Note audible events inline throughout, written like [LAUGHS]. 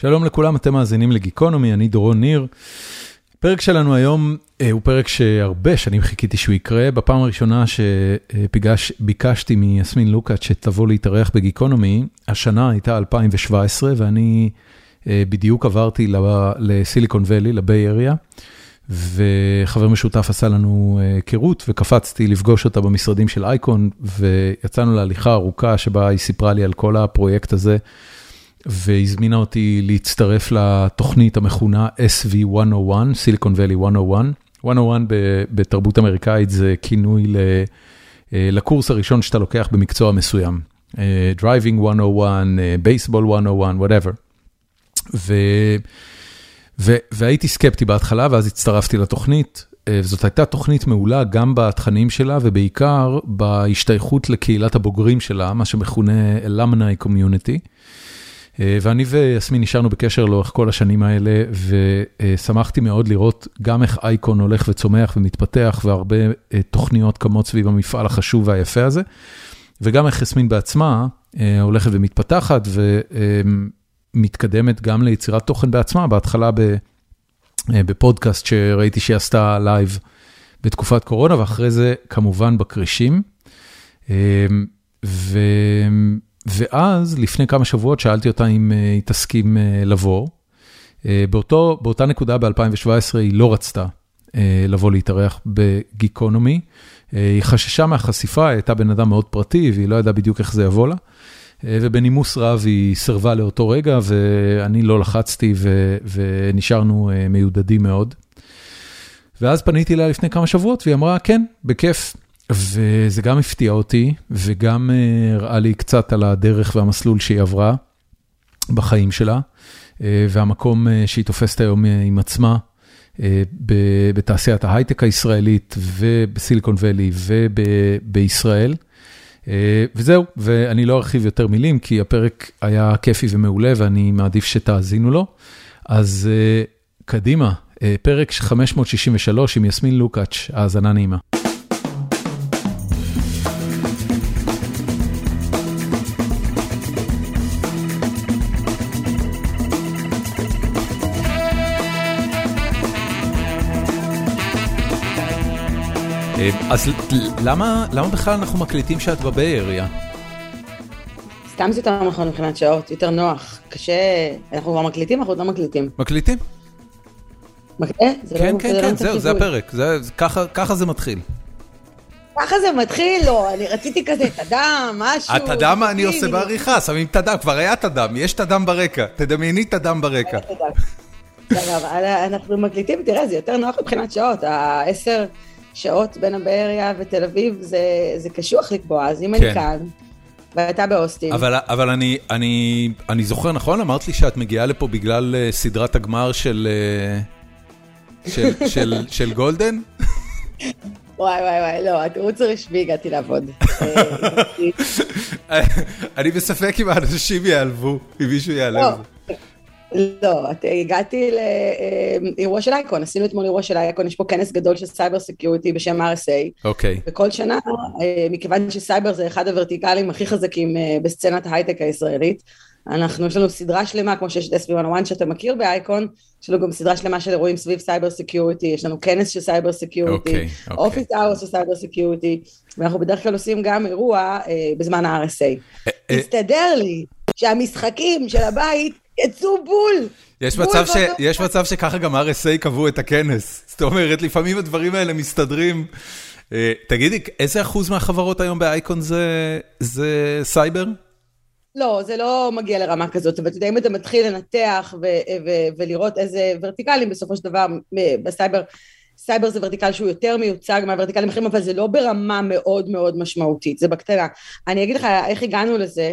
שלום לכולם, אתם מאזינים לגיקונומי, אני דורון ניר. הפרק שלנו היום אה, הוא פרק שהרבה שנים חיכיתי שהוא יקרה. בפעם הראשונה שביקשתי מיסמין לוקאץ' שתבוא להתארח בגיקונומי, השנה הייתה 2017 ואני אה, בדיוק עברתי לסיליקון ואלי, לביי אריה, וחבר משותף עשה לנו היכרות וקפצתי לפגוש אותה במשרדים של אייקון, ויצאנו להליכה ארוכה שבה היא סיפרה לי על כל הפרויקט הזה. והזמינה אותי להצטרף לתוכנית המכונה SV101, Silicon Valley 101. 101 בתרבות אמריקאית זה כינוי לקורס הראשון שאתה לוקח במקצוע מסוים. Driving 101, Baseball 101, whatever. ו, ו, והייתי סקפטי בהתחלה ואז הצטרפתי לתוכנית. זאת הייתה תוכנית מעולה גם בתכנים שלה ובעיקר בהשתייכות לקהילת הבוגרים שלה, מה שמכונה Alumni Community. ואני ויסמין נשארנו בקשר לאורך כל השנים האלה, ושמחתי מאוד לראות גם איך אייקון הולך וצומח ומתפתח, והרבה תוכניות קמות סביב המפעל החשוב והיפה הזה, וגם איך יסמין בעצמה הולכת ומתפתחת, ומתקדמת גם ליצירת תוכן בעצמה, בהתחלה בפודקאסט שראיתי שהיא עשתה live בתקופת קורונה, ואחרי זה כמובן בכרישים. ואז, לפני כמה שבועות, שאלתי אותה אם היא תסכים לבוא. באותו, באותה נקודה ב-2017 היא לא רצתה לבוא להתארח בגיקונומי. היא חששה מהחשיפה, היא הייתה בן אדם מאוד פרטי, והיא לא ידעה בדיוק איך זה יבוא לה. ובנימוס רב היא סרבה לאותו רגע, ואני לא לחצתי, ונשארנו מיודדים מאוד. ואז פניתי אליה לפני כמה שבועות, והיא אמרה, כן, בכיף. וזה גם הפתיע אותי, וגם הראה לי קצת על הדרך והמסלול שהיא עברה בחיים שלה, והמקום שהיא תופסת היום עם עצמה בתעשיית ההייטק הישראלית ובסיליקון ואלי ובישראל. וזהו, ואני לא ארחיב יותר מילים, כי הפרק היה כיפי ומעולה ואני מעדיף שתאזינו לו. אז קדימה, פרק 563 עם יסמין לוקאץ', האזנה נעימה. אז למה בכלל אנחנו מקליטים שאת בביי אריה? סתם זה יותר נכון מבחינת שעות, יותר נוח, קשה, אנחנו כבר מקליטים, אנחנו עוד לא מקליטים. מקליטים. מקליט? כן, כן, כן, זהו, זה הפרק, ככה זה מתחיל. ככה זה מתחיל? לא, אני רציתי כזה תדם, משהו. התדם אני עושה בעריכה, שמים תדם, כבר היה תדם, יש תדם ברקע, תדמייני תדם ברקע. [LAUGHS] אנחנו מקליטים, תראה, זה יותר נוח מבחינת שעות, העשר... שעות בין הבאריה ותל אביב, זה קשוח לקבוע, אז אם אני כאן, ואתה באוסטין. אבל אני זוכר, נכון? אמרת לי שאת מגיעה לפה בגלל סדרת הגמר [LAUGHS] של Golden? וואי וואי וואי, לא, התירוץ הרשמי הגעתי לעבוד. [LAUGHS] אני בספק אם האנשים יעלבו, אם מישהו יעלב. לא, הגעתי לאירוע של אייקון, עשינו אתמול אירוע של אייקון, יש פה כנס גדול של cyber security בשם RSA. אוקיי. וכל שנה, מכיוון שסייבר זה אחד הוורטיקלים הכי חזקים בסצנת ההייטק הישראלית, אנחנו, יש לנו סדרה שלמה, כמו שיש את SV101 שאתה מכיר באייקון, יש לנו גם סדרה שלמה של אירועים סביב cyber security, יש לנו כנס של cyber security, office hours של cyber security, ואנחנו בדרך כלל עושים גם אירוע בזמן ה-RSA. הסתדר לי שהמשחקים של הבית יצאו בול. יש מצב שככה גם RSA קבעו את הכנס. זאת אומרת, לפעמים הדברים האלה מסתדרים. תגידי, איזה אחוז מהחברות היום באייקון זה סייבר? לא, זה לא מגיע לרמה כזאת, אבל אתה יודע, אם אתה מתחיל לנתח ולראות איזה ורטיקלים בסופו של דבר בסייבר, סייבר זה vertical שהוא יותר מיוצג מהוורטיקלים אחרים, אבל זה לא ברמה מאוד מאוד משמעותית, זה בקטנה. אני אגיד לך איך הגענו לזה.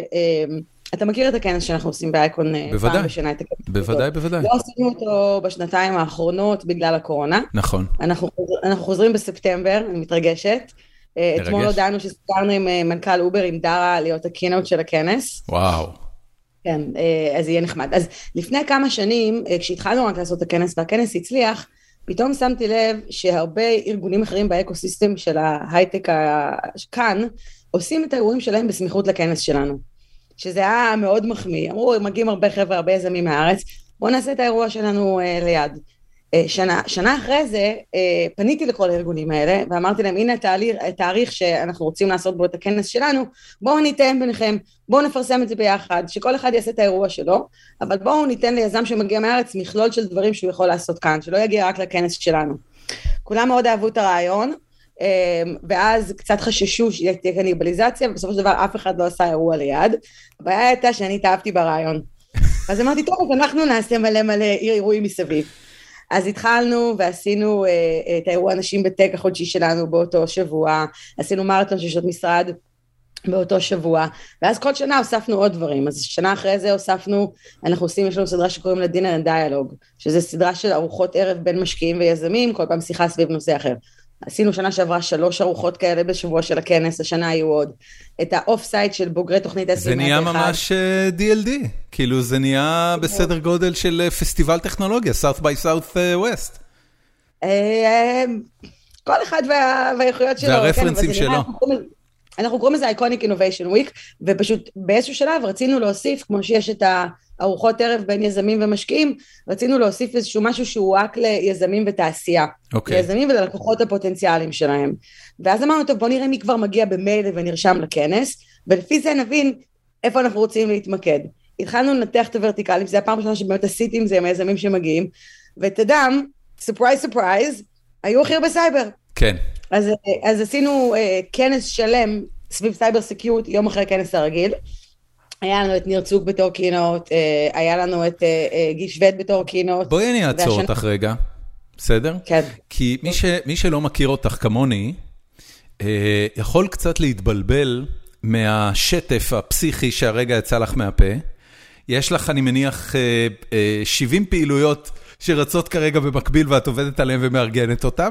אתה מכיר את הכנס שאנחנו עושים באייקון פעם בשנה? בוודאי, בוודאי. לא עשינו אותו בשנתיים האחרונות בגלל הקורונה. נכון. אנחנו חוזרים בספטמבר, אני מתרגשת. אתמול הודענו שסגרנו עם מנכ"ל Uber, עם דרה, להיות ה keynote של הכנס. וואו. כן, אז יהיה נחמד. אז לפני כמה שנים, כשהתחלנו רק לעשות את הכנס והכנס הצליח, פתאום שמתי לב שהרבה ארגונים אחרים ב ecosystem של ההייטק כאן, עושים את האירועים שלהם בסמיכות לכנס שלנו. שזה היה מאוד מחמיא. אמרו, מגיעים הרבה חבר'ה, הרבה יזמים מהארץ, בואו נעשה את האירוע שלנו אה, ליד. אה, שנה, שנה אחרי זה אה, פניתי לכל הארגונים האלה ואמרתי להם הנה התהליך, התאריך שאנחנו רוצים לעשות בו את הכנס שלנו בואו ניתן ביניכם בואו נפרסם את זה ביחד שכל אחד יעשה את האירוע שלו אבל בואו ניתן ליזם שמגיע מהארץ מכלול של דברים שהוא יכול לעשות כאן שלא יגיע רק לכנס שלנו כולם מאוד אהבו את הרעיון ואז קצת חששו שתהיה קניבליזציה ובסופו של דבר אף אחד לא עשה אירוע ליד. הבעיה הייתה שאני התאהבתי ברעיון. [LAUGHS] אז אמרתי טוב אז אנחנו נעשה מלא מלא אירועים מסביב. אז התחלנו ועשינו uh, את האירוע נשים בטק החודשי שלנו באותו שבוע, עשינו מרתון של שעות משרד באותו שבוע, ואז כל שנה הוספנו עוד דברים, אז שנה אחרי זה הוספנו, אנחנו עושים, יש לנו סדרה שקוראים לה דינר דיאלוג, שזה סדרה של ארוחות ערב בין משקיעים ויזמים, כל פעם שיחה סביב נושא אחר. עשינו שנה שעברה שלוש ארוחות כאלה בשבוע של הכנס, השנה היו עוד. את ה off-site של בוגרי תוכנית 20 זה נהיה ממש DLD, אה, כאילו זה נהיה בסדר גודל של אה, פסטיבל טכנולוגיה, South by South אה, West. כל אחד והאיכויות שלו. והרפרנסים כן, שלו. אנחנו קוראים לזה Iconic Innovation Week, ופשוט באיזשהו שלב רצינו להוסיף, כמו שיש את הארוחות ערב בין יזמים ומשקיעים, רצינו להוסיף איזשהו משהו שהוא רק ליזמים ותעשייה. אוקיי. Okay. ליזמים וללקוחות הפוטנציאליים שלהם. ואז אמרנו, טוב, בוא נראה מי כבר מגיע במייל ונרשם לכנס, ולפי זה נבין איפה אנחנו רוצים להתמקד. התחלנו לנתח את הוורטיקלים, זו הפעם הראשונה שבאמת עשיתי עם זה עם היזמים שמגיעים, ותדם, surprise surprise, היו הכי הרבה סייבר. כן. אז, אז עשינו uh, כנס שלם סביב סייבר security יום אחרי הכנס הרגיל. היה לנו את ניר צוק בתור keynote, uh, היה לנו את uh, גיל שווד בתור keynote. בואי אני אעצור. אותך רגע, בסדר? כן. כי מי, ש, מי שלא מכיר אותך כמוני, יכול קצת להתבלבל מהשטף הפסיכי שהרגע יצא לך מהפה. יש לך, אני מניח, uh, uh, 70 פעילויות. שרצות כרגע במקביל ואת עובדת עליהן ומארגנת אותן,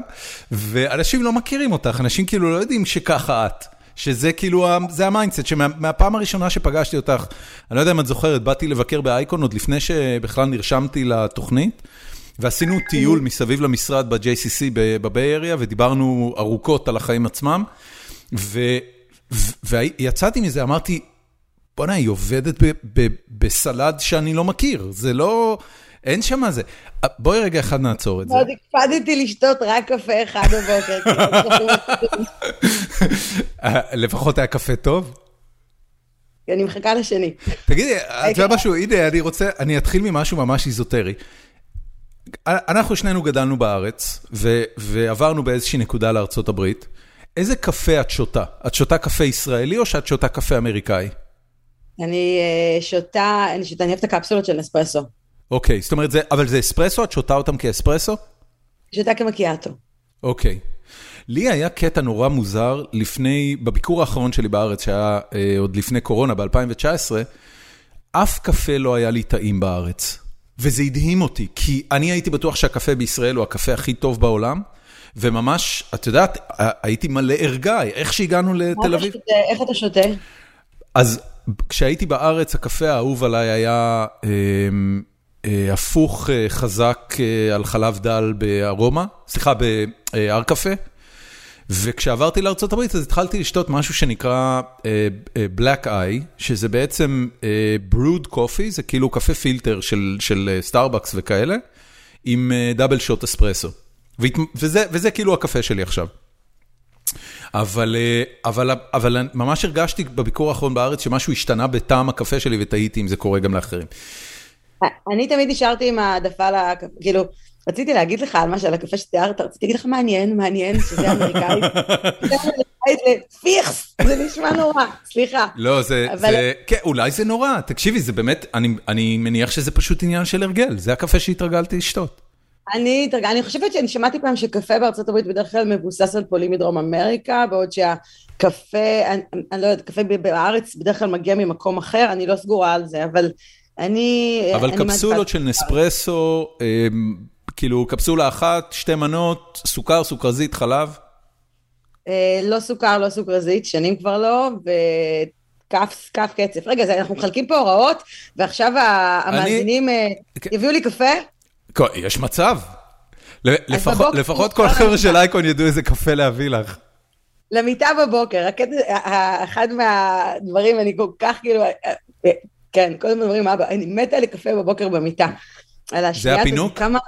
ואנשים לא מכירים אותך, אנשים כאילו לא יודעים שככה את. שזה כאילו, זה ה mindset, שמהפעם הראשונה שפגשתי אותך, אני לא יודע אם את זוכרת, באתי לבקר באייקון עוד לפני שבכלל נרשמתי לתוכנית, ועשינו טיול מסביב למשרד ב-JCC בביי אריה, ודיברנו ארוכות על החיים עצמם, ויצאתי מזה, אמרתי, בוא'נה, היא עובדת בסלד שאני לא מכיר, זה לא... אין שם מה זה. בואי רגע אחד נעצור את זה. עוד הקפדתי לשתות רק קפה אחד בבוקר. [LAUGHS] לפחות היה קפה טוב? אני מחכה לשני. תגידי, את יודעת משהו, הנה, אני רוצה, אני אתחיל ממשהו ממש איזוטרי. אנחנו שנינו גדלנו בארץ, ועברנו באיזושהי נקודה לארצות הברית. איזה קפה את שותה? את שותה קפה ישראלי או שאת שותה קפה אמריקאי? אני אה, שותה, אני שותה, אני אוהבת את הקפסולות של נספרסו. אוקיי, זאת אומרת, אבל זה אספרסו? את שותה אותם כאספרסו? שותה כמקיאטו. אוקיי. לי היה קטע נורא מוזר לפני, בביקור האחרון שלי בארץ, שהיה אה, עוד לפני קורונה, ב-2019, אף קפה לא היה לי טעים בארץ. וזה הדהים אותי, כי אני הייתי בטוח שהקפה בישראל הוא הקפה הכי טוב בעולם, וממש, את יודעת, הייתי מלא ערגה, איך שהגענו לתל אביב. איך אתה שותה? אז כשהייתי בארץ, הקפה האהוב עליי היה... אה, הפוך אה, חזק אה, על חלב דל בארומה, סליחה, בהר קפה. וכשעברתי לארה"ב אז התחלתי לשתות משהו שנקרא Black Eye, שזה בעצם brewed coffee, זה כאילו קפה פילטר של של סטארבקס וכאלה, עם double shot אספרסו. וזה וזה כאילו הקפה שלי עכשיו. אבל אבל, אבל ממש הרגשתי בביקור האחרון בארץ שמשהו השתנה בטעם הקפה שלי ותהיתי אם זה קורה גם לאחרים. אני תמיד נשארתי עם העדפה, כאילו, רציתי להגיד לך על מה שעל הקפה שתיארת, רציתי להגיד לך מעניין, מעניין, שזה אמריקאי. [LAUGHS] פיכס, זה נשמע נורא, סליחה. לא, זה, כן, אולי זה נורא, תקשיבי, זה באמת, אני מניח שזה פשוט עניין של הרגל, זה הקפה שהתרגלתי לשתות. אני אני חושבת שאני שמעתי פעם שקפה בארצות הברית בדרך כלל מבוסס על פולים מדרום אמריקה, בעוד שהקפה, אני, אני לא יודעת, קפה בארץ בדרך כלל מגיע ממקום אחר, אני לא סגורה על זה, אבל אני... אבל אני קפסולות של נספרסו, אמ, כאילו קפסולה אחת, שתי מנות, סוכר, סוכרזית, חלב? אה, לא סוכר, לא סוכרזית, שנים כבר לא, וכף כף קצף. רגע, אנחנו מחלקים פה הוראות, ועכשיו המאזינים אה, כן. יביאו לי קפה? יש מצב. לפחות כל החבר'ה של אייקון ידעו איזה קפה להביא לך. למיטה בבוקר, אחד מהדברים, אני כל כך כאילו, כן, כל הזמן אומרים, אבא, אני מתה לקפה בבוקר במיטה. זה הפינוק? כמה...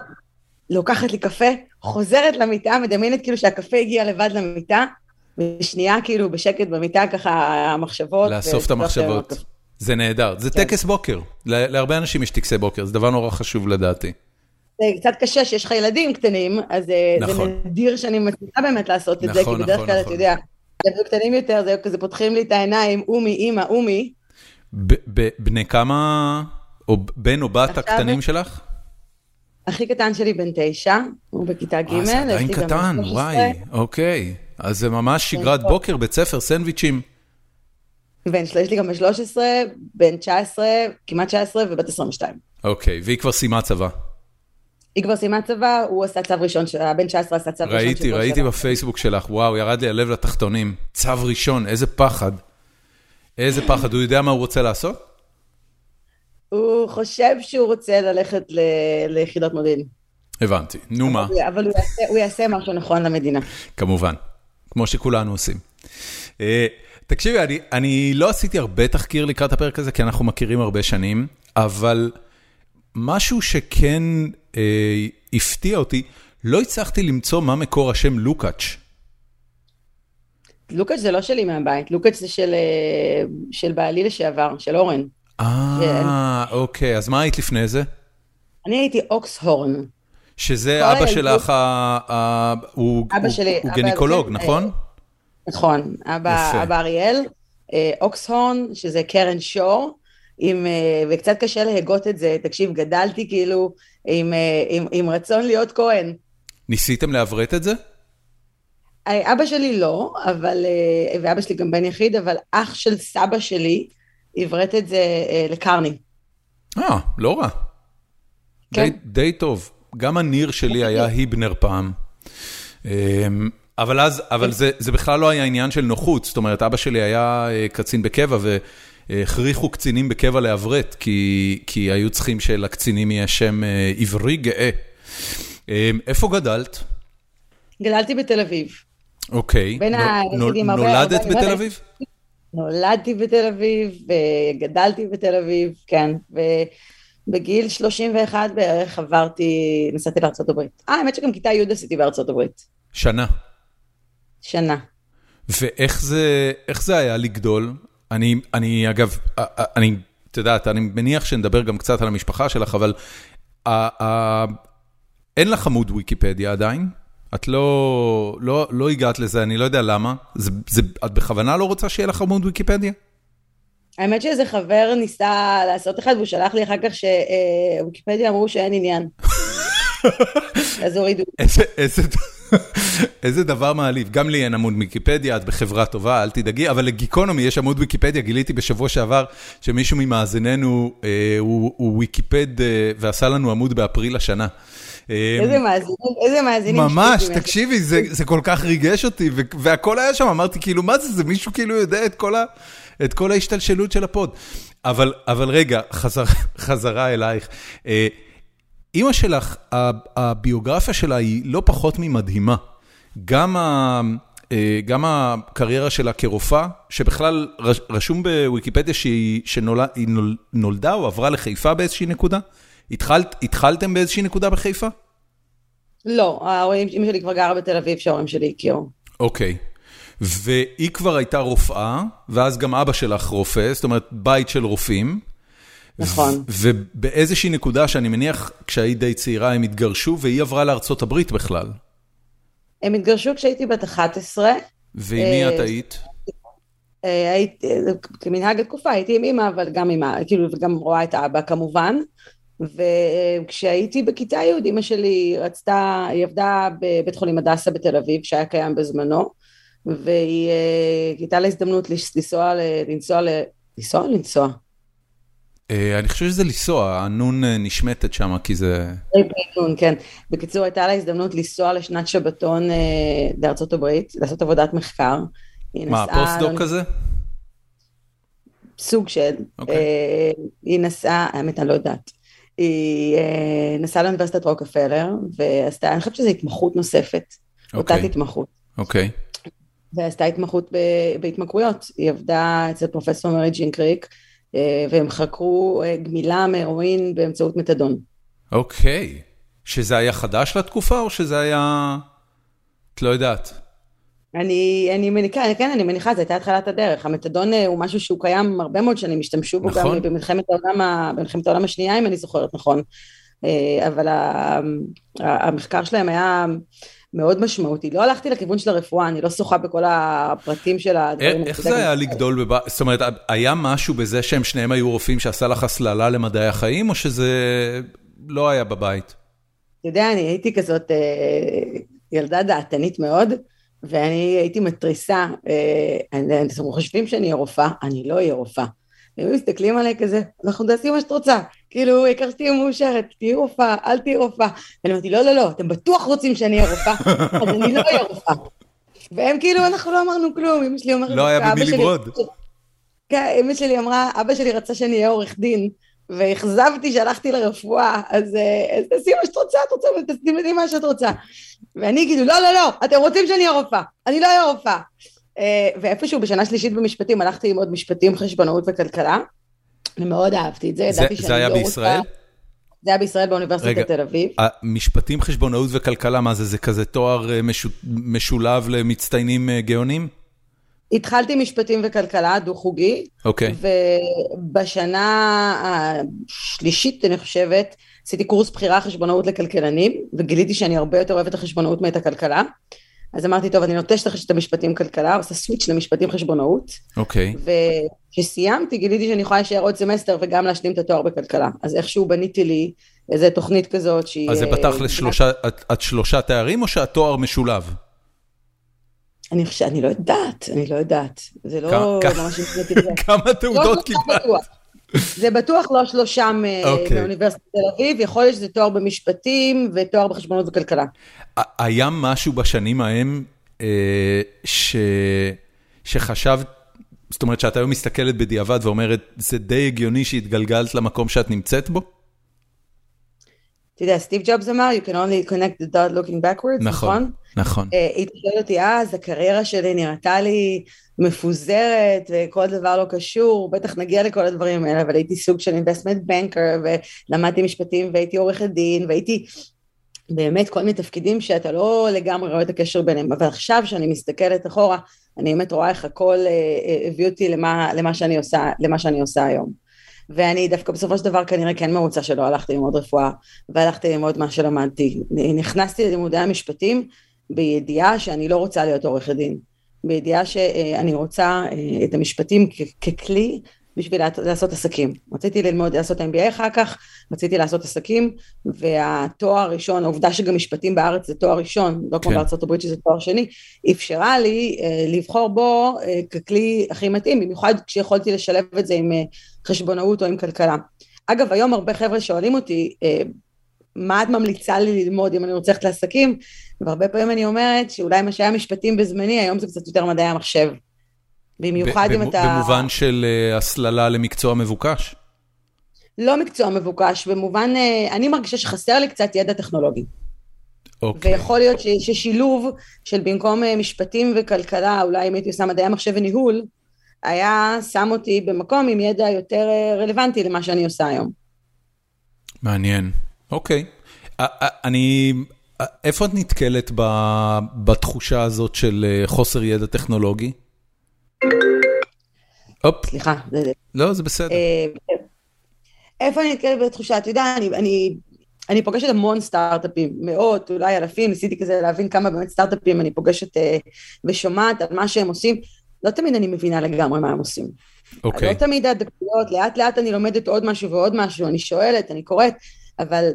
לוקחת לי קפה, חוזרת למיטה, מדמיינת כאילו שהקפה הגיע לבד למיטה, ושנייה כאילו בשקט במיטה ככה המחשבות. לאסוף את המחשבות. זה נהדר, זה כן. טקס בוקר, להרבה אנשים יש טקסי בוקר, זה דבר נורא חשוב לדעתי. זה קצת קשה שיש לך ילדים קטנים, אז אה, נכון. זה נדיר שאני מצליחה באמת לעשות את נכון, זה, כי בדרך נכון, כלל, נכון. אתה יודע, ילדים קטנים יותר, זה כזה פותחים לי את העיניים, אומי, אימא, אומי. בני כמה, או בן או בת הקטנים שלך? הכי קטן שלי בן תשע, הוא בכיתה ג', אה, זה עדיין קטן, וואי, אוקיי. אז זה ממש כן, שגרת בוקר, בית ספר, סנדוויצ'ים. בן יש לי גם בן 13, בן 19, כמעט 19 ובת 22. אוקיי, והיא כבר סיימה צבא. היא כבר סיימה צבא, הוא עשה צו ראשון, הבן 19 עשה צו ראשון. ראיתי, ראיתי בפייסבוק שלך, וואו, ירד לי הלב לתחתונים. צו ראשון, איזה פחד. איזה פחד, הוא יודע מה הוא רוצה לעשות? הוא חושב שהוא רוצה ללכת ליחידות מודיעין. הבנתי, נו מה. אבל הוא יעשה, הוא יעשה משהו נכון למדינה. כמובן, כמו שכולנו עושים. אה, תקשיבי, אני, אני לא עשיתי הרבה תחקיר לקראת הפרק הזה, כי אנחנו מכירים הרבה שנים, אבל משהו שכן אה, הפתיע אותי, לא הצלחתי למצוא מה מקור השם לוקאץ'. לוקאץ' זה לא שלי מהבית, לוקאץ' זה של, אה, של בעלי לשעבר, של אורן. אה, אוקיי, אז מה היית לפני זה? אני הייתי אוקסהורן. שזה אבא שלך, הוא גניקולוג, נכון? נכון, אבא אריאל, אה, אוקסהורן, שזה קרן שור, עם, אה, וקצת קשה להגות את זה, תקשיב, גדלתי כאילו עם, עם, עם רצון להיות כהן. ניסיתם לעברת את זה? אבא שלי לא, אבל, ואבא שלי גם בן יחיד, אבל אח של סבא שלי, עברת את זה אה, לקרני. אה, לא רע. כן. די, די טוב. גם הניר שלי היה היבנר פעם. אמ, אבל אז, אבל זה, זה בכלל לא היה עניין של נוחות, זאת אומרת, אבא שלי היה אה, קצין בקבע והכריחו קצינים בקבע לעברת, כי, כי היו צריכים שלקצינים יהיה שם אה, עברי גאה. אמ, איפה גדלת? גדלתי בתל אביב. אוקיי. בין היחידים הרבה... נולדת בתל אביב? נולדתי בתל אביב, וגדלתי בתל אביב, כן, ובגיל 31 בערך עברתי, נסעתי לארצות הברית. אה, האמת שגם כיתה י' עשיתי בארצות הברית. שנה. שנה. ואיך זה, זה היה לגדול? אני, אני אגב, אני, את יודעת, אני מניח שנדבר גם קצת על המשפחה שלך, אבל ה, ה, אין לך עמוד ויקיפדיה עדיין? את לא, לא, לא הגעת לזה, אני לא יודע למה. זה, זה, את בכוונה לא רוצה שיהיה לך עמוד ויקיפדיה? האמת שאיזה חבר ניסה לעשות אחד, והוא שלח לי אחר כך שוויקיפדיה אמרו שאין עניין. [LAUGHS] אז הורידו. איזה, איזה, איזה דבר מעליב. גם לי אין עמוד ויקיפדיה, את בחברה טובה, אל תדאגי, אבל לגיקונומי יש עמוד ויקיפדיה, גיליתי בשבוע שעבר שמישהו ממאזיננו אה, הוא, הוא ויקיפד אה, ועשה לנו עמוד באפריל השנה. איזה מאזינים, איזה מאזינים. ממש, תקשיבי, זה כל כך ריגש אותי, והכל היה שם, אמרתי, כאילו, מה זה, זה מישהו כאילו יודע את כל ההשתלשלות של ה pod. אבל רגע, [LAUGHS] חזרה אלייך. אימא שלך, הביוגרפיה שלה היא לא פחות ממדהימה. גם ה... גם הקריירה שלה כרופאה, שבכלל רשום בוויקיפדיה שהיא נולדה או עברה לחיפה באיזושהי נקודה? התחלת, התחלתם באיזושהי נקודה בחיפה? לא, ההורים, אמא שלי כבר גרה בתל אביב שההורים שלי הכירו. אוקיי. והיא כבר הייתה רופאה, ואז גם אבא שלך רופא, זאת אומרת בית של רופאים. נכון. ובאיזושהי נקודה שאני מניח כשהיית די צעירה הם התגרשו, והיא עברה לארצות הברית בכלל. הם התגרשו כשהייתי בת 11. ועם מי את היית? אה, הייתי, כמנהג התקופה הייתי עם אמא, אבל גם עם, כאילו, וגם רואה את האבא כמובן. וכשהייתי בכיתה י', אמא שלי רצתה, היא עבדה בבית חולים הדסה בתל אביב, שהיה קיים בזמנו, והיא אה, הייתה לה הזדמנות לנסוע, לנסוע, לנסוע, לנסוע. אה, אני חושב שזה לנסוע, הנון אה, נשמטת שם כי זה... נון, כן. בקיצור, הייתה לה הזדמנות לנסוע לשנת שבתון לארצות הברית, לעשות עבודת מחקר. מה, פוסט-דוק כזה? סוג של. Okay. אוקיי. היא נסעה, האמת אני לא יודעת. היא אה, נסעה לאוניברסיטת רוקפלר, ועשתה, אני חושבת שזו התמחות נוספת, okay. אותה אוקיי. התמחות. אוקיי. ועשתה התמחות בהתמכרויות. היא עבדה אצל פרופסור מרי ג'ין קריק, והם חקרו גמילה מהרואין באמצעות מתדון. אוקיי. שזה היה חדש לתקופה, או שזה היה... את לא יודעת. אני, אני מניחה, כן, אני מניחה, זו הייתה התחלת הדרך. המתדון הוא משהו שהוא קיים הרבה מאוד שנים, השתמשו בו נכון. גם במלחמת העולם, במלחמת העולם השנייה, אם אני זוכרת נכון. אבל המחקר שלהם היה מאוד משמעותי. לא הלכתי לכיוון של הרפואה, אני לא שוחה בכל הפרטים של הדברים. איך זה היה לגדול בבית, זאת אומרת, היה משהו בזה שהם שניהם היו רופאים שעשה לך הסללה למדעי החיים, או שזה לא היה בבית? אתה יודע, אני הייתי כזאת אה, ילדה דעתנית מאוד, ואני הייתי מתריסה, אה, אתם חושבים שאני אהיה רופאה? אני לא אהיה רופאה. הם מסתכלים עליי כזה, אנחנו תעשי מה שאת רוצה, כאילו, העיקר שתהיי מאושרת, תהיי רופאה, אל תהיי רופאה. ואני אמרתי, לא, לא, לא, אתם בטוח רוצים שאני אהיה רופאה, אז אני לא אהיה רופאה. והם כאילו, אנחנו לא אמרנו כלום, אמא שלי אומרת, לא היה במי למרוד. כן, אמא שלי אמרה, אבא שלי רצה שאני אהיה עורך דין, ואכזבתי שהלכתי לרפואה, אז תעשי מה שאת רוצה, את רוצה, תעשי מה שאת רוצה. ואני כאילו, לא, לא, לא, אתם רוצים שאני אהיה רופאה, אני לא אהיה רופאה. ואיפשהו בשנה שלישית במשפטים הלכתי ללמוד משפטים, חשבונאות וכלכלה. אני מאוד אהבתי את זה, ידעתי שאני לא רוצה... זה היה בישראל? זה היה בישראל באוניברסיטת תל אביב. משפטים, חשבונאות וכלכלה, מה זה, זה כזה תואר משולב למצטיינים גאונים? התחלתי משפטים וכלכלה, דו-חוגי. אוקיי. ובשנה השלישית, אני חושבת, עשיתי קורס בחירה חשבונאות לכלכלנים, וגיליתי שאני הרבה יותר אוהבת את החשבונאות מאת הכלכלה. אז אמרתי, טוב, אני נוטשת את המשפטים כלכלה, עושה סוויץ' למשפטים חשבונאות. אוקיי. וכשסיימתי, גיליתי שאני יכולה להישאר עוד סמסטר וגם להשלים את התואר בכלכלה. אז איכשהו בניתי לי איזו תוכנית כזאת שהיא... אז זה פתח לשלושה, את שלושה תארים או שהתואר משולב? אני חושבת, אני לא יודעת, אני לא יודעת. זה לא ממש... [LAUGHS] כמה תעודות קיבלת? זה בטוח לא שלושה אוקיי. מאוניברסיטת תל אביב, יכול להיות שזה תואר במשפטים ותואר בחשבונות וכלכלה. היה משהו בשנים ההם אה, שחשבת, זאת אומרת שאת היום מסתכלת בדיעבד ואומרת, זה די הגיוני שהתגלגלת למקום שאת נמצאת בו? אתה יודע, סטיב ג'ובס אמר, you can only connect the dot looking backwards, נכון? נכון. נכון. היא שואלת אותי אז, הקריירה שלי נראתה לי מפוזרת וכל דבר לא קשור, בטח נגיע לכל הדברים האלה, אבל הייתי סוג של investment banker ולמדתי משפטים והייתי עורכת דין והייתי באמת כל מיני תפקידים שאתה לא לגמרי רואה את הקשר ביניהם, אבל עכשיו שאני מסתכלת אחורה, אני באמת רואה איך הכל הביא אותי למה, למה, שאני עושה, למה שאני עושה היום. ואני דווקא בסופו של דבר כנראה כן מרוצה שלא הלכתי ללמוד רפואה והלכתי ללמוד מה שלמדתי. נכנסתי ללימודי המשפטים בידיעה שאני לא רוצה להיות עורכת דין, בידיעה שאני רוצה אה, את המשפטים ככלי בשביל לעשות עסקים. רציתי ללמוד, לעשות MBA אחר כך, רציתי לעשות עסקים, והתואר הראשון, העובדה שגם משפטים בארץ זה תואר ראשון, לא כמו כן. בארצות הברית שזה תואר שני, אפשרה לי אה, לבחור בו אה, ככלי הכי מתאים, במיוחד כשיכולתי לשלב את זה עם אה, חשבונאות או עם כלכלה. אגב, היום הרבה חבר'ה שואלים אותי, אה, מה את ממליצה לי ללמוד אם אני רוצה ללכת לעסקים? והרבה פעמים אני אומרת שאולי מה שהיה משפטים בזמני, היום זה קצת יותר מדעי המחשב. במיוחד אם אתה... במובן של uh, הסללה למקצוע מבוקש? לא מקצוע מבוקש, במובן, uh, אני מרגישה שחסר לי קצת ידע טכנולוגי. אוקיי. ויכול להיות ש, ששילוב של במקום uh, משפטים וכלכלה, אולי אם הייתי עושה מדעי המחשב וניהול, היה שם אותי במקום עם ידע יותר רלוונטי למה שאני עושה היום. מעניין, אוקיי. אני, איפה את נתקלת בתחושה הזאת של חוסר ידע טכנולוגי? הופ. סליחה. לא, זה בסדר. אה, איפה אני נתקלת בתחושה? אתה יודע, אני, אני, אני פוגשת המון סטארט-אפים, מאות, אולי אלפים, ניסיתי כזה להבין כמה באמת סטארט-אפים אני פוגשת אה, ושומעת על מה שהם עושים. לא תמיד אני מבינה לגמרי מה הם עושים. אוקיי. לא תמיד הדקויות, לאט לאט אני לומדת עוד משהו ועוד משהו, אני שואלת, אני קוראת, אבל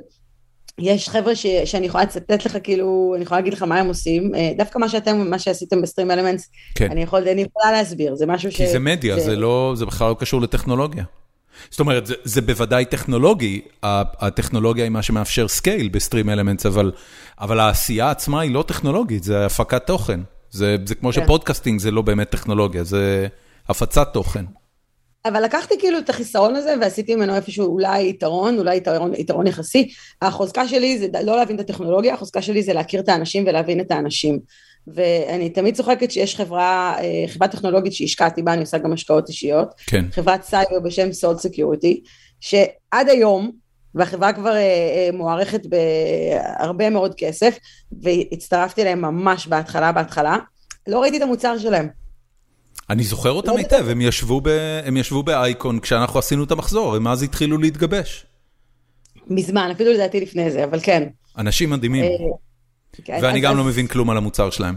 יש חבר'ה ש, שאני יכולה לצטט לך, כאילו, אני יכולה להגיד לך מה הם עושים, אה, דווקא מה שאתם, מה שעשיתם ב StreamElements, כן. אני, יכול, אני יכולה להסביר, זה משהו כי ש... כי זה מדיה, זה... זה לא, זה בכלל לא קשור לטכנולוגיה. זאת אומרת, זה, זה בוודאי טכנולוגי, הטכנולוגיה היא מה שמאפשר scale ב StreamElements, אבל, אבל העשייה עצמה היא לא טכנולוגית, זה הפקת תוכן. זה, זה כמו כן. ש podcasting זה לא באמת טכנולוגיה, זה הפצת תוכן. אבל לקחתי כאילו את החיסרון הזה ועשיתי ממנו איפשהו אולי יתרון, אולי יתרון, יתרון יחסי. החוזקה שלי זה לא להבין את הטכנולוגיה, החוזקה שלי זה להכיר את האנשים ולהבין את האנשים. ואני תמיד צוחקת שיש חברה, חברה טכנולוגית שהשקעתי בה, אני עושה גם השקעות אישיות, כן. חברת סייבר בשם Salt Security, שעד היום, והחברה כבר מוערכת בהרבה מאוד כסף, והצטרפתי אליהם ממש בהתחלה, בהתחלה, לא ראיתי את המוצר שלהם. אני זוכר אותם היטב, הם ישבו באייקון כשאנחנו עשינו את המחזור, הם אז התחילו להתגבש. מזמן, אפילו לדעתי לפני זה, אבל כן. אנשים מדהימים, כן, ואני גם לא מבין כלום על המוצר שלהם.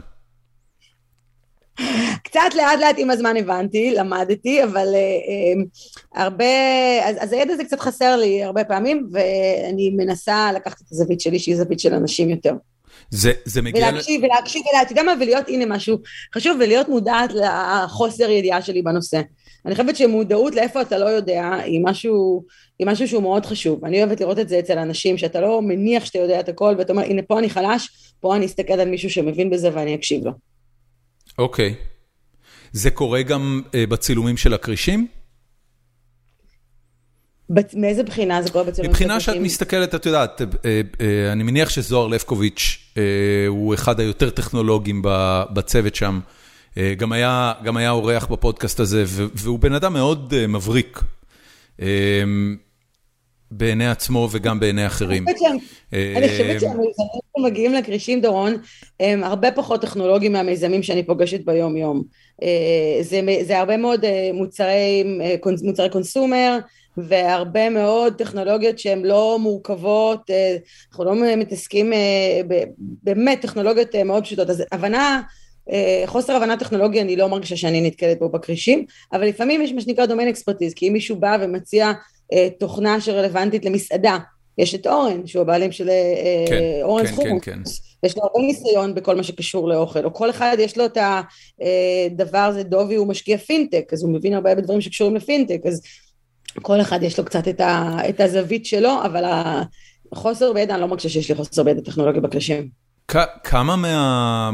[LAUGHS] קצת לאט לאט עם הזמן הבנתי, למדתי, אבל הרבה, אז הידע הזה קצת חסר לי הרבה פעמים, ואני מנסה לקחת את הזווית שלי, שהיא זווית של אנשים יותר. זה, זה מגיע... ולהקשיב, ולהקשיב, אתה יודע מה, ולהיות, הנה משהו חשוב, ולהיות מודעת לחוסר ידיעה שלי בנושא. אני חושבת שמודעות לאיפה אתה לא יודע, היא משהו, היא משהו שהוא מאוד חשוב. אני אוהבת לראות את זה אצל אנשים, שאתה לא מניח שאתה יודע את הכל, ואתה אומר, הנה פה אני חלש, פה אני אסתכל על מישהו שמבין בזה ואני אקשיב לו. אוקיי. Okay. זה קורה גם uh, בצילומים של הכרישים? מאיזה בחינה זה קורה בצילומים? מבחינה שאת מסתכלת, את יודעת, אה, אה, אני מניח שזוהר לבקוביץ' אה, הוא אחד היותר טכנולוגיים בצוות שם. גם היה, גם היה אורח בפודקאסט הזה, והוא בן אדם מאוד מבריק. בעיני עצמו וגם בעיני אחרים. אני חושבת שהמיזמים שמגיעים לכרישים, דורון, הם הרבה פחות טכנולוגיים מהמיזמים שאני פוגשת ביום-יום. זה הרבה מאוד מוצרי קונסומר, והרבה מאוד טכנולוגיות שהן לא מורכבות, אה, אנחנו לא מתעסקים אה, באמת טכנולוגיות אה, מאוד פשוטות, אז הבנה, חוסר הבנה טכנולוגיה אני לא מרגישה שאני נתקלת בו בכרישים, אבל לפעמים יש מה שנקרא דומיין אקספרטיז, כי אם מישהו בא ומציע תוכנה שרלוונטית למסעדה, יש את אורן, שהוא הבעלים של כן, אורן כן, סחום, כן, כן. יש לו הרבה ניסיון בכל מה שקשור לאוכל, או כל אחד יש לו את הדבר הזה, דובי הוא משקיע פינטק, אז הוא מבין הרבה בדברים שקשורים לפינטק, אז כל אחד יש לו קצת את, ה, את הזווית שלו, אבל החוסר בידע, אני לא מרגישה שיש לי חוסר בידע טכנולוגי בקרשים. כמה מה...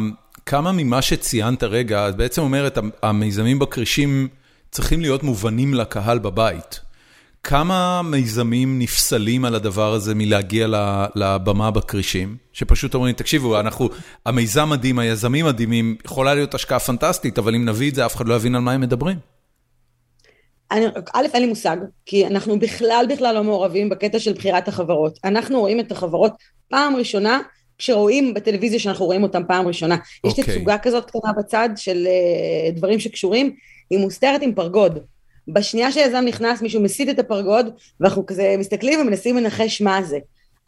כמה ממה שציינת רגע, את בעצם אומרת, המיזמים בקרישים צריכים להיות מובנים לקהל בבית. כמה מיזמים נפסלים על הדבר הזה מלהגיע לבמה בקרישים? שפשוט אומרים, תקשיבו, אנחנו, המיזם מדהים, היזמים מדהימים, יכולה להיות השקעה פנטסטית, אבל אם נביא את זה, אף אחד לא יבין על מה הם מדברים. אני, א', אין לי מושג, כי אנחנו בכלל בכלל לא מעורבים בקטע של בחירת החברות. אנחנו רואים את החברות פעם ראשונה, כשרואים בטלוויזיה שאנחנו רואים אותם פעם ראשונה. Okay. יש אוקיי. תצוגה כזאת קטנה בצד של uh, דברים שקשורים, היא מוסתרת עם פרגוד. בשנייה שיזם נכנס, מישהו מסיט את הפרגוד, ואנחנו כזה מסתכלים ומנסים לנחש מה זה.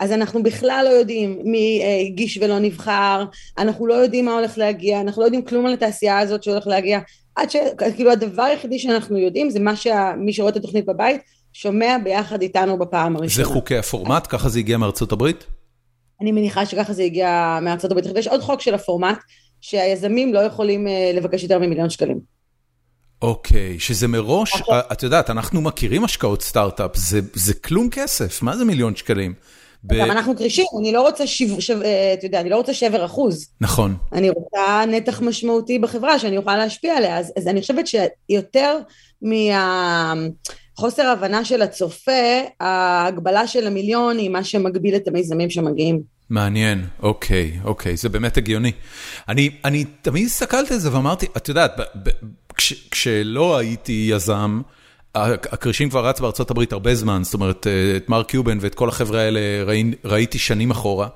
אז אנחנו בכלל לא יודעים מי uh, הגיש ולא נבחר, אנחנו לא יודעים מה הולך להגיע, אנחנו לא יודעים כלום על התעשייה הזאת שהולך להגיע, עד ש... כאילו הדבר היחידי שאנחנו יודעים זה מה שמי שרואה את התוכנית בבית שומע ביחד איתנו בפעם הראשונה. זה חוקי הפורמט? ככה זה הגיע מארצות הברית? אני מניחה שככה זה הגיע מארצות הברית. יש עוד חוק של הפורמט, שהיזמים לא יכולים אה, לבקש יותר ממיליון שקלים. אוקיי, שזה מראש, את יודעת, אנחנו מכירים השקעות סטארט-אפ, זה, זה כלום כסף, מה זה מיליון שקלים? גם אנחנו קרישים, אני לא רוצה אה, אתה יודע, אני לא רוצה שבר אחוז. נכון. אני רוצה נתח משמעותי בחברה שאני אוכל להשפיע עליה, אז, אז אני חושבת שיותר מהחוסר הבנה של הצופה, ההגבלה של המיליון היא מה שמגביל את המיזמים שמגיעים. מעניין, אוקיי, אוקיי, זה באמת הגיוני. אני, אני תמיד הסתכלתי על זה ואמרתי, את יודעת, כש, כשלא הייתי יזם, הקרישים כבר רץ בארצות הברית הרבה זמן, זאת אומרת, אה, את מרק קיובן ואת כל החבר'ה האלה ראי, ראיתי שנים אחורה.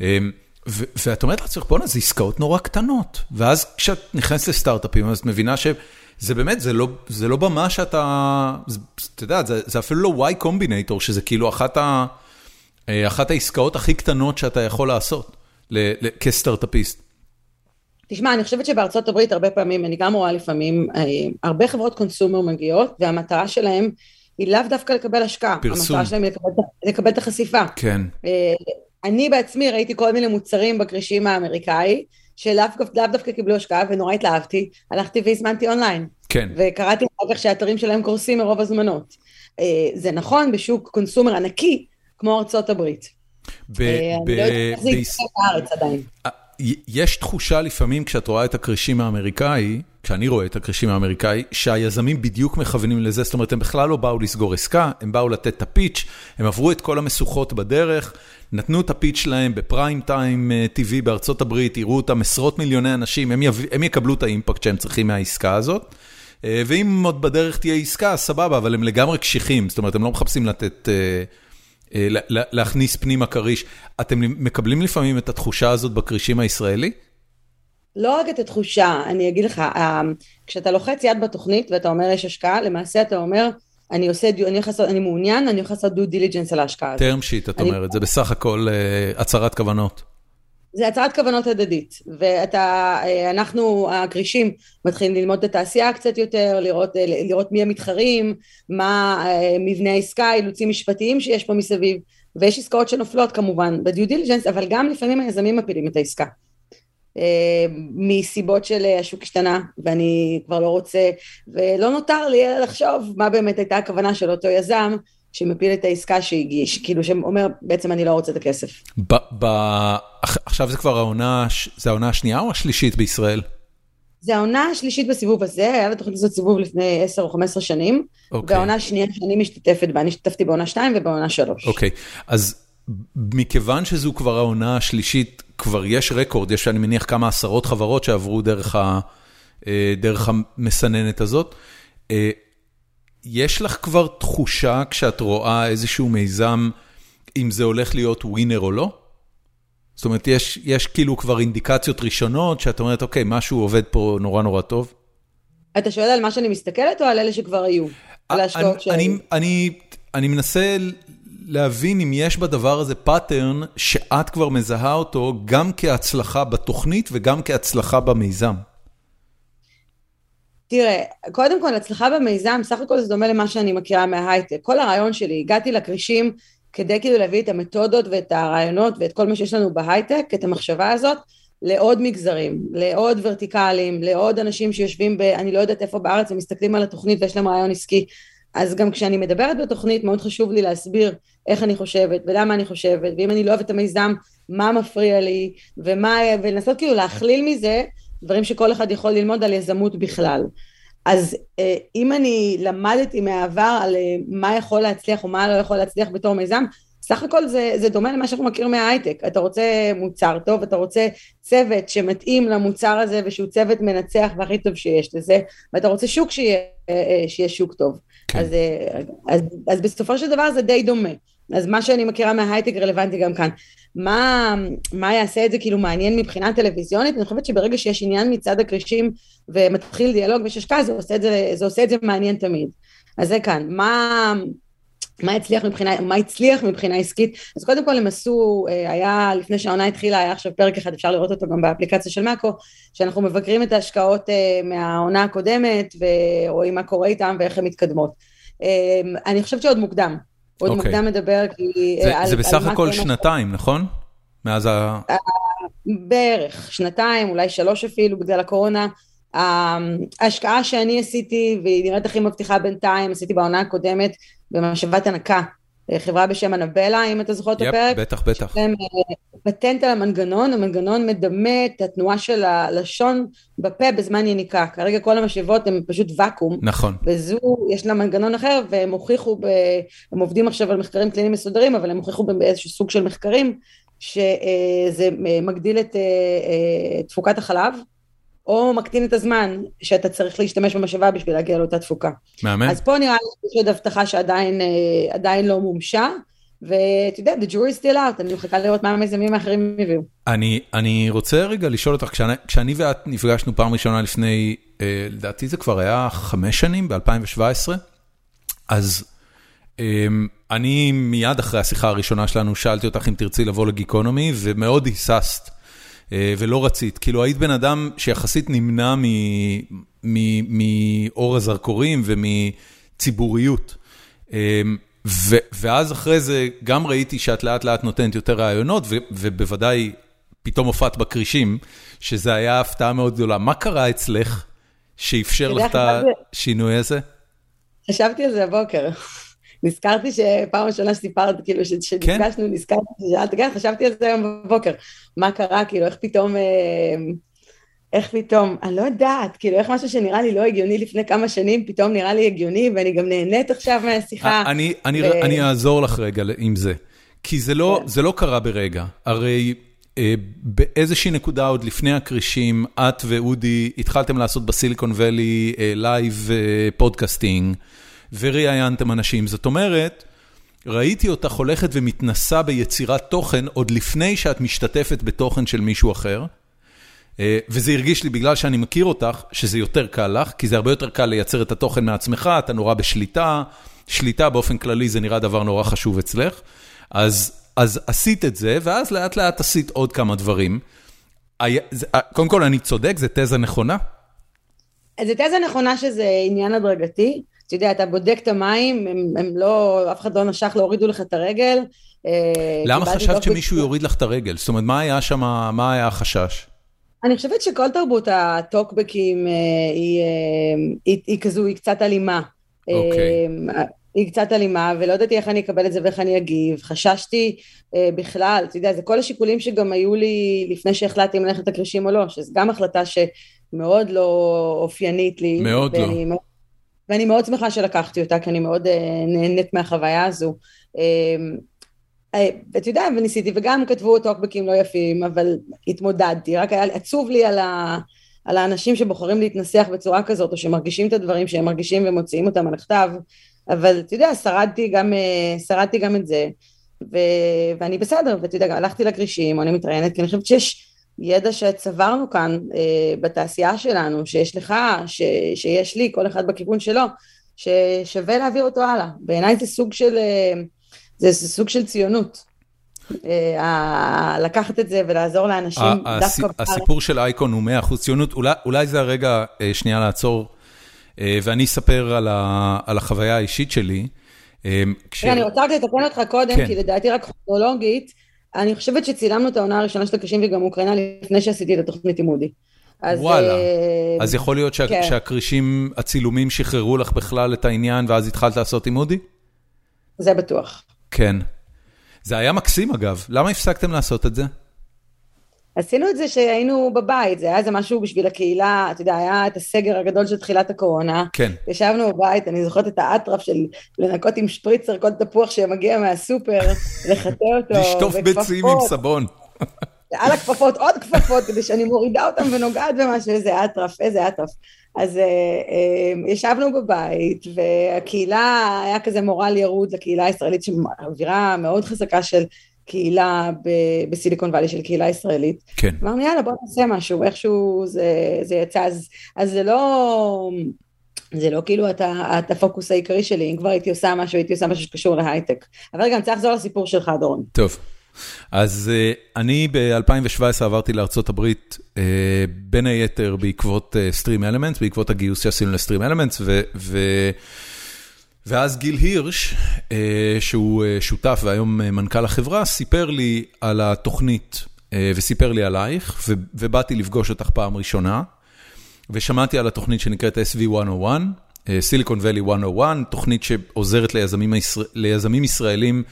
אמ, ואת אומרת לעצמך, בואנה, זה עסקאות נורא קטנות. ואז כשאת נכנסת לסטארט-אפים, אז את מבינה שזה באמת, זה לא, זה לא במה שאתה, אתה יודע, זה, זה אפילו לא Y קומבינטור, שזה כאילו אחת, ה, אה, אחת העסקאות הכי קטנות שאתה יכול לעשות כסטארט-אפיסט. תשמע, אני חושבת שבארצות הברית הרבה פעמים, אני גם רואה לפעמים, אה, הרבה חברות קונסומר מגיעות, והמטרה שלהם היא לאו דווקא לקבל השקעה. פרסום. המטרה שלהם היא לקבל, לקבל את החשיפה. כן. אה, אני בעצמי ראיתי כל מיני מוצרים בכרישים האמריקאי, שלאו דווקא קיבלו השקעה ונורא התלהבתי, הלכתי והזמנתי אונליין. כן. וקראתי אחר כך שהאתרים שלהם קורסים מרוב הזמנות. אה, זה נכון בשוק קונסומר ענקי כמו ארצות הברית. ב- אני לא יודעת איך זה יקרה בארץ עדיין. יש תחושה לפעמים כשאת רואה את הכרישים האמריקאי, כשאני רואה את הכרישים האמריקאי, שהיזמים בדיוק מכוונים לזה, זאת אומרת, הם בכלל לא באו לסגור עסקה, הם באו לתת את הפיץ', הם עברו את כל המשוכות בדרך, נתנו את הפיץ' שלהם בפריים טיים TV בארצות הברית, יראו אותם עשרות מיליוני אנשים, הם, יב... הם יקבלו את האימפקט שהם צריכים מהעסקה הזאת. ואם עוד בדרך תהיה עסקה, סבבה, אבל הם לגמרי קשיחים, זאת אומרת, הם לא מחפשים לתת... להכניס פנימה כריש. אתם מקבלים לפעמים את התחושה הזאת בכרישים הישראלי? לא רק את התחושה, אני אגיד לך, כשאתה לוחץ יד בתוכנית ואתה אומר יש השקעה, למעשה אתה אומר, אני עושה, אני, לעשות, אני מעוניין, אני הולך לעשות due diligence על ההשקעה הזאת. term sheet, את אומרת, זה בסך הכל הצהרת כוונות. זה הצהרת כוונות הדדית, ואתה, אנחנו הכרישים מתחילים ללמוד את התעשייה קצת יותר, לראות, לראות מי המתחרים, מה מבנה העסקה, אילוצים משפטיים שיש פה מסביב, ויש עסקאות שנופלות כמובן בדיו דיליג'נס, אבל גם לפעמים היזמים מפילים את העסקה. מסיבות של השוק השתנה, ואני כבר לא רוצה, ולא נותר לי אלא לחשוב מה באמת הייתה הכוונה של אותו יזם, שמפיל את העסקה שהגיש, כאילו שאומר בעצם אני לא רוצה את הכסף. עכשיו זה כבר העונה, זה העונה השנייה או השלישית בישראל? זה העונה השלישית בסיבוב הזה, היה לתוכנית הזאת סיבוב לפני 10 או 15 שנים, okay. והעונה השנייה שאני משתתפת בה, אני השתתפתי בעונה 2 ובעונה 3. אוקיי, okay. אז מכיוון שזו כבר העונה השלישית, כבר יש רקורד, יש אני מניח כמה עשרות חברות שעברו דרך, ה, דרך המסננת הזאת. יש לך כבר תחושה כשאת רואה איזשהו מיזם, אם זה הולך להיות winner או לא? זאת אומרת, יש, יש כאילו כבר אינדיקציות ראשונות שאת אומרת, אוקיי, משהו עובד פה נורא נורא טוב? אתה שואל על מה שאני מסתכלת או על אלה שכבר היו? על ההשקעות שהיו? אני, אני, אני מנסה להבין אם יש בדבר הזה pattern שאת כבר מזהה אותו גם כהצלחה בתוכנית וגם כהצלחה במיזם. תראה, קודם כל, הצלחה במיזם, סך הכל זה דומה למה שאני מכירה מההייטק. כל הרעיון שלי, הגעתי לכרישים כדי כאילו להביא את המתודות ואת הרעיונות ואת כל מה שיש לנו בהייטק, את המחשבה הזאת, לעוד מגזרים, לעוד ורטיקלים, לעוד אנשים שיושבים ב... אני לא יודעת איפה בארץ, ומסתכלים על התוכנית ויש להם רעיון עסקי. אז גם כשאני מדברת בתוכנית, מאוד חשוב לי להסביר איך אני חושבת ולמה אני חושבת, ואם אני לא אוהבת את המיזם, מה מפריע לי, ומה... ולנסות כאילו להכליל מזה דברים שכל אחד יכול ללמוד על יזמות בכלל. אז אה, אם אני למדתי מהעבר על אה, מה יכול להצליח או מה לא יכול להצליח בתור מיזם, סך הכל זה, זה דומה למה שאנחנו מכירים מההייטק. אתה רוצה מוצר טוב, אתה רוצה צוות שמתאים למוצר הזה ושהוא צוות מנצח והכי טוב שיש לזה, ואתה רוצה שוק שיהיה, אה, שיהיה שוק טוב. כן. אז, אז, אז בסופו של דבר זה די דומה. אז מה שאני מכירה מההייטק רלוונטי גם כאן. מה, מה יעשה את זה כאילו מעניין מבחינה טלוויזיונית? אני חושבת שברגע שיש עניין מצד הכרישים ומתחיל דיאלוג ויש השקעה, זה זה, זה עושה את זה מעניין תמיד. אז זה כאן. מה... מה הצליח מבחינה, מה הצליח מבחינה עסקית, אז קודם כל הם עשו, אה, היה לפני שהעונה התחילה, היה עכשיו פרק אחד, אפשר לראות אותו גם באפליקציה של מאקו, שאנחנו מבקרים את ההשקעות אה, מהעונה הקודמת ורואים מה קורה איתם ואיך הן מתקדמות. אה, אני חושבת שעוד מוקדם, עוד okay. אוקיי. מוקדם לדבר כי... זה, על, זה בסך הכל שנתיים, נכון? מאז ה... בערך, שנתיים, אולי שלוש אפילו, בגלל הקורונה. ההשקעה שאני עשיתי, והיא נראית הכי מבטיחה בינתיים, עשיתי בעונה הקודמת במשאבת הנקה, חברה בשם אנבלה, אם אתה זוכר את הפרק. בטח, בטח. שהם פטנט על המנגנון, המנגנון מדמה את התנועה של הלשון בפה בזמן יניקה. כרגע כל המשאבות הן פשוט ואקום. נכון. וזו, יש לה מנגנון אחר, והם הוכיחו, ב, הם עובדים עכשיו על מחקרים קליניים מסודרים, אבל הם הוכיחו באיזשהו סוג של מחקרים, שזה מגדיל את תפוקת החלב. או מקטין את הזמן שאתה צריך להשתמש במשאבה בשביל להגיע לאותה תפוקה. מאמן. אז פה נראה לי שיש עוד הבטחה שעדיין לא מומשה, ואתה יודע, the jury is still out, אני מחכה לראות מה המיזמים האחרים יביאו. אני, אני רוצה רגע לשאול אותך, כשאני, כשאני ואת נפגשנו פעם ראשונה לפני, אה, לדעתי זה כבר היה חמש שנים, ב-2017, אז אה, אני מיד אחרי השיחה הראשונה שלנו שאלתי אותך אם תרצי לבוא לגיקונומי, ומאוד היססת. אה, ולא רצית, כאילו היית בן אדם שיחסית נמנע מאור הזרקורים ומציבוריות. אה, ואז אחרי זה גם ראיתי שאת לאט לאט נותנת יותר רעיונות, ובוודאי פתאום הופעת בכרישים, שזה היה הפתעה מאוד גדולה. מה קרה אצלך שאפשר לך את השינוי הזה? חשבתי על זה הבוקר. נזכרתי שפעם ראשונה שסיפרת, כאילו, שנפגשנו, כן? נזכרתי ששאלת, כן, חשבתי על זה היום בבוקר, מה קרה, כאילו, איך פתאום, אה, איך פתאום, אני לא יודעת, כאילו, איך משהו שנראה לי לא הגיוני לפני כמה שנים, פתאום נראה לי הגיוני, ואני גם נהנית עכשיו מהשיחה. אני, אני, ו... אני אעזור לך רגע עם זה, כי זה לא, כן. זה לא קרה ברגע, הרי... אה, באיזושהי נקודה עוד לפני הכרישים, את ואודי התחלתם לעשות ב Silicon Valley Live podcasting, וראיינתם אנשים. זאת אומרת, ראיתי אותך הולכת ומתנסה ביצירת תוכן עוד לפני שאת משתתפת בתוכן של מישהו אחר. אה, וזה הרגיש לי, בגלל שאני מכיר אותך, שזה יותר קל לך, כי זה הרבה יותר קל לייצר את התוכן מעצמך, אתה נורא בשליטה, שליטה באופן כללי זה נראה דבר נורא חשוב אצלך. אז אז עשית את זה, ואז לאט לאט עשית עוד כמה דברים. קודם כל, אני צודק, זו תזה נכונה? זו תזה נכונה שזה עניין הדרגתי. אתה יודע, אתה בודק את המים, הם, הם לא, אף אחד לא נשך להורידו לך את הרגל. אה, למה חשבת שמישהו יוריד לך את הרגל? זאת אומרת, מה היה שם, מה היה החשש? אני חושבת שכל תרבות הטוקבקים אה, היא, אה, היא, היא כזו, היא קצת אלימה. אוקיי. היא קצת אלימה, ולא ידעתי איך אני אקבל את זה ואיך אני אגיב. חששתי אה, בכלל, אתה יודע, זה כל השיקולים שגם היו לי לפני שהחלטתי אם ללכת לקרישים או לא, שזו גם החלטה שמאוד לא אופיינית לי. מאוד לא. ואני מאוד שמחה שלקחתי אותה, כי אני מאוד אה, נהנית מהחוויה הזו. אה, אה, ואתה יודע, וניסיתי, וגם כתבו טוקבקים לא יפים, אבל התמודדתי, רק היה עצוב לי על ה... על האנשים שבוחרים להתנסח בצורה כזאת, או שמרגישים את הדברים שהם מרגישים ומוציאים אותם על הכתב, אבל אתה יודע, שרדתי גם, אה, שרדתי גם את זה, ו, ואני בסדר, ואתה יודע, הלכתי לכרישים, אני מתראיינת, כי אני חושבת שיש ידע שצברנו כאן אה, בתעשייה שלנו, שיש לך, ש, שיש לי, כל אחד בכיוון שלו, ששווה להעביר אותו הלאה. בעיניי זה סוג של, אה, זה, זה סוג של ציונות. אה, לקחת את זה ולעזור לאנשים דווקא... הסיפור של אייקון הוא 100% ציונות, אולי, אולי זה הרגע אה, שנייה לעצור אה, ואני אספר על על החוויה האישית שלי. אה, כש... אני רוצה רק לתקן אותך קודם, כן. כי לדעתי רק כרונולוגית, אני חושבת שצילמנו את העונה הראשונה של הקרישים וגם אוקראינה לפני שעשיתי את התוכנית עם אודי. אז, וואלה, uh, אז יכול להיות שה, כן. שהקרישים, הצילומים שחררו לך בכלל את העניין ואז התחלת לעשות עם אודי? זה בטוח. כן. זה היה מקסים אגב, למה הפסקתם לעשות את זה? עשינו את זה שהיינו בבית, זה היה איזה משהו בשביל הקהילה, אתה יודע, היה את הסגר הגדול של תחילת הקורונה. כן. ישבנו בבית, אני זוכרת את האטרף של לנקות עם שפריצר כל תפוח שמגיע מהסופר, לחטא אותו. [LAUGHS] לשטוף ביצים עם סבון. [LAUGHS] על הכפפות, עוד כפפות, כדי שאני מורידה אותם ונוגעת במשהו, איזה אטרף, איזה אטרף. אז uh, uh, ישבנו בבית, והקהילה, היה כזה מורל ירוד לקהילה הישראלית, שאווירה מאוד חזקה של קהילה בסיליקון וואלי של קהילה ישראלית. כן. אמרנו יאללה בוא נעשה משהו, איכשהו זה, זה יצא, אז, אז זה לא... זה לא כאילו את, את הפוקוס העיקרי שלי, אם כבר הייתי עושה משהו, הייתי עושה משהו שקשור להייטק. אבל רגע, אני רוצה לחזור לסיפור שלך, דורון. טוב. אז uh, אני ב-2017 עברתי הברית, uh, בין היתר בעקבות uh, Stream Elements, בעקבות הגיוס שעשינו ל-Stream Elements, ו... ו- ואז גיל הירש, אה, שהוא אה, שותף והיום אה, מנכ"ל החברה, סיפר לי על התוכנית וסיפר לי עלייך, ובאתי לפגוש אותך פעם ראשונה, ושמעתי על התוכנית שנקראת SV101, Silicon Valley 101, תוכנית שעוזרת ליזמים, ליזמים ישראלים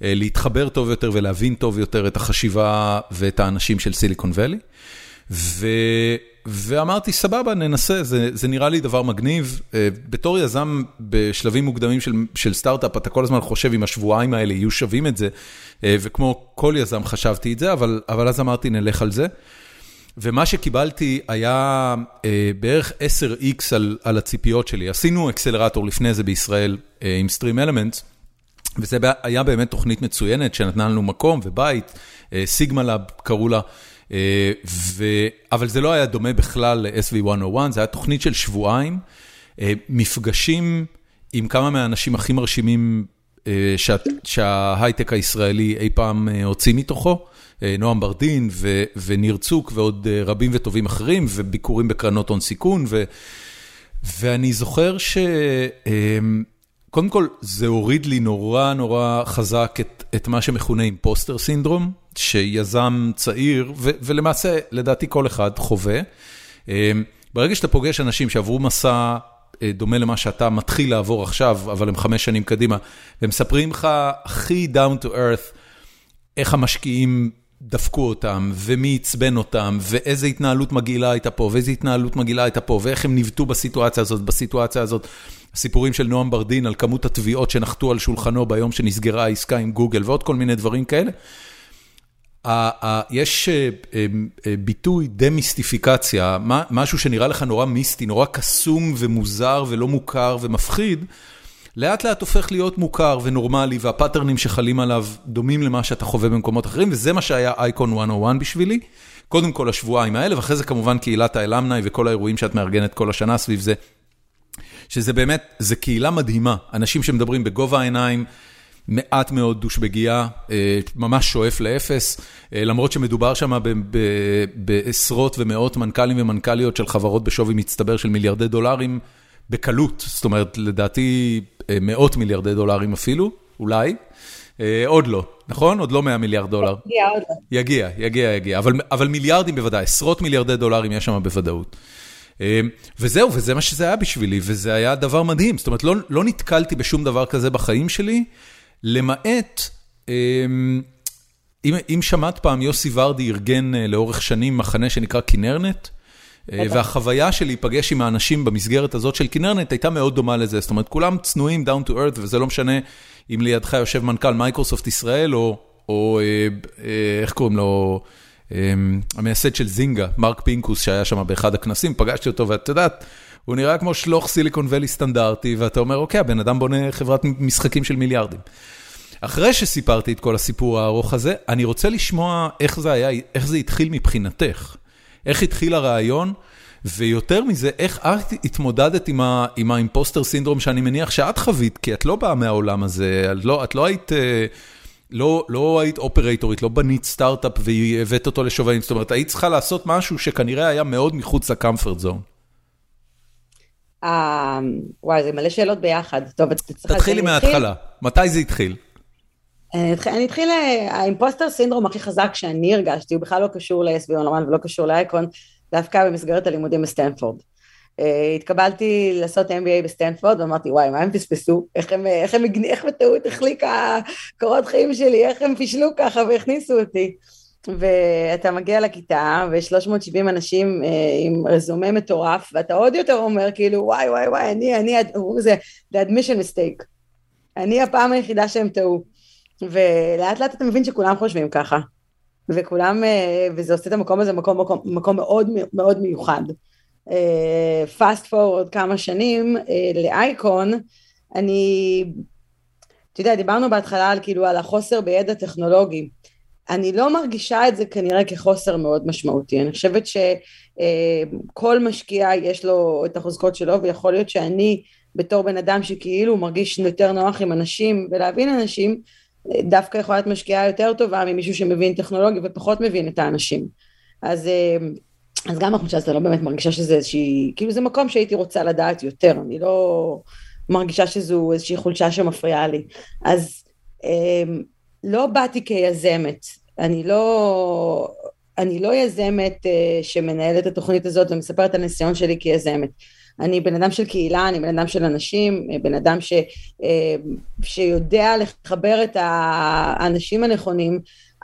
להתחבר טוב יותר ולהבין טוב יותר את החשיבה ואת האנשים של סיליקון ואלי. ואמרתי, סבבה, ננסה, זה זה נראה לי דבר מגניב. אה, בתור יזם בשלבים מוקדמים של סטארט-אפ, אתה כל הזמן חושב אם השבועיים האלה יהיו שווים את זה, אה, וכמו כל יזם חשבתי את זה, אבל אבל אז אמרתי, נלך על זה. ומה שקיבלתי היה אה, בערך 10x על על הציפיות שלי. עשינו אקסלרטור לפני זה בישראל אה, עם Stream Elements, וזה היה באמת תוכנית מצוינת שנתנה לנו מקום ובית, אה, סיגמה לאב קראו לה. אה. אבל זה לא היה דומה בכלל ל-SV101, זה היה תוכנית של שבועיים, אה, מפגשים עם כמה מהאנשים הכי מרשימים אה, שה... שההייטק הישראלי אי פעם הוציא מתוכו, נועם ברדין ו... וניר צוק ועוד רבים וטובים אחרים, וביקורים בקרנות הון סיכון, ו... ואני זוכר ש... קודם כל, זה הוריד לי נורא נורא חזק את, את מה שמכונה אימפוסטר סינדרום, שיזם צעיר, ולמעשה, לדעתי כל אחד חווה. אמ, ברגע שאתה פוגש אנשים שעברו מסע דומה למה שאתה מתחיל לעבור עכשיו, אבל הם חמש שנים קדימה, והם מספרים לך הכי down to earth, איך המשקיעים דפקו אותם, ומי עצבן אותם, ואיזה התנהלות מגעילה הייתה פה, ואיזה התנהלות מגעילה הייתה פה, ואיך הם ניווטו בסיטואציה הזאת, בסיטואציה הזאת. הסיפורים של נועם ברדין על כמות התביעות שנחתו על שולחנו ביום שנסגרה העסקה עם גוגל, ועוד כל מיני דברים כאלה. יש אה, אה, אה, ביטוי דמיסטיפיקציה, משהו שנראה לך נורא מיסטי, נורא קסום ומוזר ולא מוכר ומפחיד, לאט לאט הופך להיות מוכר ונורמלי, והפאטרנים שחלים עליו דומים למה שאתה חווה במקומות אחרים, וזה מה שהיה אייקון 101 בשבילי. קודם כל השבועיים האלה, ואחרי זה כמובן קהילת האלמנאי וכל האירועים שאת מארגנת כל השנה סביב זה. שזה באמת, זה קהילה מדהימה, אנשים שמדברים בגובה העיניים, מעט מאוד דושבגייה, אה, ממש שואף לאפס, אה, למרות שמדובר שם בעשרות ומאות מנכ"לים ומנכ"ליות של חברות בשווי מצטבר של מיליארדי דולרים בקלות, זאת אומרת, לדעתי אה, מאות מיליארדי דולרים אפילו, אולי. עוד לא, נכון? עוד לא 100 מיליארד דולר. יגיע, עוד לא. יגיע, יגיע, יגיע, אבל, אבל מיליארדים בוודאי, עשרות מיליארדי דולרים יש שם בוודאות. וזהו, וזה מה שזה היה בשבילי, וזה היה דבר מדהים. זאת אומרת, לא, לא נתקלתי בשום דבר כזה בחיים שלי. למעט, אמ, אם אם שמעת פעם, יוסי ורדי ארגן אה, לאורך שנים מחנה שנקרא כנרנט, אה, והחוויה של להיפגש עם האנשים במסגרת הזאת של כנרנט הייתה מאוד דומה לזה, זאת אומרת, כולם צנועים, down to earth, וזה לא משנה אם לידך יושב מנכ"ל מייקרוסופט ישראל, או או אה, איך קוראים לו, אמ, המייסד של זינגה, מרק פינקוס, שהיה שם באחד הכנסים, פגשתי אותו, ואת יודעת, הוא נראה כמו שלוח סיליקון ואלי סטנדרטי, ואתה אומר, אוקיי, הבן אדם בונה חברת משחקים של מיליארדים. אחרי שסיפרתי את כל הסיפור הארוך הזה, אני רוצה לשמוע איך זה היה, איך זה התחיל מבחינתך. איך התחיל הרעיון, ויותר מזה, איך את התמודדת עם, עם האימפוסטר סינדרום שאני מניח שאת חווית, כי את לא באה מהעולם הזה, את לא, את לא היית... אה, לא, לא היית אופרייטורית, לא בנית סטארט-אפ והבאת אותו לשווים, זאת אומרת, היית צריכה לעשות משהו שכנראה היה מאוד מחוץ לקמפרט זון. אה, וואי, זה מלא שאלות ביחד. טוב, את צריכה... תתחילי מההתחלה, מתי זה התחיל? אני אתחיל, האימפוסטר סינדרום הכי חזק שאני הרגשתי, הוא בכלל לא קשור ל-SB אונלמן ולא קשור לאייקון, דווקא במסגרת הלימודים בסטנפורד. Uh, התקבלתי לעשות MBA בסטנפורד ואמרתי וואי מה הם פספסו איך הם איך הם איך בטעות החליקה קורות חיים שלי איך הם פישלו ככה והכניסו אותי ואתה מגיע לכיתה ו-370 אנשים uh, עם רזומה מטורף ואתה עוד יותר אומר כאילו וואי וואי וואי אני אני זה the admission mistake. אני הפעם היחידה שהם טעו. ולאט לאט אתה מבין שכולם חושבים ככה. וכולם uh, וזה עושה את המקום הזה מקום, מקום, מקום מאוד מאוד מיוחד. פאסט uh, פורוד כמה שנים uh, לאייקון אני אתה יודע דיברנו בהתחלה על כאילו על החוסר בידע טכנולוגי אני לא מרגישה את זה כנראה כחוסר מאוד משמעותי, אני חושבת שכל משקיע יש לו את החוזקות שלו ויכול להיות שאני בתור בן אדם שכאילו מרגיש יותר נוח עם אנשים ולהבין אנשים, דווקא יכולה להיות משקיעה יותר טובה ממישהו שמבין טכנולוגיה ופחות מבין את האנשים. אז, אז גם החולשה הזאת, לא באמת מרגישה שזה איזושהי, כאילו זה מקום שהייתי רוצה לדעת יותר, אני לא מרגישה שזו איזושהי חולשה שמפריעה לי. אז לא באתי כיזמת, אני לא, אני לא יזמת אה, שמנהלת את התוכנית הזאת ומספרת על הניסיון שלי כיזמת. אני בן אדם של קהילה, אני בן אדם של אנשים, אה, בן אדם ש, אה, שיודע לחבר את האנשים הנכונים.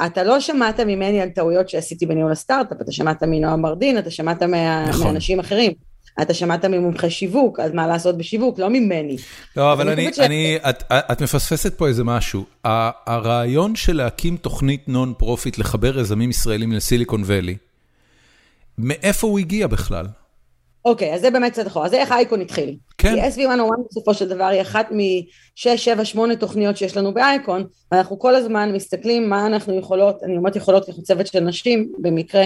אתה לא שמעת ממני על טעויות שעשיתי בניהול הסטארט-אפ, אתה שמעת מנועם מרדין, אתה שמעת מה, נכון. מאנשים אחרים. אתה שמעת ממומחי שיווק, אז מה לעשות בשיווק, לא ממני. לא, אבל אני, ש... אני, את, את מפספסת פה איזה משהו. הרעיון של להקים תוכנית non-profit לחבר יזמים ישראלים לסיליקון ואלי, מאיפה הוא הגיע בכלל? אוקיי, אז זה באמת קצת אחורה. אז איך אייקון התחיל. כן. כי SV101 בסופו של דבר היא אחת משש, שבע, שמונה תוכניות שיש לנו באייקון, ואנחנו כל הזמן מסתכלים מה אנחנו יכולות, אני אומרת יכולות אנחנו צוות של נשים, במקרה,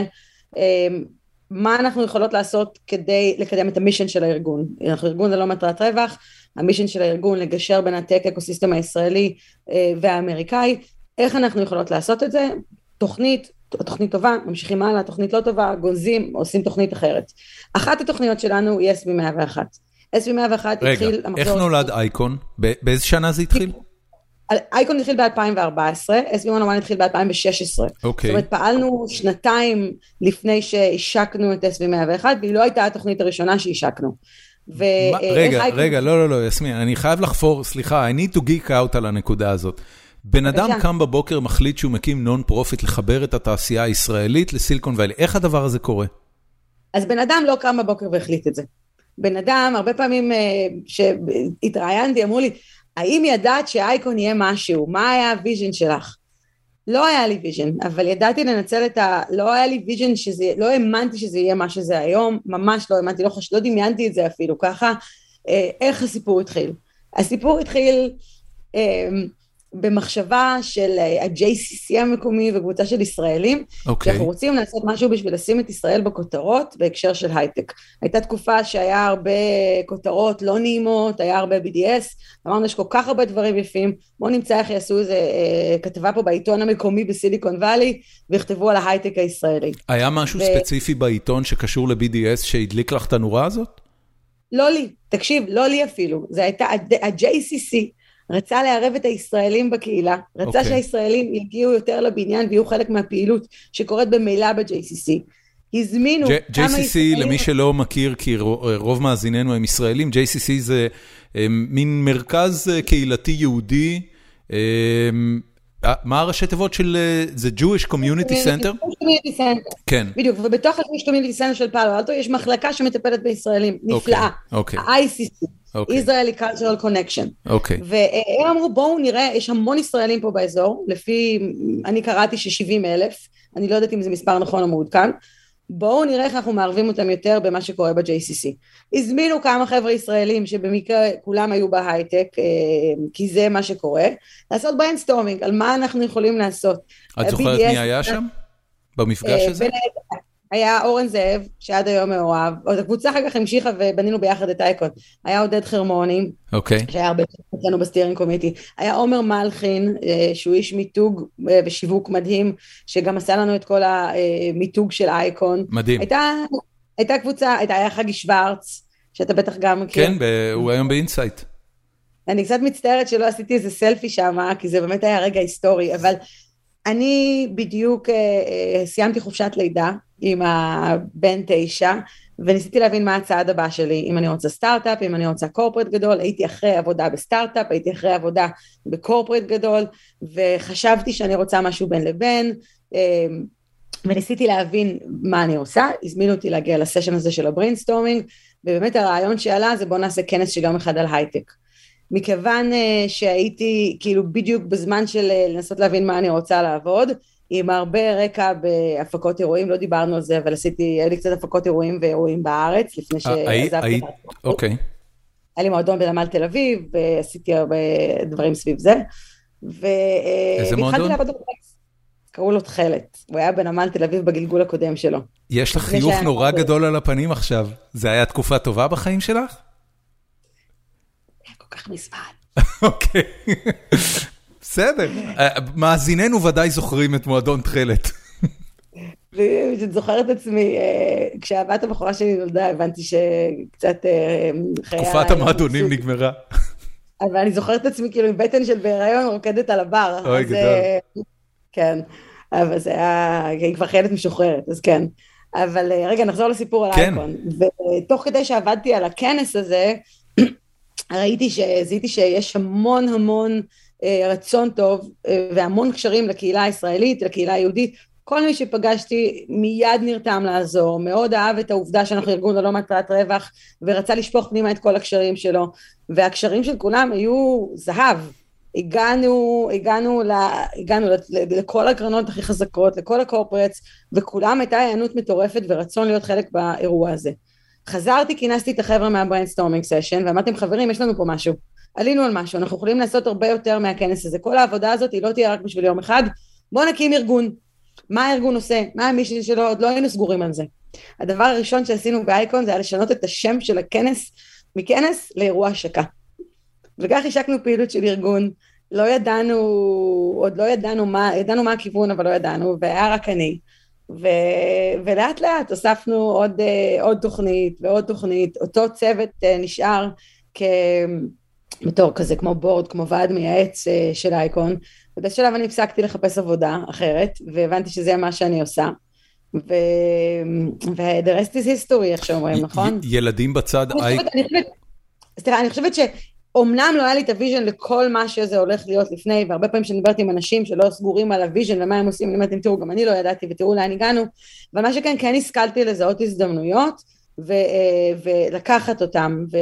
אמ, מה אנחנו יכולות לעשות כדי לקדם את ה-mission של הארגון. אנחנו ארגון ללא מטרת רווח, המישן של הארגון לגשר בין הטק אקוסיסטם הישראלי אה, והאמריקאי, איך אנחנו יכולות לעשות את זה? תוכנית, תוכנית טובה, ממשיכים הלאה, תוכנית לא טובה, גונזים, עושים תוכנית אחרת. אחת התוכניות שלנו היא SB 101. SB 101 רגע, התחיל... רגע, איך נולד אייקון? באיזה שנה זה התחיל? אייקון התחיל ב-2014, SB101 התחיל ב-2016. אוקיי. זאת אומרת, פעלנו שנתיים לפני שהשקנו את SB101, והיא לא הייתה התוכנית הראשונה שהשקנו. רגע, רגע, לא, לא, לא, יסמין, אני חייב לחפור, סליחה, I need to geek out על הנקודה הזאת. בן אדם קם בבוקר, מחליט שהוא מקים non-profit לחבר את התעשייה הישראלית לסיליקון ואלי. איך הדבר הזה קורה? אז בן אדם לא קם בבוקר והחליט את זה. בן אדם, הרבה פעמים שהתראיינתי, אמרו לי, האם ידעת שאייקון יהיה משהו? מה היה ה-vision שלך? לא היה לי vision, אבל ידעתי לנצל את ה... לא היה לי vision שזה... לא האמנתי שזה יהיה מה שזה היום, ממש לא האמנתי, לא, חש... לא דמיינתי את זה אפילו ככה. אה, איך הסיפור התחיל? הסיפור התחיל אה, במחשבה של אה, ה-JCC המקומי וקבוצה של ישראלים, okay. אוקיי. שאנחנו רוצים לעשות משהו בשביל לשים את ישראל בכותרות בהקשר של הייטק. הייתה תקופה שהיה הרבה כותרות לא נעימות, היה הרבה BDS, אמרנו יש כל כך הרבה דברים יפים, בואו נמצא איך יעשו איזה אה, כתבה פה בעיתון המקומי בסיליקון וואלי, ויכתבו על ההייטק הישראלי. היה משהו ו... ספציפי בעיתון שקשור ל-BDS שהדליק לך את הנורה הזאת? לא לי, תקשיב, לא לי אפילו, זה הייתה ה-JCC. רצה לערב את הישראלים בקהילה, רצה okay. אוקיי. שהישראלים יגיעו יותר לבניין ויהיו חלק מהפעילות שקורית במילא ב-JCC. הזמינו J- כמה JCC, ישראלים... JCC, למי שלא מכיר, כי רוב מאזיננו הם ישראלים, JCC זה הם, מין מרכז אה, קהילתי יהודי. אה, מה הראשי תיבות של זה Jewish Community Center? Community Center. כן. בדיוק, ובתוך ה-Jewish Community Center של פאלו אלטו יש מחלקה שמטפלת בישראלים, נפלאה. אוקיי. ה-ICC. אוקיי. Israeli Cultural Connection. אוקיי. והם אמרו בואו נראה, יש המון ישראלים פה באזור, לפי, אני קראתי ש-70 אלף, אני לא יודעת אם זה מספר נכון או מעודכן, בואו נראה איך אנחנו מערבים אותם יותר במה שקורה ב-JCC. הזמינו כמה חבר'ה ישראלים שבמקרה כולם היו בהייטק, אה, כי זה מה שקורה, לעשות brainstorming על מה אנחנו יכולים לעשות. את זוכרת מי היה שם? במפגש אה, הזה? היה אורן זאב, שעד היום מאוהב, עוד הקבוצה אחר כך המשיכה ובנינו ביחד את אייקון. היה עודד חרמוני, okay. אוקיי. שהיה הרבה אצלנו בסטירינג קומיטי. היה עומר מלכין, אה, שהוא איש מיתוג אה, ושיווק מדהים, שגם עשה לנו את כל המיתוג של אייקון. מדהים. הייתה, הייתה קבוצה, הייתה, היה חגי שוורץ, שאתה בטח גם מכיר. כן, ב- הוא היום באינסייט. אני קצת מצטערת שלא עשיתי איזה סלפי שם, כי זה באמת היה רגע היסטורי, אבל אני בדיוק אה, אה, סיימתי חופשת לידה עם הבן תשע, וניסיתי להבין מה הצעד הבא שלי, אם אני רוצה סטארט-אפ, אם אני רוצה corporate גדול, הייתי אחרי עבודה בסטארט-אפ, הייתי אחרי עבודה ב-corporate גדול, וחשבתי שאני רוצה משהו בין לבין, אה, וניסיתי להבין מה אני עושה, הזמינו אותי להגיע לסשן הזה של ה-brainstorming, ובאמת הרעיון שעלה זה בוא נעשה כנס של יום אחד על הייטק. מכיוון uh, שהייתי כאילו בדיוק בזמן של uh, לנסות להבין מה אני רוצה לעבוד, עם הרבה רקע בהפקות אירועים, לא דיברנו על זה, אבל עשיתי, היה לי קצת הפקות אירועים ואירועים בארץ, לפני אה, שעזבתי. אוקיי. היה לי מועדון בנמל תל אביב, ועשיתי הרבה דברים סביב זה. איזה מועדון? קראו לו תכלת, הוא היה בנמל תל אביב בגלגול הקודם שלו. יש לך חיוך נורא גדול על הפנים עכשיו, זה היה תקופה טובה בחיים שלך? כל כך מזמן. אוקיי, בסדר. מאזיננו ודאי זוכרים את מועדון תכלת. אני זוכרת את עצמי, אה, כשהבת הבחורה שלי נולדה, הבנתי שקצת... אה, תקופת המועדונים נגמרה. אבל אני זוכרת את עצמי כאילו עם בטן של בהיריון רוקדת על הבר. אוי, גדול. כן, אבל זה היה, היא כבר חיילת משוחררת, אז כן. אבל אה, רגע, נחזור לסיפור על כן. אייקון. ותוך כדי שעבדתי על הכנס הזה, ראיתי שזיהיתי שיש המון המון אה, רצון טוב אה, והמון קשרים לקהילה הישראלית, לקהילה היהודית. כל מי שפגשתי מיד נרתם לעזור, מאוד אהב את העובדה שאנחנו ארגון ללא מטרת רווח ורצה לשפוך פנימה את כל הקשרים שלו והקשרים של כולם היו זהב. הגענו, הגענו, לה, הגענו לכל הקרנות הכי חזקות, לכל ה-corporates וכולם הייתה היענות מטורפת ורצון להיות חלק באירוע הזה. חזרתי, כינסתי את החבר'ה מה-brainstorming session, ואמרתי, חברים, יש לנו פה משהו. עלינו על משהו, אנחנו יכולים לעשות הרבה יותר מהכנס הזה. כל העבודה הזאת היא לא תהיה רק בשביל יום אחד. בואו נקים ארגון. מה הארגון עושה? מה ה-mission שלו? עוד לא היינו סגורים על זה. הדבר הראשון שעשינו באייקון זה היה לשנות את השם של הכנס מכנס לאירוע השקה. וכך השקנו פעילות של ארגון. לא ידענו, עוד לא ידענו מה, ידענו מה הכיוון, אבל לא ידענו, והיה רק אני. ו, ולאט לאט הוספנו עוד, uh, עוד תוכנית ועוד תוכנית, אותו צוות uh, נשאר כ... בתור כזה כמו בורד, כמו ועד מייעץ uh, של אייקון, ובאיזשהו שלב אני הפסקתי לחפש עבודה אחרת, והבנתי שזה מה שאני עושה, ו-the rest is history, איך שאומרים, נכון? ילדים בצד... סליחה, אני חושבת שאומנם לא היה לי את ה-vision לכל מה שזה הולך להיות לפני, והרבה פעמים כשאני מדברת עם אנשים שלא סגורים על ה-vision ומה הם עושים, אני אומרת, תראו, גם אני לא ידעתי ותראו לאן הגענו, אבל מה שכן, כן השכלתי לזהות הזדמנויות. ו, ולקחת אותם, ו,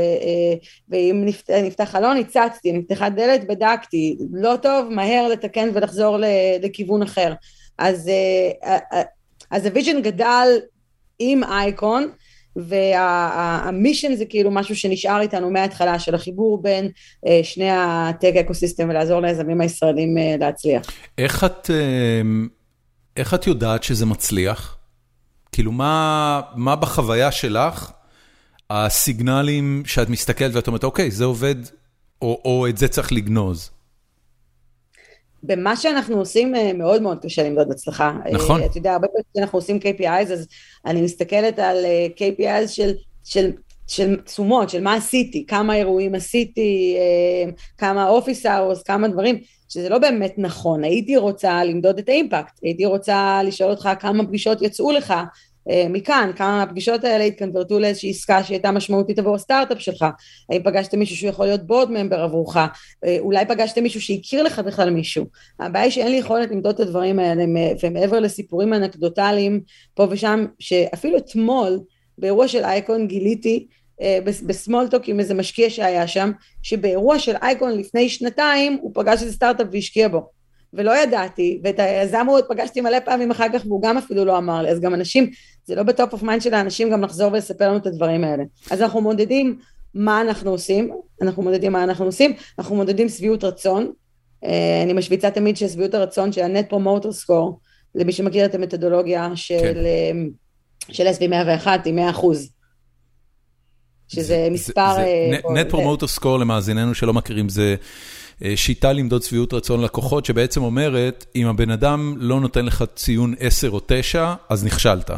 ואם נפתח, נפתח חלון הצצתי, נפתחה דלת בדקתי, לא טוב, מהר לתקן ולחזור לכיוון אחר. אז, אז ה-vision גדל עם אייקון, וה-mission זה כאילו משהו שנשאר איתנו מההתחלה של החיבור בין שני ה-tech ecosystem ולעזור ליזמים הישראלים להצליח. איך את, איך את יודעת שזה מצליח? כאילו מה, מה בחוויה שלך הסיגנלים שאת מסתכלת ואת אומרת, אוקיי, זה עובד, או, או את זה צריך לגנוז? במה שאנחנו עושים מאוד מאוד קשה למדוד הצלחה. נכון. אתה יודע, הרבה פעמים כשאנחנו עושים KPIs, אז אני מסתכלת על KPIs של, של, של תשומות, של מה עשיתי, כמה אירועים עשיתי, כמה אופיס אאורס, כמה דברים, שזה לא באמת נכון. הייתי רוצה למדוד את האימפקט, הייתי רוצה לשאול אותך כמה פגישות יצאו לך מכאן, כמה הפגישות האלה התקנברטו לאיזושהי עסקה שהייתה משמעותית עבור הסטארט-אפ שלך, האם פגשת מישהו שהוא יכול להיות בורד ממבר עבורך, אולי פגשת מישהו שהכיר לך בכלל מישהו. הבעיה היא שאין לי יכולת למדוד את הדברים האלה, ומעבר לסיפורים אנקדוטליים פה ושם, שאפילו אתמול, באירוע של אייקון גיליתי, בסמולטוק עם איזה משקיע שהיה שם, שבאירוע של אייקון לפני שנתיים, הוא פגש איזה סטארט-אפ והשקיע בו. ולא ידעתי, ואת היזם עוד פגשתי מלא פעמים אחר כך, והוא גם אפילו לא אמר לי, אז גם אנשים, זה לא ב-top of mind של האנשים גם לחזור ולספר לנו את הדברים האלה. אז אנחנו מודדים מה אנחנו עושים, אנחנו מודדים מה אנחנו עושים, אנחנו מודדים שביעות רצון, אני משוויצה תמיד ששביעות הרצון של ה-net promoter score, למי שמכיר את המתודולוגיה של, כן. של SV101 היא 100 אחוז. שזה מספר... זה, זה, net promoter score למאזיננו שלא מכירים זה... שיטה למדוד שביעות רצון לקוחות, שבעצם אומרת, אם הבן אדם לא נותן לך ציון 10 או 9, אז נכשלת.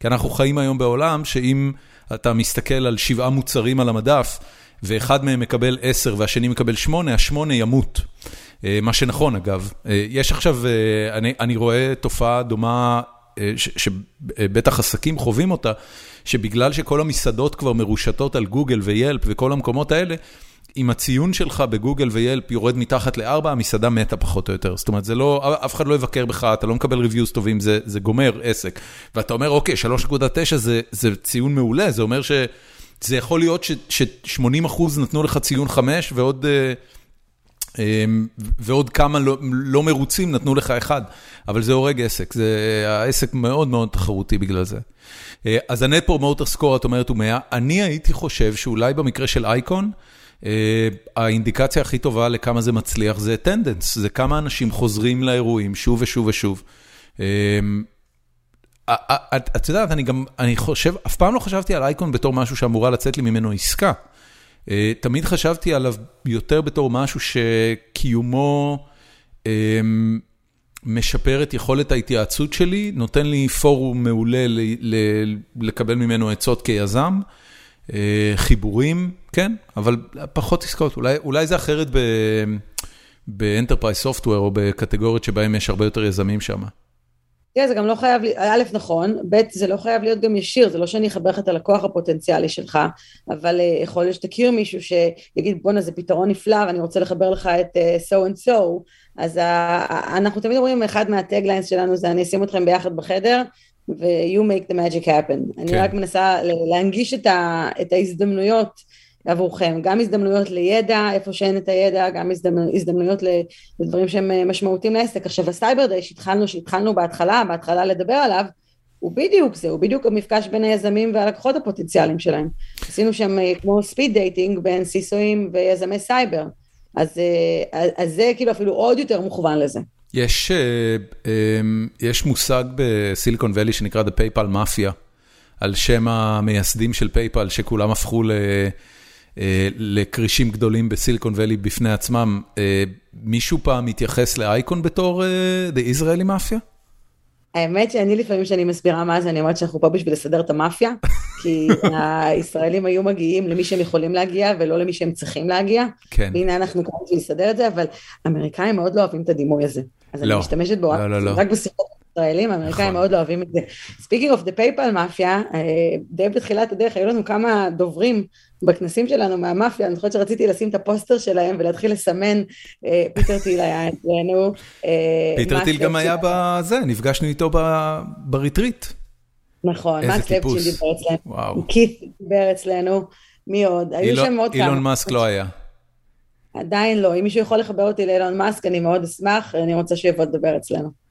כי אנחנו חיים היום בעולם שאם אתה מסתכל על שבעה מוצרים על המדף, ואחד מהם מקבל 10 והשני מקבל 8, השמונה ימות. מה שנכון אגב. יש עכשיו, אני, אני רואה תופעה דומה, שבטח עסקים חווים אותה, שבגלל שכל המסעדות כבר מרושתות על גוגל ויילפ וכל המקומות האלה, אם הציון שלך בגוגל ויילפ יורד מתחת לארבע, המסעדה מתה פחות או יותר. זאת אומרת, זה לא, אף אחד לא יבקר בך, אתה לא מקבל ריוויוז טובים, זה, זה גומר עסק. ואתה אומר, אוקיי, 3.9 זה, זה ציון מעולה, זה אומר שזה יכול להיות ש-80 אחוז נתנו לך ציון 5 ועוד... ועוד כמה לא, לא מרוצים נתנו לך אחד, אבל זה הורג עסק, זה, העסק מאוד מאוד תחרותי בגלל זה. אז ה-net promoter score, את אומרת, הוא 100, אני הייתי חושב שאולי במקרה של אייקון, האינדיקציה הכי טובה לכמה זה מצליח זה attendance, זה כמה אנשים חוזרים לאירועים שוב ושוב ושוב. את יודעת, אני גם, אני חושב, אף פעם לא חשבתי על אייקון בתור משהו שאמורה לצאת לי ממנו עסקה. תמיד חשבתי עליו יותר בתור משהו שקיומו משפר את יכולת ההתייעצות שלי, נותן לי פורום מעולה לקבל ממנו עצות כיזם. חיבורים, כן, אבל פחות עסקאות, אולי, אולי זה אחרת ב-enterprise software או בקטגוריות שבהם יש הרבה יותר יזמים שם. תראה, זה גם לא חייב, א', נכון, ב', זה לא חייב להיות גם ישיר, זה לא שאני אחבר לך את הלקוח הפוטנציאלי שלך, אבל יכול להיות שתכיר מישהו שיגיד, בואנה, זה פתרון נפלא, ואני רוצה לחבר לך את so and so, אז אנחנו תמיד אומרים, אחד מהטגליינס שלנו זה אני אשים אתכם ביחד בחדר, ו-you make the magic happen. אני רק מנסה להנגיש את, ה, את ההזדמנויות עבורכם, גם הזדמנויות לידע, איפה שאין את הידע, גם הזדמנויות, הזדמנויות לדברים שהם משמעותיים לעסק. עכשיו ה Cyber Day שהתחלנו, שהתחלנו בהתחלה, בהתחלה לדבר עליו, הוא בדיוק זה, הוא בדיוק המפגש בין היזמים והלקוחות הפוטנציאליים שלהם. עשינו שם כמו speed dating בין CISO ים ויזמי סייבר. אז, אז זה כאילו אפילו עוד יותר מוכוון לזה. יש יש מושג בסיליקון ואלי שנקרא The PayPal Mafia, על שם המייסדים של PayPal שכולם הפכו לכרישים גדולים בסיליקון ואלי בפני עצמם. מישהו פעם התייחס ל-ICON בתור The Israeli Mafia? האמת שאני לפעמים כשאני מסבירה מה זה, אני אומרת שאנחנו פה בשביל לסדר את המאפיה, כי [LAUGHS] הישראלים היו מגיעים למי שהם יכולים להגיע ולא למי שהם צריכים להגיע. כן. והנה אנחנו כאן בשביל לסדר את זה, אבל אמריקאים מאוד לא אוהבים את הדימוי הזה. אז לא, אני משתמשת בו לא, לא, לא. רק בשיחות ישראלים, האמריקאים נכון. מאוד לא אוהבים את זה. Speaking of the PayPal Mafia, די בתחילת הדרך היו לנו כמה דוברים בכנסים שלנו מהמאפיה, אני זוכרת שרציתי לשים את הפוסטר שלהם ולהתחיל לסמן, אה, פיטר טיל היה אצלנו. אה, פיטר טיל גם היה בזה, נפגשנו איתו ב retreat. נכון, מקס. לבצ'ין דיבר אצלנו. קית' דיבר אצלנו, מי עוד? היו שם עוד כמה. אילון מאסק לא היה. עדיין לא, אם מישהו יכול לחבר אותי לאילון מאסק, אני מאוד אשמח, אני רוצה שיבוא לדבר אצלנו.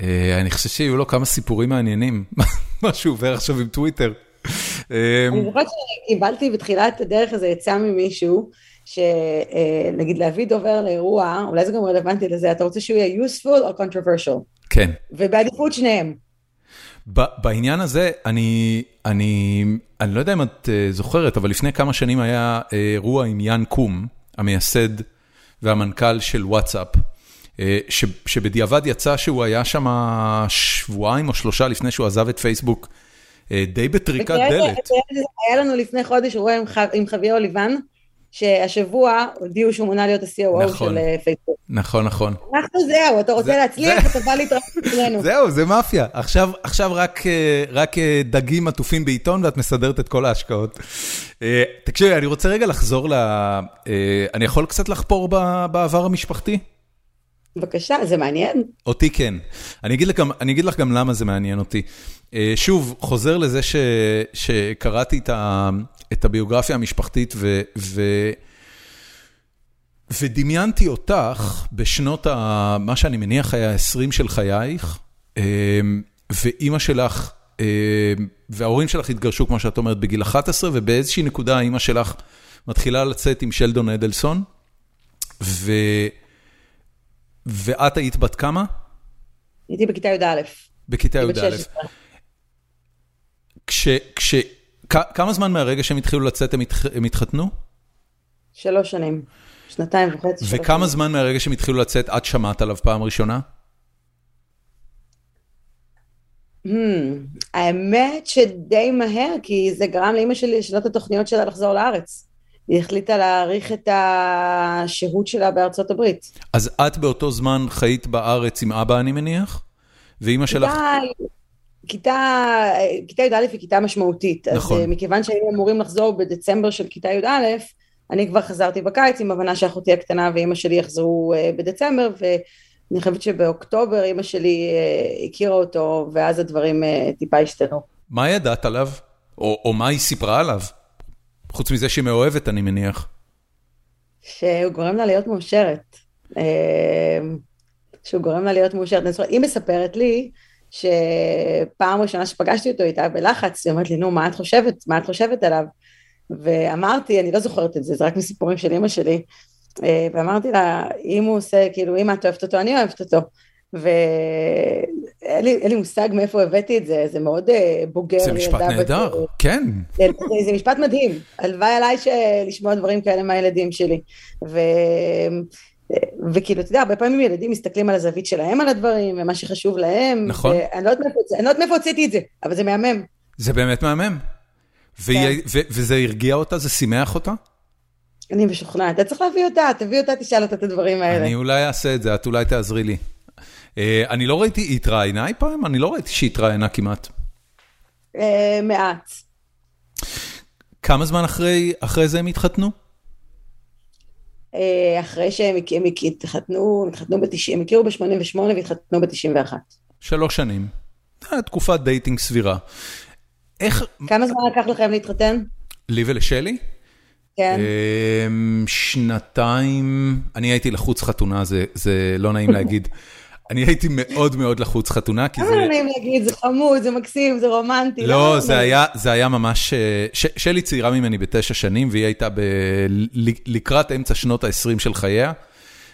אה, אני חושב שיהיו לו כמה סיפורים מעניינים, [LAUGHS] מה שהוא עובר עכשיו עם טוויטר. אה, אני זוכרת שקיבלתי בתחילת הדרך איזה עצה ממישהו, שנגיד להביא דובר לאירוע, אולי זה גם רלוונטי לזה, אתה רוצה שהוא יהיה useful או controversial, כן. ובעדיפות שניהם. בעניין הזה, אני, אני, אני לא יודע אם את אה, זוכרת, אבל לפני כמה שנים היה אה, אירוע עם יאן קום, המייסד והמנכ"ל של וואטסאפ, אה, שבדיעבד יצא שהוא היה שם שבועיים או שלושה לפני שהוא עזב את פייסבוק, אה, די בטריקת ותראה, דלת. תראה, היה לנו לפני חודש אירוע עם חביה אוליבן, שהשבוע הודיעו שהוא מונה להיות ה-COO נכון. של אה, פייסבוק. נכון, נכון. אנחנו זהו, אתה זה- רוצה להצליח, זה- אתה בא להתראות אצלנו. [LAUGHS] זהו, זה מאפיה. עכשיו, עכשיו רק, אה, רק אה, דגים עטופים בעיתון ואת מסדרת את כל ההשקעות. אה, תקשיבי, אני רוצה רגע לחזור ל... אה, אני יכול קצת לחפור בעבר המשפחתי? בבקשה, זה מעניין. אותי כן. אני אגיד, לך, גם- למה זה מעניין אותי. אה, שוב, חוזר לזה ש, שקראתי את, ה, את הביוגרפיה המשפחתית ו, ו, ודמיינתי אותך בשנות ה... מה שאני מניח היה 20 של חייך, אה, ואימא שלך, אה, וההורים שלך התגרשו, כמו שאת אומרת, בגיל 11, ובאיזושהי נקודה אימא שלך מתחילה לצאת עם שלדון אדלסון, ו... ואת היית בת כמה? הייתי בכיתה י"א. בכיתה י"א. 16. כש... כש... כמה זמן מהרגע שהם התחילו לצאת הם התח- הם התחתנו? שלוש שנים. שנתיים וחצי. וכמה שנים. זמן מהרגע שהם התחילו לצאת את שמעת עליו פעם ראשונה? Hmm, האמת שדי מהר, כי זה גרם לאימא שלי לשנות את התוכניות שלה לחזור לארץ. היא החליטה להאריך את השהות שלה בארצות הברית. אז את באותו זמן חיית בארץ עם אבא, אני מניח? ואימא שלך... כיתה, כיתה, י"א היא כיתה משמעותית. נכון. אז אה, מכיוון שהיינו אמורים לחזור בדצמבר של כיתה י"א, אני כבר חזרתי בקיץ עם הבנה שאחותי הקטנה ואימא שלי יחזרו אה, בדצמבר, ואני חושבת שבאוקטובר אימא שלי אה, הכירה אותו, ואז הדברים טיפה השתנו. מה ידעת עליו? או, או מה היא סיפרה עליו? חוץ מזה שהיא מאוהבת, אני מניח. שהוא גורם לה להיות מאושרת. אה, שהוא גורם לה להיות מאושרת. אני זוכרת, היא מספרת לי שפעם ראשונה שפגשתי אותו איתה בלחץ, היא אומרת לי, נו, מה את חושבת? מה את חושבת עליו? ואמרתי, אני לא זוכרת את זה, זה רק מסיפורים של אימא שלי, אה, ואמרתי לה, אם הוא עושה, כאילו, אם את אוהבת אותו, אני אוהבת אותו. ואין לי, אין לי מושג מאיפה הבאתי את זה, זה מאוד אה, בוגר. זה משפט ילדה בת- נהדר, כן. זה, זה, זה משפט מדהים, הלוואי עליי לשמוע דברים כאלה מהילדים שלי. ו... וכאילו, אתה יודע, הרבה פעמים ילדים מסתכלים על הזווית שלהם על הדברים, ומה שחשוב להם. נכון. ואני לא יודעת מאיפה- אני לא יודעת מאיפה הוצאתי את זה, אבל זה מהמם. זה באמת מהמם. והיא- ו- וזה הרגיע אותה? זה שימח אותה? אני משוכנעת, אתה צריך להביא אותה, תביא אותה, תשאל אותה את הדברים האלה. אני אולי אעשה את זה, את אולי תעזרי לי. אה, אני לא ראיתי, היא התראיינה אי פעם? אני לא ראיתי שהיא התראיינה כמעט. אה, מעט. כמה זמן אחרי, אחרי זה הם התחתנו? אה, אחרי שהם התחתנו, הם התחתנו ב-90, הם הכירו ב-88 והתחתנו ב-91. שלוש שנים. תקופת dating סבירה. איך, כמה זמן לקח לכם להתחתן? לי ולשלי? כן. שנתיים, אני הייתי לחוץ חתונה, זה, זה לא נעים להגיד. [LAUGHS] אני הייתי מאוד מאוד לחוץ חתונה, כי למה זה... לא נעים להגיד, זה חמוד, זה מקסים, זה רומנטי. לא, למה זה? היה, זה היה ממש... אה, ש- שלי צעירה ממני בתשע שנים, והיא הייתה לקראת אמצע שנות ה-20 של חייה,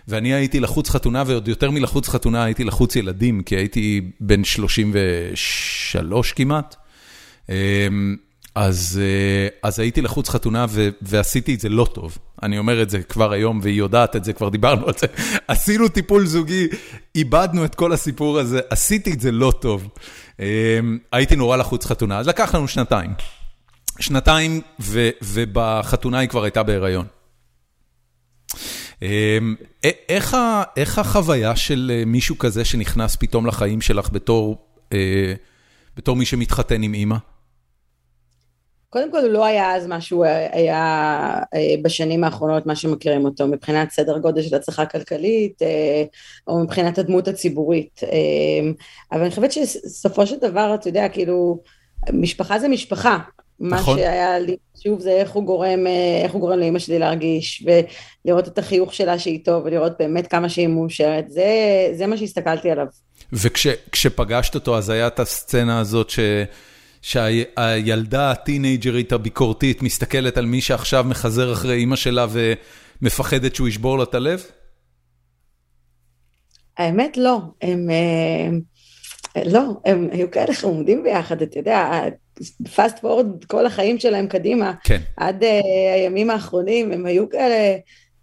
ואני הייתי לחוץ חתונה, ועוד יותר מלחוץ חתונה הייתי לחוץ ילדים, כי הייתי בן 33 כמעט. אז, אה, אז הייתי לחוץ חתונה ו- ועשיתי את זה לא טוב. אני אומר את זה כבר היום, והיא יודעת את זה, כבר דיברנו על זה. [LAUGHS] עשינו טיפול זוגי, איבדנו את כל הסיפור הזה, עשיתי את זה לא טוב. אמ, הייתי נורא לחוץ חתונה, אז לקח לנו שנתיים. שנתיים, ו- ובחתונה היא כבר הייתה בהיריון. איך החוויה של מישהו כזה שנכנס פתאום לחיים שלך בתור מי שמתחתן עם אימא? קודם כל הוא לא היה אז מה שהוא היה אה, בשנים האחרונות, מה שמכירים אותו, מבחינת סדר גודל של הצלחה כלכלית, אה, או מבחינת הדמות הציבורית. אה, אבל אני חושבת שסופו של דבר, אתה יודע, כאילו, משפחה זה משפחה. נכון. מה שהיה לי, שוב, זה איך הוא גורם, איך הוא גורם לאמא שלי להרגיש, ולראות את החיוך שלה שהיא טוב, ולראות באמת כמה שהיא מאושרת, זה, זה מה שהסתכלתי עליו. וכשפגשת אותו, אז היה את הסצנה הזאת ש... שהילדה הטינג'רית הביקורתית מסתכלת על מי שעכשיו מחזר אחרי אימא שלה ומפחדת שהוא ישבור לה את הלב? האמת לא, הם, הם לא, הם היו כאלה חמודים ביחד, אתה יודע, פאסט פורד כל החיים שלהם קדימה, כן. עד uh, הימים האחרונים, הם היו כאלה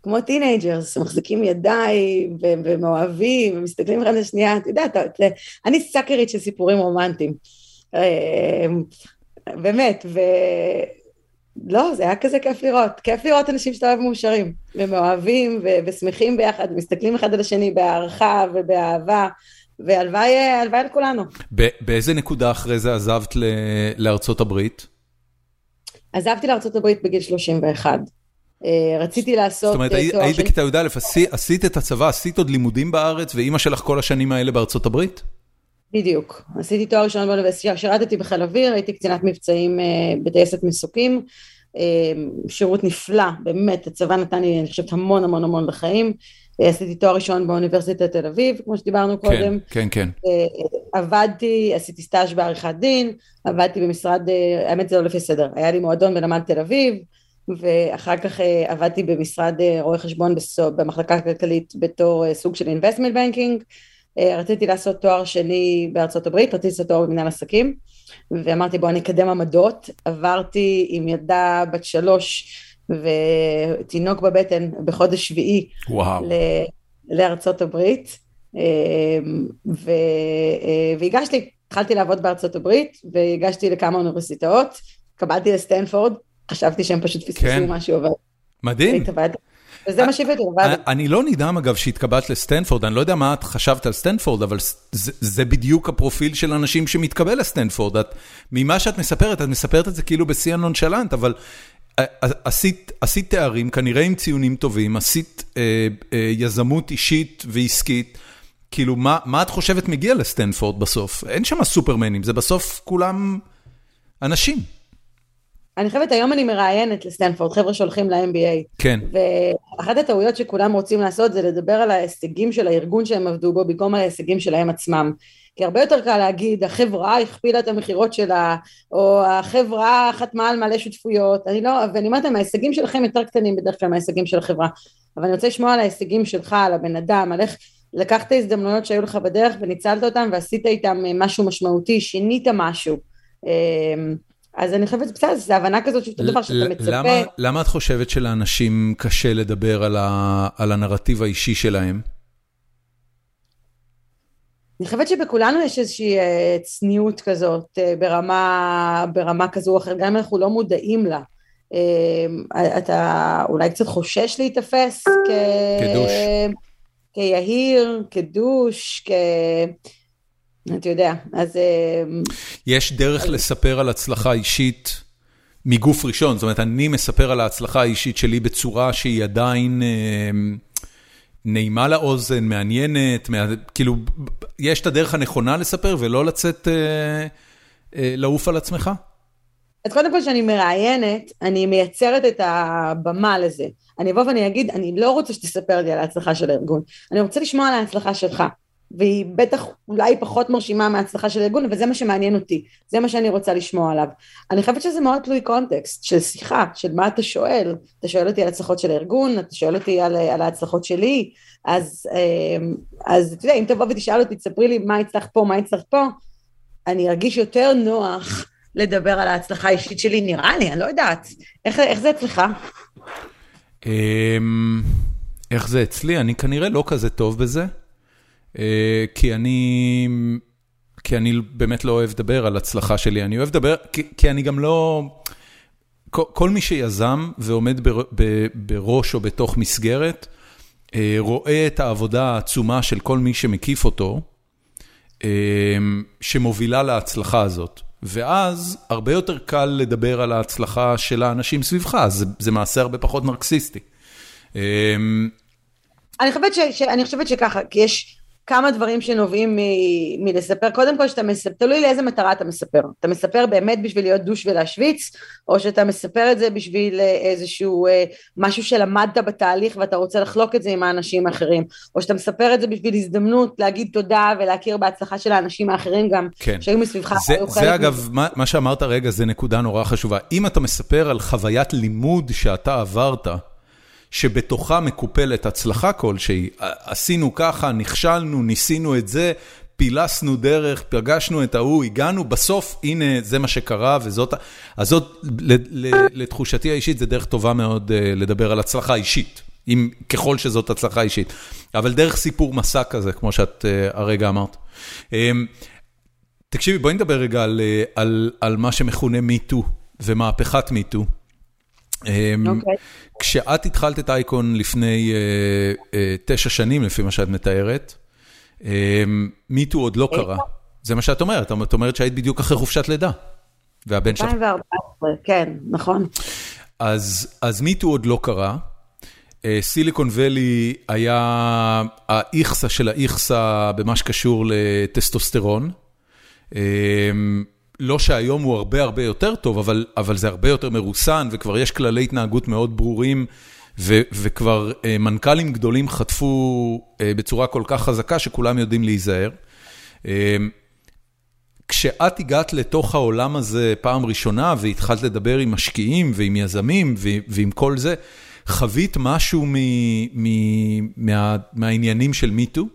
כמו teenagers, מחזיקים ידיים ומאוהבים ומסתכלים אחד על השנייה, אתה יודע, אתה, אתה, אני סאקרית של סיפורים רומנטיים. אמ, באמת, ולא, זה היה כזה כיף לראות, כיף לראות אנשים שאתה אוהב מאושרים, ומאוהבים ו... ושמחים ביחד, מסתכלים אחד על השני בהערכה ובאהבה, והלוואי לכולנו. באיזה נקודה אחרי זה עזבת ל... לארצות הברית? עזבתי לארצות הברית בגיל 31. אה, רציתי לעשות זאת אומרת, אה, היית בכיתה י"א, עשית את הצבא, עשית עוד לימודים בארץ, ואימא שלך כל השנים האלה בארצות הברית? בדיוק, עשיתי תואר ראשון באוניברסיטה, שירתתי בחיל אוויר, הייתי קצינת מבצעים אה, בטייסת מסוקים, אה, שירות נפלא, באמת, הצבא נתן לי, אני חושבת, המון המון המון בחיים, אה, עשיתי תואר ראשון באוניברסיטת תל אביב, כמו שדיברנו כן, קודם. כן, כן. עבדתי, עשיתי סטאז' בעריכת דין, עבדתי במשרד, האמת זה לא לפי סדר, היה לי מועדון בנמל תל אביב, ואחר כך עבדתי במשרד רואה חשבון במחלקה הכלכלית בתור סוג של investment banking, רציתי לעשות תואר שני בארצות הברית, רציתי לעשות תואר במנהל עסקים, ואמרתי בוא אני אקדם עמדות, עברתי עם ילדה בת שלוש ותינוק בבטן בחודש שביעי ל- לארצות הברית, אה, ו- אה, והגשתי, התחלתי לעבוד בארצות הברית, והגשתי לכמה אוניברסיטאות, קיבלתי לסטנפורד, חשבתי שהם פשוט פספסו כן. משהו, אבל... מדהים. וזה מה שהבאתי, עבדתי. אני לא נדהם אגב שהתקבלת לסטנפורד, אני לא יודע מה את חשבת על סטנפורד, אבל זה בדיוק הפרופיל של אנשים שמתקבל לסטנפורד. ממה שאת מספרת, את מספרת את זה כאילו בשיא הנונשלנט, אבל אה, אה, עשית תארים, כנראה עם ציונים טובים, עשית אה, יזמות אישית ועסקית. כאילו, מה את חושבת מגיע לסטנפורד בסוף? אין שם סופרמנים, זה בסוף כולם אנשים. אני חושבת, היום אני מראיינת לסטנפורד, חבר'ה שהולכים ל-MBA. כן. ואחת הטעויות שכולם רוצים לעשות זה לדבר על ההישגים של הארגון שהם עבדו בו, במקום על ההישגים שלהם עצמם. כי הרבה יותר קל להגיד, החברה הכפילה את המכירות שלה, או החברה חתמה על מלא שותפויות, אני לא, ואני אומרת להם, ההישגים שלכם יותר קטנים בדרך כלל מההישגים של החברה. אבל אני רוצה לשמוע על ההישגים שלך, על הבן אדם, על איך לקחת הזדמנויות שהיו לך בדרך וניצלת אותם ועשית איתם משהו משמעותי, שינית משהו. אמ, אז אני חושבת, בסדר, זו הבנה כזאת שאותו דבר שאתה מצפה. למה, למה את חושבת שלאנשים קשה לדבר על, ה, על הנרטיב האישי שלהם? אני חושבת שבכולנו יש איזושהי אה, צניעות כזאת אה, ברמה, ברמה כזו או אחרת, גם אם אנחנו לא מודעים לה. אה, אתה אולי קצת חושש להיתפס כ... כדוש. כיהיר, כדוש, כ... אתה יודע, אז... אמ, יש דרך אז... לספר על הצלחה אישית מגוף ראשון, זאת אומרת, אני מספר על ההצלחה האישית שלי בצורה שהיא עדיין אה, נעימה לאוזן, מעניינת, מה, כאילו, יש את הדרך הנכונה לספר ולא לצאת, אה, אה, לעוף על עצמך? אז קודם כל כשאני מראיינת, אני מייצרת את הבמה לזה. אני אבוא ואני אגיד, אני לא רוצה שתספר לי על ההצלחה של הארגון, אני רוצה לשמוע על ההצלחה שלך. והיא בטח אולי פחות מרשימה מההצלחה של הארגון, וזה מה שמעניין אותי, זה מה שאני רוצה לשמוע עליו. אני חושבת שזה מאוד תלוי קונטקסט של שיחה, של מה אתה שואל, אתה שואל אותי על הצלחות של הארגון, אתה שואל אותי על, על ההצלחות שלי, אז, אמ, אז אתה יודע, אם תבוא ותשאל אותי, תספרי לי מה הצלח פה, מה הצלח פה, אני ארגיש יותר נוח לדבר על ההצלחה האישית שלי, נראה לי, אני לא יודעת. איך, איך זה אצלך? אמ, איך זה אצלי? אני כנראה לא כזה טוב בזה. אה, כי אני, כי אני באמת לא אוהב לדבר על הצלחה שלי, אני אוהב לדבר, כי, כי אני גם לא, כל, מי שיזם ועומד בר, ב, בראש או בתוך מסגרת, רואה את העבודה העצומה של כל מי שמקיף אותו, שמובילה להצלחה הזאת. ואז הרבה יותר קל לדבר על ההצלחה של האנשים סביבך, זה, זה מעשה הרבה פחות נרקסיסטי. אני חושבת, ש, ש, אני חושבת שככה, כי יש כמה דברים שנובעים מ, מלספר. קודם כל שאתה מספר, תלוי לאיזה מטרה אתה מספר. אתה מספר באמת בשביל להיות דוש ולהשוויץ, או שאתה מספר את זה בשביל איזשהו אה, משהו שלמדת בתהליך ואתה רוצה לחלוק את זה עם האנשים האחרים, או שאתה מספר את זה בשביל הזדמנות להגיד תודה ולהכיר בהצלחה של האנשים האחרים גם, כן. שהיו מסביבך. זה, זה אגב, מה, מה שאמרת רגע זה נקודה נורא חשובה. אם אתה מספר על חוויית לימוד שאתה עברת, שבתוכה מקופלת הצלחה כלשהי, עשינו ככה, נכשלנו, ניסינו את זה, פילסנו דרך, פגשנו את ההוא, הגענו, בסוף הנה זה מה שקרה וזאת, אז זאת לתחושתי האישית זה דרך טובה מאוד לדבר על הצלחה אישית, אם, ככל שזאת הצלחה אישית, אבל דרך סיפור מסע כזה, כמו שאת הרגע אמרת. תקשיבי, בואי נדבר רגע על, על, על מה שמכונה מיטו ומהפכת מיטו. אוקיי. כשאת התחלת את אייקון לפני תשע שנים, לפי מה שאת מתארת, מיטו עוד לא קרה. זה מה שאת אומרת, את אומרת שהיית בדיוק אחרי חופשת לידה. והבן שלך... 2014, כן, נכון. אז מיטו עוד לא קרה. סיליקון ואלי היה האיכסה של האיכסה במה שקשור לטסטוסטרון. לא שהיום הוא הרבה הרבה יותר טוב, אבל אבל זה הרבה יותר מרוסן, וכבר יש כללי התנהגות מאוד ברורים, וכבר מנכ"לים גדולים חטפו בצורה כל כך חזקה, שכולם יודעים להיזהר. כשאת הגעת לתוך העולם הזה פעם ראשונה, והתחלת לדבר עם משקיעים ועם יזמים ועם כל זה, חווית משהו מהעניינים של מיטו?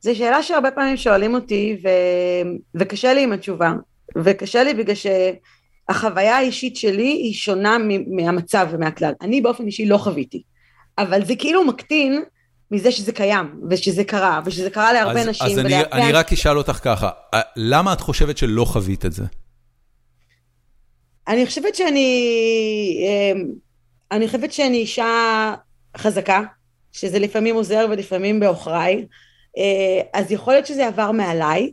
זו שאלה שהרבה פעמים שואלים אותי, ו... וקשה לי עם התשובה. וקשה לי בגלל שהחוויה האישית שלי היא שונה מהמצב ומהכלל. אני באופן אישי לא חוויתי. אבל זה כאילו מקטין מזה שזה קיים, ושזה קרה, ושזה קרה להרבה אז, נשים. אז אני, אני רק אשאל אותך ככה, למה את חושבת שלא חווית את זה? אני חושבת שאני... אני חושבת שאני אישה חזקה, שזה לפעמים עוזר ולפעמים בעוכריי. אז יכול להיות שזה עבר מעליי,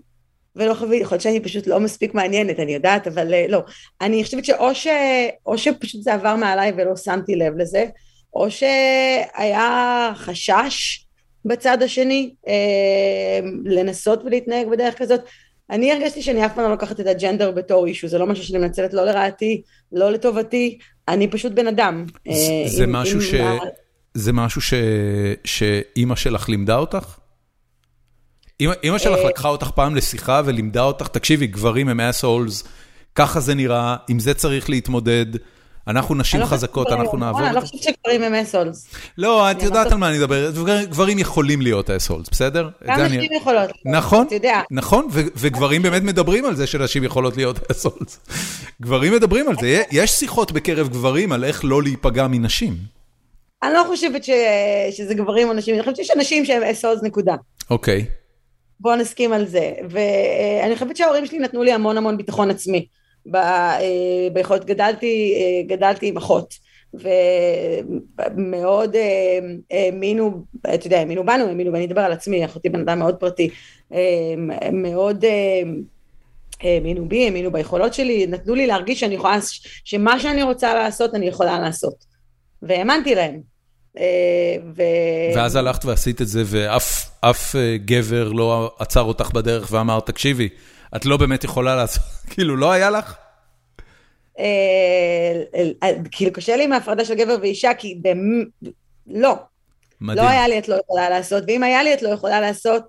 ולא חוויתי, יכול להיות שאני פשוט לא מספיק מעניינת, אני יודעת, אבל לא. אני חושבת שאו ש... או שפשוט זה עבר מעליי ולא שמתי לב לזה, או שהיה חשש בצד השני לנסות ולהתנהג בדרך כזאת. אני הרגשתי שאני אף פעם לא לוקחת את הג'נדר בתור אישו, זה לא משהו שאני מנצלת לא לרעתי, לא לטובתי, אני פשוט בן אדם. זה עם, משהו, עם ש... זה משהו ש... שאימא שלך לימדה אותך? אמא שלך לקחה אותך פעם לשיחה ולימדה אותך, תקשיבי, גברים הם אסהולס, ככה זה נראה, עם זה צריך להתמודד, אנחנו נשים חזקות, אנחנו נעבור. אני לא חושבת שגברים הם אסהולס. לא, את יודעת על מה אני מדבר, גברים יכולים להיות אסהולס, בסדר? גם נשים יכולות. נכון, נכון, וגברים באמת מדברים על זה שנשים יכולות להיות אסהולס. גברים מדברים על זה, יש שיחות בקרב גברים על איך לא להיפגע מנשים. אני לא חושבת שזה גברים או נשים, אני חושבת שיש אנשים שהם אסהולס נקודה. אוקיי. בוא נסכים על זה. ואני חושבת שההורים שלי נתנו לי המון המון ביטחון עצמי. ביכולת, גדלתי, גדלתי עם אחות. ומאוד האמינו, אתה יודע, האמינו בנו, האמינו, ואני אדבר על עצמי, אחותי בן אדם מאוד פרטי, מאוד האמינו בי, האמינו ביכולות שלי, נתנו לי להרגיש שאני יכולה, שמה שאני רוצה לעשות, אני יכולה לעשות. והאמנתי להם. ו... ואז הלכת ועשית את זה, ואף גבר לא עצר אותך בדרך ואמר, תקשיבי, את לא באמת יכולה לעשות, [LAUGHS] כאילו, לא היה לך? כאילו, קשה לי עם ההפרדה של גבר ואישה, כי באמת, לא. מדהים. לא היה לי את לא יכולה לעשות, ואם היה לי את לא יכולה לעשות,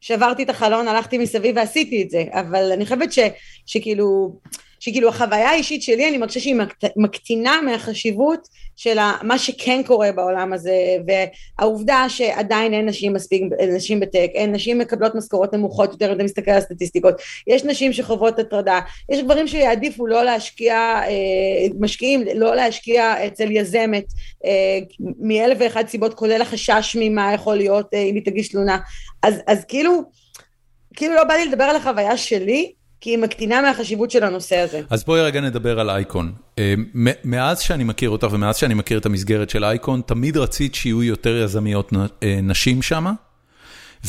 שברתי את החלון, הלכתי מסביב ועשיתי את זה, אבל אני חושבת ש, שכאילו, שכאילו החוויה האישית שלי, אני מרגישה שהיא מקטינה מהחשיבות של מה שכן קורה בעולם הזה, והעובדה שעדיין אין נשים מספיק, נשים בטק, אין נשים מקבלות משכורות נמוכות יותר, אם אתה מסתכל על הסטטיסטיקות, יש נשים שחוות הטרדה, יש גברים שיעדיפו לא להשקיע, משקיעים לא להשקיע אצל יזמת, מאלף ואחד סיבות, כולל החשש ממה יכול להיות אם היא תגיש תלונה, אז, אז כאילו, כאילו לא בא לי לדבר על החוויה שלי, כי היא מקטינה מהחשיבות של הנושא הזה. אז בואי רגע נדבר על אייקון. מאז שאני מכיר אותך ומאז שאני מכיר את המסגרת של אייקון, תמיד רצית שיהיו יותר יזמיות נשים שמה,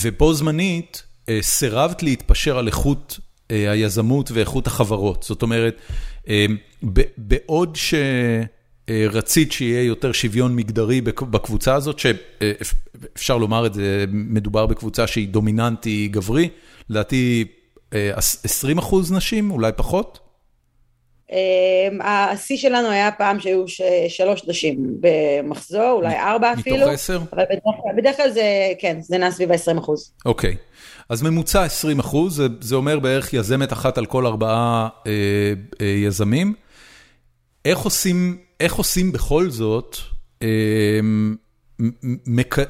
ובו זמנית סירבת להתפשר על איכות היזמות ואיכות החברות. זאת אומרת, בעוד שרצית שיהיה יותר שוויון מגדרי בקבוצה הזאת, שאפשר לומר את זה, מדובר בקבוצה שהיא דומיננטי גברי, לדעתי 20 אחוז נשים, אולי פחות? השיא שלנו היה פעם שהיו שלוש נשים במחזור, אולי ארבע אפילו. מתוך עשר? אבל בדרך כלל זה, כן, זה נע סביב ה-20 אחוז. אוקיי. אז ממוצע 20 אחוז, זה אומר בערך יזמת אחת על כל ארבעה יזמים. איך עושים, איך עושים בכל זאת,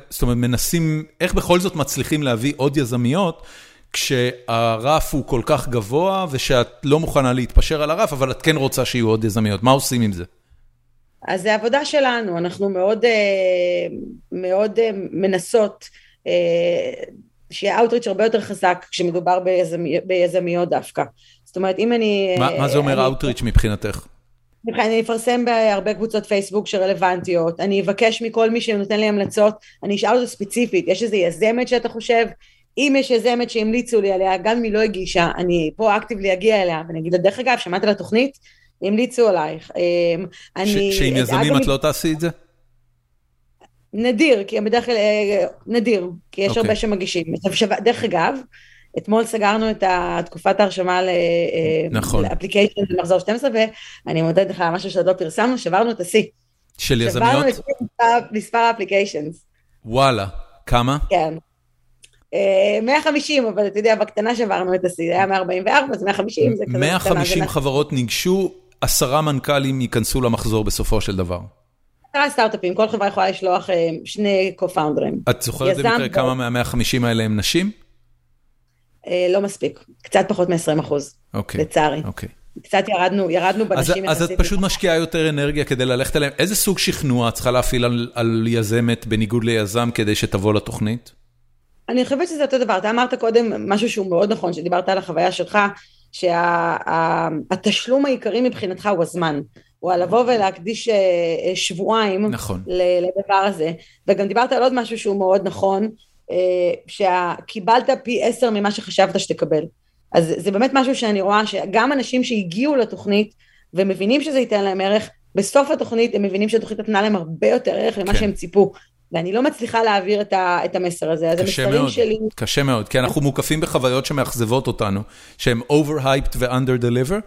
זאת אומרת, מנסים, איך בכל זאת מצליחים להביא עוד יזמיות, כשהרף הוא כל כך גבוה ושאת לא מוכנה להתפשר על הרף, אבל את כן רוצה שיהיו עוד יזמיות, מה עושים עם זה? אז זה עבודה שלנו, אנחנו מאוד, מאוד מנסות שיהיה Outreach הרבה יותר חזק כשמדובר ביזמיות דווקא. זאת אומרת, אם אני... מה זה אומר Outreach מבחינתך? אני אפרסם בהרבה קבוצות פייסבוק שרלוונטיות, אני אבקש מכל מי שנותן לי המלצות, אני אשאל אותו ספציפית, יש איזה יזמת שאתה חושב, אם יש יזמת שהמליצו לי עליה, גם אם היא לא הגישה, אני פה אקטיבלי אגיע אליה, ואני אגיד לה, דרך אגב, שמעת על התוכנית? המליצו עלייך. שעם יזמים את לא תעשי את זה? נדיר, כי בדרך כלל, נדיר, כי יש הרבה שמגישים. דרך אגב, אתמול סגרנו את תקופת ההרשמה ל application במחזור 12, ואני מודה לך על משהו שעוד לא פרסמנו, שברנו את השיא. של יזמיות? שברנו את מספר ה applications. וואלה, כמה? כן. 150, אבל אתה יודע, בקטנה שברנו את השיא, זה היה 144, אז 150 זה כזה... 150 חברות ניגשו, עשרה מנכ"לים ייכנסו למחזור בסופו של דבר. עשרה סטארט-אפים, כל חברה יכולה לשלוח שני co-founders. את זוכרת במקרה כמה מה-150 האלה הם נשים? לא מספיק, קצת פחות מ-20 אחוז, לצערי. קצת ירדנו, ירדנו בנשים. אז את פשוט משקיעה יותר אנרגיה כדי ללכת אליהם. איזה סוג שכנוע את צריכה להפעיל על יזמת בניגוד ליזם כדי שתבוא לתוכנית? אני חושבת שזה אותו דבר, אתה אמרת קודם משהו שהוא מאוד נכון, שדיברת על החוויה שלך, שהתשלום העיקרי מבחינתך הוא הזמן. הוא על לבוא ולהקדיש שבועיים נכון. לדבר הזה. וגם דיברת על עוד משהו שהוא מאוד נכון, שקיבלת פי עשר ממה שחשבת שתקבל. אז זה באמת משהו שאני רואה שגם אנשים שהגיעו לתוכנית ומבינים שזה ייתן להם ערך, בסוף התוכנית הם מבינים שהתוכנית נתנה להם הרבה יותר ערך ממה שהם ציפו. ואני לא מצליחה להעביר את המסר הזה, אז המסרים שלי... קשה מאוד, כי אנחנו מוקפים בחוויות שמאכזבות אותנו, שהם overhyped ו-under-deliver,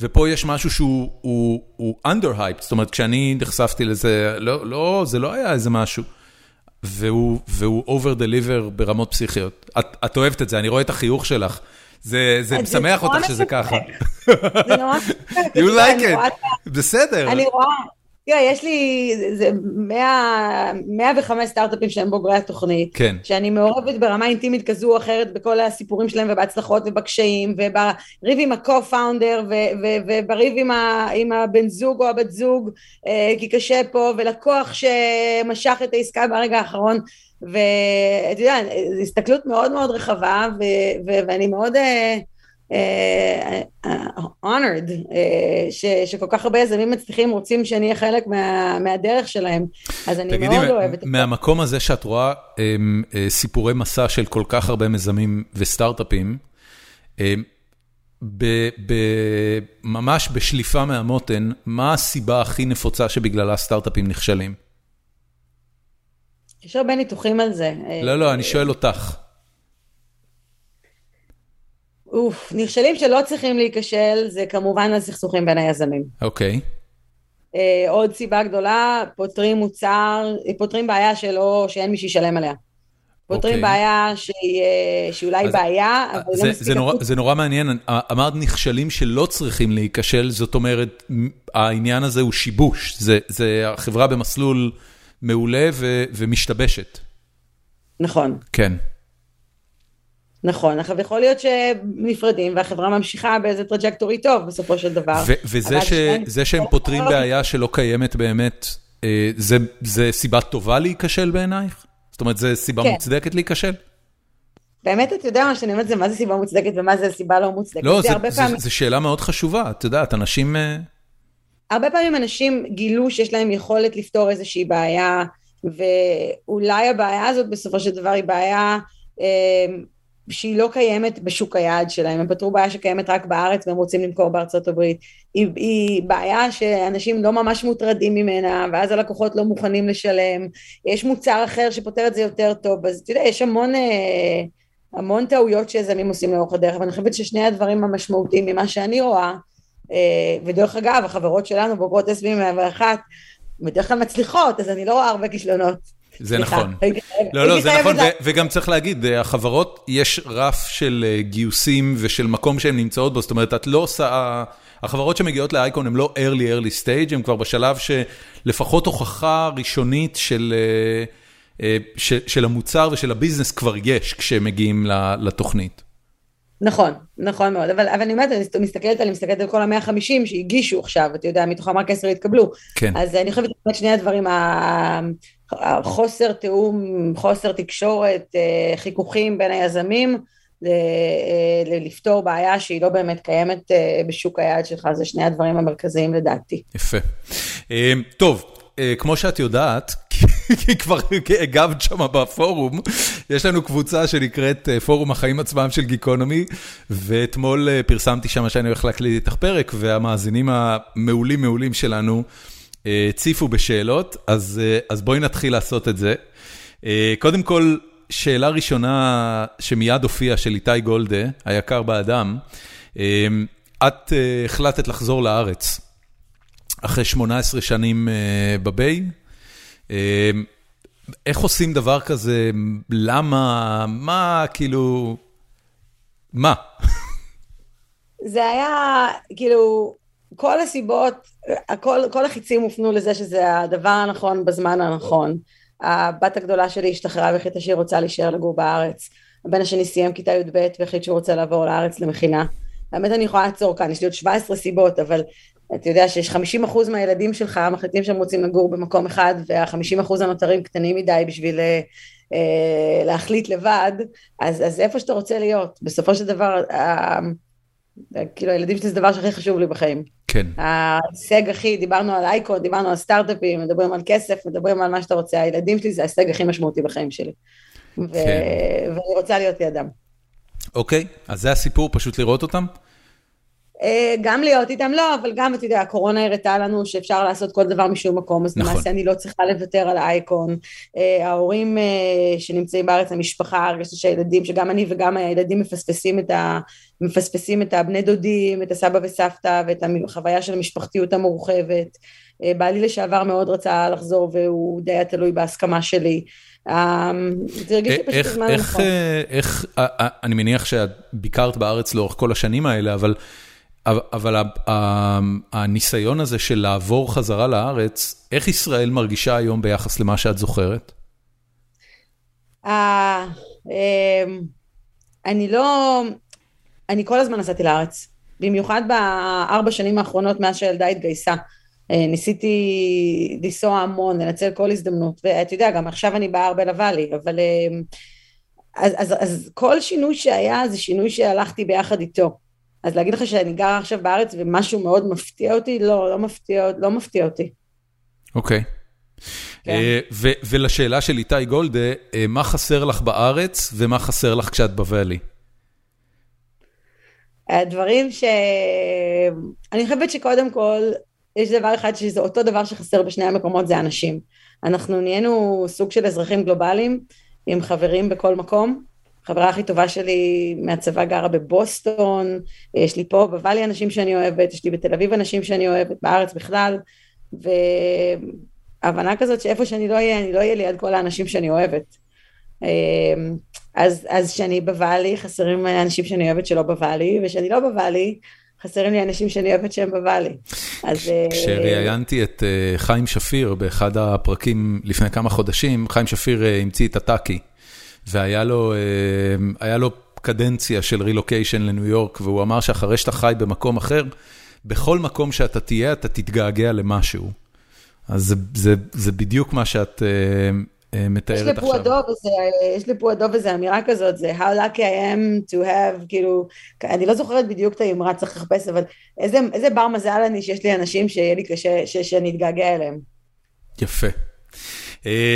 ופה יש משהו שהוא under-hyped, זאת אומרת, כשאני נחשפתי לזה, לא, זה לא היה איזה משהו. והוא over deliver ברמות פסיכיות. את אוהבת את זה, אני רואה את החיוך שלך. זה משמח אותך שזה ככה. זה נורא. [LAUGHS] You like it, בסדר. אני רואה, תראה, יש לי 105 סטארט-אפים שהם בוגרי התוכנית. כן. שאני מעורבת ברמה אינטימית כזו או אחרת בכל הסיפורים שלהם ובהצלחות ובקשיים, ובריב עם ה-co-founder ובריב עם הבן זוג או הבת זוג, כי קשה פה, ולקוח שמשך את העסקה ברגע האחרון. ואתה יודע, זו הסתכלות מאוד מאוד רחבה, ואני מאוד... honored שכל כך הרבה יזמים מצליחים רוצים שאני אהיה חלק מהדרך שלהם, אז אני מאוד אוהבת את זה. מהמקום הזה שאת רואה סיפורי מסע של כל כך הרבה מיזמים וסטארט-אפים, ממש בשליפה מהמותן, מה הסיבה הכי נפוצה שבגללה סטארט-אפים נכשלים? יש הרבה ניתוחים על זה. לא, לא, אני שואל אותך. אוף, נכשלים שלא צריכים להיכשל, זה כמובן הסכסוכים בין היזמים. אוקיי. עוד סיבה גדולה, פותרים מוצר, פותרים בעיה שלא, שאין מי שישלם עליה. פותרים בעיה שהיא אולי בעיה, אבל לא מספיק... זה נורא מעניין, אמרת נכשלים שלא צריכים להיכשל, זאת אומרת, העניין הזה הוא שיבוש, זה החברה במסלול מעולה ומשתבשת. נכון. כן. נכון, עכשיו יכול להיות שנפרדים והחברה ממשיכה באיזה trajectory טוב בסופו של דבר. וזה שהם פותרים בעיה שלא קיימת באמת, זה סיבה טובה להיכשל בעינייך? זאת אומרת, זו סיבה מוצדקת להיכשל? באמת אתה יודע מה שאני אומרת זה מה זה סיבה מוצדקת ומה זה סיבה לא מוצדקת. לא, זו שאלה מאוד חשובה, את יודעת, אנשים... הרבה פעמים אנשים גילו שיש להם יכולת לפתור איזושהי בעיה, ואולי הבעיה הזאת בסופו של דבר היא בעיה אה, שהיא לא קיימת בשוק היעד שלהם, הם פתרו בעיה שקיימת רק בארץ והם רוצים למכור בארצות הברית, היא, היא בעיה שאנשים לא ממש מוטרדים ממנה, ואז הלקוחות לא מוכנים לשלם, יש מוצר אחר שפותר את זה יותר טוב, אז אתה יודע, יש המון, אה, המון טעויות שיזמים עושים לאורך הדרך, ואני חושבת ששני הדברים המשמעותיים ממה שאני רואה, אה, ודרך אגב, החברות שלנו, בוגרות SB 101, בדרך כלל מצליחות, אז אני לא רואה הרבה כישלונות. זה נכון. לא, לא, זה נכון, וגם צריך להגיד, החברות, יש רף של אה, גיוסים ושל מקום שהן נמצאות בו, זאת אומרת, את לא עושה... החברות שמגיעות לאייקון הן לא early early stage, הן כבר בשלב שלפחות הוכחה ראשונית של, אה, של המוצר ושל הביזנס כבר יש כשהם מגיעים לתוכנית. נכון, נכון מאוד, אבל, אבל אני אומרת, אני מסתכלת אני מסתכלת על כל המאה החמישים שהגישו עכשיו, אתה יודע, מתוכם רק עשר התקבלו. כן. אז אני חושבת שבאמת שני הדברים, החוסר תיאום, חוסר תקשורת, אה, חיכוכים בין היזמים, אה, לפתור בעיה שהיא לא באמת קיימת אה, בשוק היעד שלך, זה שני הדברים המרכזיים לדעתי. יפה. טוב, כמו שאת יודעת, כי כבר הגבת שם בפורום, יש לנו קבוצה שנקראת אה, פורום החיים עצמם של גיקונומי, ואתמול אה, פרסמתי שם שאני הולך להקליט איתך פרק, והמאזינים המעולים מעולים שלנו אה, הציפו בשאלות, אז, אז בואי נתחיל לעשות את זה. קודם כל, שאלה ראשונה שמיד הופיעה של איתי גולדה, היקר באדם, את החלטת לחזור לארץ אחרי 18 שנים בביי. אמ, איך עושים דבר כזה? למה? מה, כאילו... מה? זה היה, כאילו, כל הסיבות, הכל, כל החיצים הופנו לזה שזה הדבר הנכון בזמן הנכון. הבת הגדולה שלי השתחררה והחליטה שהיא רוצה להישאר לגור בארץ. הבן השני סיים כיתה י"ב והחליט שהוא רוצה לעבור לארץ למכינה. האמת אני יכולה לעצור כאן, יש לי עוד 17 סיבות, אבל אתה יודע שיש 50 אחוז מהילדים שלך מחליטים שהם רוצים לגור במקום אחד וה-50 אחוז הנותרים קטנים מדי בשביל אה, אה, להחליט לבד, אז, אז איפה שאתה רוצה להיות, בסופו של דבר, אה, כאילו הילדים שלי זה הדבר שהכי חשוב לי בחיים. כן. ההישג הכי, דיברנו על אייקון, דיברנו על סטארט-אפים, מדברים על כסף, מדברים על מה שאתה רוצה, הילדים שלי זה ההישג הכי משמעותי בחיים שלי. ו- כן. ואני רוצה להיות לידם. אוקיי, אז זה הסיפור, פשוט לראות אותם? אה, גם להיות איתם לא, אבל גם, אתה יודע, הקורונה הראתה לנו שאפשר לעשות כל דבר משום מקום, אז נכון. למעשה אני לא צריכה לוותר על האייקון. אה, ההורים אה, שנמצאים בארץ, המשפחה, הרגשתי שהילדים, שגם אני וגם הילדים מפספסים את, ה, מפספסים את הבני דודים, את הסבא וסבתא ואת החוויה של המשפחתיות המורחבת. בעלי לשעבר מאוד רצה לחזור והוא די היה תלוי בהסכמה שלי. זה הרגיש לי פשוט זמן נכון. איך, אני מניח שאת ביקרת בארץ לאורך כל השנים האלה, אבל... אבל הניסיון הזה של לעבור חזרה לארץ, איך ישראל מרגישה היום ביחס למה שאת זוכרת? אה, אמ, אני לא, אני כל הזמן נסעתי לארץ, במיוחד בארבע שנים האחרונות מאז שהילדה התגייסה. אה, ניסיתי לנסוע המון, לנצל כל הזדמנות, ואתה יודע, גם עכשיו אני באה הרבה לוואלי, אבל... אמ, אז, אז, אז כל שינוי שהיה זה שינוי שהלכתי ביחד איתו. אז להגיד לך שאני גרה עכשיו בארץ ומשהו מאוד מפתיע אותי? לא, לא מפתיע, לא מפתיע אותי. אוקיי. כן. אה, ולשאלה של איתי גולדה, אה, מה חסר לך בארץ ומה חסר לך כשאת בוואלי? הדברים ש... אני חושבת שקודם כל, יש דבר אחד שזה אותו דבר שחסר בשני המקומות, זה אנשים. אנחנו נהיינו סוג של אזרחים גלובליים, עם חברים בכל מקום, החברה הכי טובה שלי מהצבא גרה בבוסטון, יש לי פה בוואלי אנשים שאני אוהבת, יש לי בתל אביב אנשים שאני אוהבת, בארץ בכלל, והבנה כזאת שאיפה שאני לא אהיה, אני לא אהיה ליד כל האנשים שאני אוהבת. אז, אז כשאני בוואלי, חסרים אנשים שאני אוהבת שלא בוואלי, וכשאני לא בוואלי, חסרים לי אנשים שאני אוהבת שהם בוואלי. אז... אה, כשראיינתי את אה, חיים שפיר באחד הפרקים לפני כמה חודשים, חיים שפיר אה, המציא את הטאקי. והיה לו אה, לו קדנציה של רילוקיישן לניו יורק, והוא אמר שאחרי שאתה חי במקום אחר, בכל מקום שאתה תהיה, אתה תתגעגע למשהו. אז זה זה, זה בדיוק מה שאת מתארת עכשיו. יש לפועדוב איזה אמירה כזאת, זה How lucky I am to have, כאילו, אני לא זוכרת בדיוק את האמרה, צריך לחפש, אבל איזה, איזה בר מזל אני שיש לי אנשים שיהיה לי קשה, שאני אתגעגע אליהם. יפה.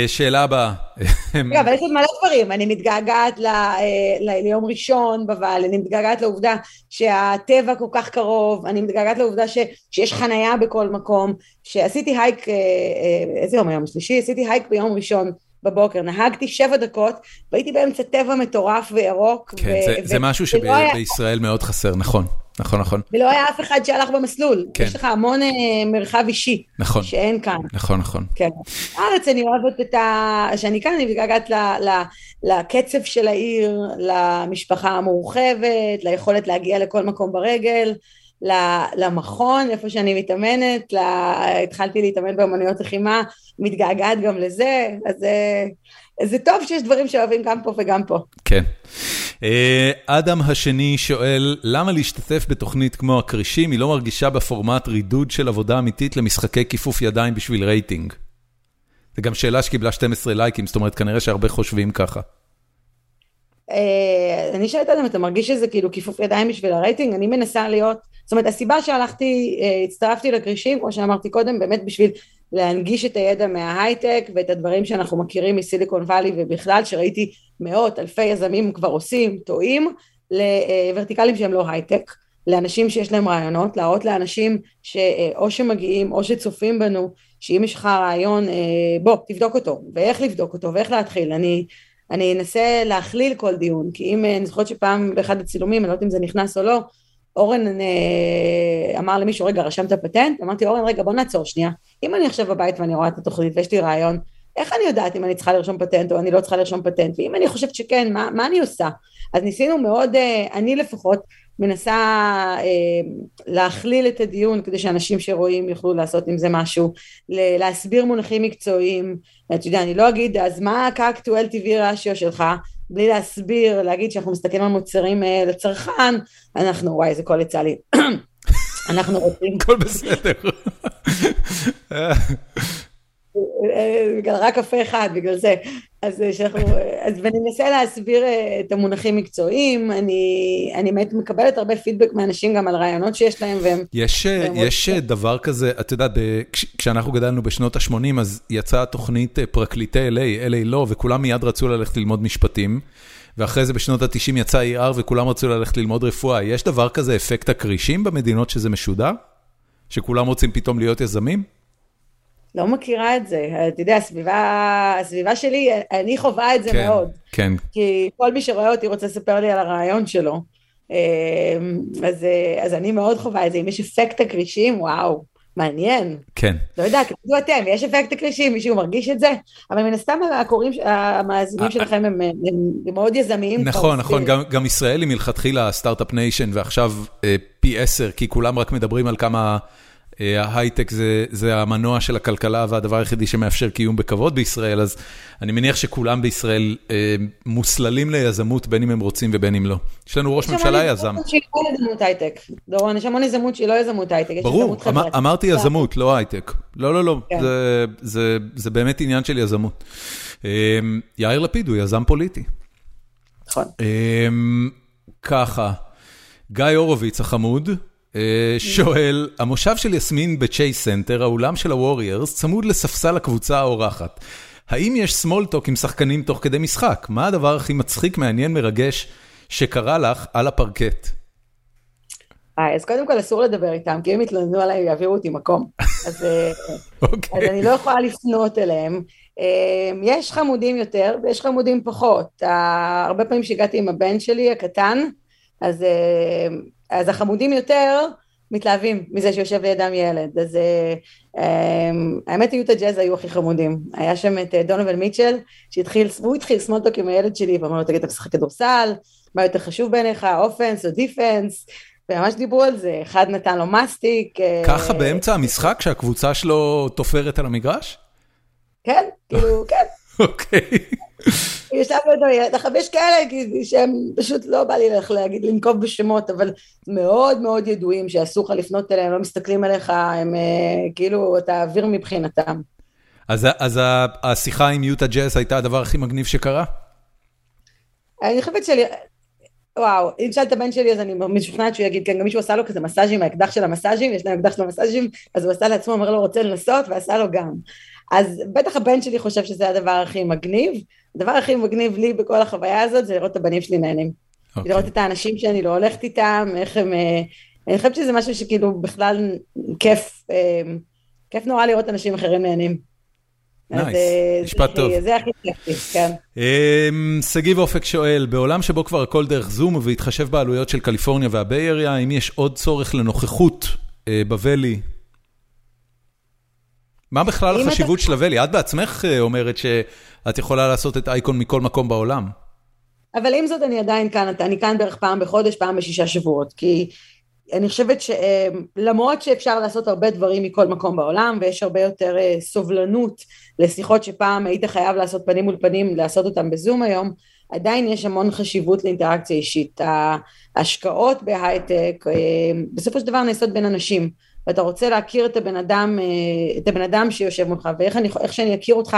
שאלה הבאה. אבל יש עוד מלא דברים, אני מתגעגעת ליום ראשון בבל, אני מתגעגעת לעובדה שהטבע כל כך קרוב, אני מתגעגעת לעובדה שיש חנייה בכל מקום, שעשיתי הייק, איזה יום היום? שלישי? עשיתי הייק ביום ראשון. בבוקר, נהגתי שבע דקות והייתי באמצע טבע מטורף וירוק. כן, ו- זה, ו- זה משהו שבישראל מאוד חסר, נכון. נכון, נכון. ולא היה אף אחד שהלך במסלול. כן. יש לך המון אה, מרחב אישי. נכון. שאין כאן. נכון, נכון. כן. בארץ אני אוהבת את ה... שאני כאן, אני מתגעגעת ל... ל... לקצב של העיר, למשפחה המורחבת, ליכולת להגיע לכל מקום ברגל. למכון, איפה שאני מתאמנת, לה... התחלתי להתאמן באמנויות לחימה, מתגעגעת גם לזה, אז זה טוב שיש דברים שאוהבים גם פה וגם פה. כן. אה, אדם השני שואל, למה להשתתף בתוכנית כמו הכרישים, היא לא מרגישה בפורמט רידוד של עבודה אמיתית למשחקי כיפוף ידיים בשביל רייטינג? זו גם שאלה שקיבלה 12 לייקים, זאת אומרת, כנראה שהרבה חושבים ככה. אה, אני שואלת אם אתה מרגיש שזה כאילו כיפוף ידיים בשביל הרייטינג, אני מנסה להיות, זאת אומרת הסיבה שהלכתי, אה, הצטרפתי לכרישים, כמו שאמרתי קודם, באמת בשביל להנגיש את הידע מההייטק ואת הדברים שאנחנו מכירים מסיליקון וואלי ובכלל, שראיתי מאות אלפי יזמים כבר עושים, טועים, לוורטיקלים שהם לא הייטק, לאנשים שיש להם רעיונות, להראות לאנשים שאו שמגיעים או שצופים בנו, שאם יש לך רעיון, בוא תבדוק אותו, ואיך לבדוק אותו ואיך להתחיל, אני אני אנסה להכליל כל דיון, כי אם, אני זוכרת שפעם באחד הצילומים, אני לא יודעת אם זה נכנס או לא, אורן אה, אמר למישהו, רגע, רשמת פטנט? אמרתי, אורן, רגע, בוא נעצור שנייה. אם אני עכשיו בבית ואני רואה את התוכנית ויש לי רעיון, איך אני יודעת אם אני צריכה לרשום פטנט או אני לא צריכה לרשום פטנט? ואם אני חושבת שכן, מה, מה אני עושה? אז ניסינו מאוד, אה, אני לפחות, מנסה אה, להכליל את הדיון כדי שאנשים שרואים יוכלו לעשות עם זה משהו, להסביר מונחים מקצועיים, אתה יודע, אני לא אגיד, אז מה ה-CAC to LTV רשיו שלך, בלי להסביר, להגיד שאנחנו מסתכלים על מוצרים אה, לצרכן, אנחנו, וואי, איזה קול יצא לי, [COUGHS] אנחנו רוצים... הכל בסדר. [LAUGHS] בגלל רק קפה אחד, בגלל זה. אז שאנחנו, אז ואני מנסה להסביר אה, את המונחים מקצועיים, אני, אני באמת מקבלת הרבה פידבק מאנשים גם על רעיונות שיש להם והם... יש, אה, והם יש רוצים. דבר כזה, את יודעת, כשאנחנו גדלנו בשנות ה-80, אז יצאה תוכנית אה, פרקליטי LA, LA לא, וכולם מיד רצו ללכת ללמוד משפטים. ואחרי זה בשנות ה-90 יצא ER וכולם רצו ללכת ללמוד רפואה. יש דבר כזה, אפקט הכרישים במדינות שזה משודר? שכולם רוצים פתאום להיות יזמים? לא מכירה את זה. אתה יודע, הסביבה, הסביבה שלי, אני חווה את זה כן, מאוד. כן. כי כל מי שרואה אותי רוצה לספר לי על הרעיון שלו. אמ, אז, אז אני מאוד חווה את זה. אם יש אפקט הכרישים, וואו, מעניין. כן. לא יודעת, תגידו אתם, יש אפקט הכרישים, מישהו מרגיש את זה? אבל מן הסתם הקוראים, המאזינים אה, שלכם הם, הם, הם מאוד יזמיים. נכון, נכון, גם, גם ישראל היא מלכתחילה Start-Up Nation, ועכשיו אה, פי עשר, כי כולם רק מדברים על כמה... אה, ההייטק זה זה המנוע של הכלכלה והדבר היחידי שמאפשר קיום בכבוד בישראל, אז אני מניח שכולם בישראל אה, מוסללים ליזמות בין אם הם רוצים ובין אם לא. יש לנו ראש ממשלה יזם. יש המון יזמות הייטק, דורון, יש המון יזמות שהיא לא יזמות הייטק, ברור, אמר, אמרתי יזמות, לא הייטק. לא, לא, לא, כן. זה זה, זה באמת עניין של יזמות. אה, יאיר לפיד הוא יזם פוליטי. נכון. ככה, גיא הורוביץ החמוד. אה, שואל, המושב של יסמין בצ'ייס סנטר, האולם של הווריירס, צמוד לספסל הקבוצה האורחת. האם יש small talk עם שחקנים תוך כדי משחק? מה הדבר הכי מצחיק, מעניין, מרגש שקרה לך על הפרקט? אה, אז קודם כל אסור לדבר איתם, כי הם יתלוננו עליי ויעבירו אותי מקום. אז, okay. [LAUGHS] אוקיי. אז אני לא יכולה לפנות אליהם. יש חמודים יותר ויש חמודים פחות. הרבה פעמים שהגעתי עם הבן שלי הקטן, אז אז החמודים יותר מתלהבים מזה שיושב לידם ילד. אז um, האמת יוטה ג'אז היו הכי חמודים. היה שם את דונובן מיטשל, שהתחיל, והוא התחיל small talk עם הילד שלי, ואמר לו, תגיד, אתה משחק כדורסל? מה יותר חשוב בעיניך, offense או defense? וממש דיברו על זה, אחד נתן לו מסטיק. ככה באמצע המשחק שהקבוצה שלו תופרת על המגרש? כן, כאילו, כן. [LAUGHS] אוקיי. ישבנו איתו ילד, עכשיו יש כאלה שהם פשוט לא בא לי לך להגיד, לנקוב בשמות, אבל מאוד מאוד ידועים שאסור לך לפנות אליהם, לא מסתכלים עליך, הם כאילו, אתה אוויר מבחינתם. אז השיחה עם יוטה ג'אז הייתה הדבר הכי מגניב שקרה? אני חושבת שלי, וואו, אם תשאל את הבן שלי אז אני משוכנעת שהוא יגיד, כן, גם מישהו עשה לו כזה מסאז'ים, האקדח של המסאז'ים, יש להם אקדח של המסאז'ים, אז הוא עשה לעצמו, אמר לו רוצה לנסות, ועשה לו גם. אז בטח הבן שלי חושב שזה הדבר הכי מגניב. הדבר הכי מגניב לי בכל החוויה הזאת זה לראות את הבנים שלי נהנים. Okay. אוקיי. לראות את האנשים שאני הולכת איתם, איך הם... אה, אני חושבת שזה משהו שכאילו בכלל כיף, אה, כיף נורא לראות אנשים אחרים נהנים. Nice, אה, משפט טוב. זה הכי כיפי, כן. אמ, שגיב אופק שואל, בעולם שבו כבר הכל דרך זום ובהתחשב בעלויות של קליפורניה וה Bay Area, האם יש עוד צורך לנוכחות בוואלי? מה בכלל החשיבות של הוואלי? את בעצמך אומרת שאת יכולה לעשות את אייקון מכל מקום בעולם. אבל עם זאת אני עדיין כאן, אני כאן בערך פעם בחודש, פעם בשישה שבועות, כי אני חושבת שלמרות שאפשר לעשות הרבה דברים מכל מקום בעולם, ויש הרבה יותר אה, סובלנות לשיחות שפעם היית חייב לעשות פנים מול פנים, לעשות אותם בזום היום, עדיין יש המון חשיבות לאינטראקציה אישית. ההשקעות בהייטק אה, בסופו של דבר נעשות בין אנשים, ואתה רוצה להכיר את הבן אדם, אה, את הבן אדם שיושב מולך, ואיך אני, שאני אכיר אותך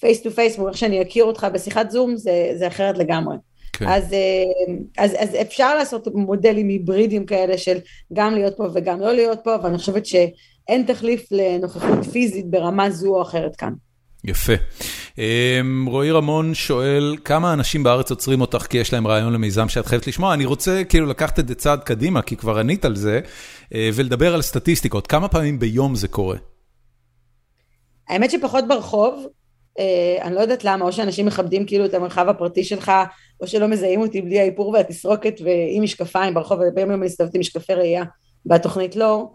face to face, ואיך שאני אכיר אותך בשיחת זום, זה, זה אחרת לגמרי. כן. אז, אה, אז, אז אפשר לעשות מודלים היברידיים כאלה של גם להיות פה וגם לא להיות פה, אבל אני חושבת שאין תחליף לנוכחות פיזית ברמה זו או אחרת כאן. יפה. אמ, רועי רמון שואל, כמה אנשים בארץ עוצרים אותך כי יש להם רעיון למיזם שאת חייבת לשמוע? אני רוצה כאילו לקחת את זה צעד קדימה, כי כבר ענית על זה, ולדבר על סטטיסטיקות. כמה פעמים ביום זה קורה? האמת שפחות ברחוב, אה, אני לא יודעת למה, או שאנשים מכבדים כאילו את המרחב הפרטי שלך, או שלא מזהים אותי בלי האיפור והתסרוקת ועם משקפיים ברחוב, הרבה פעמים אני מסתובבת עם משקפי ראייה, והתוכנית לא,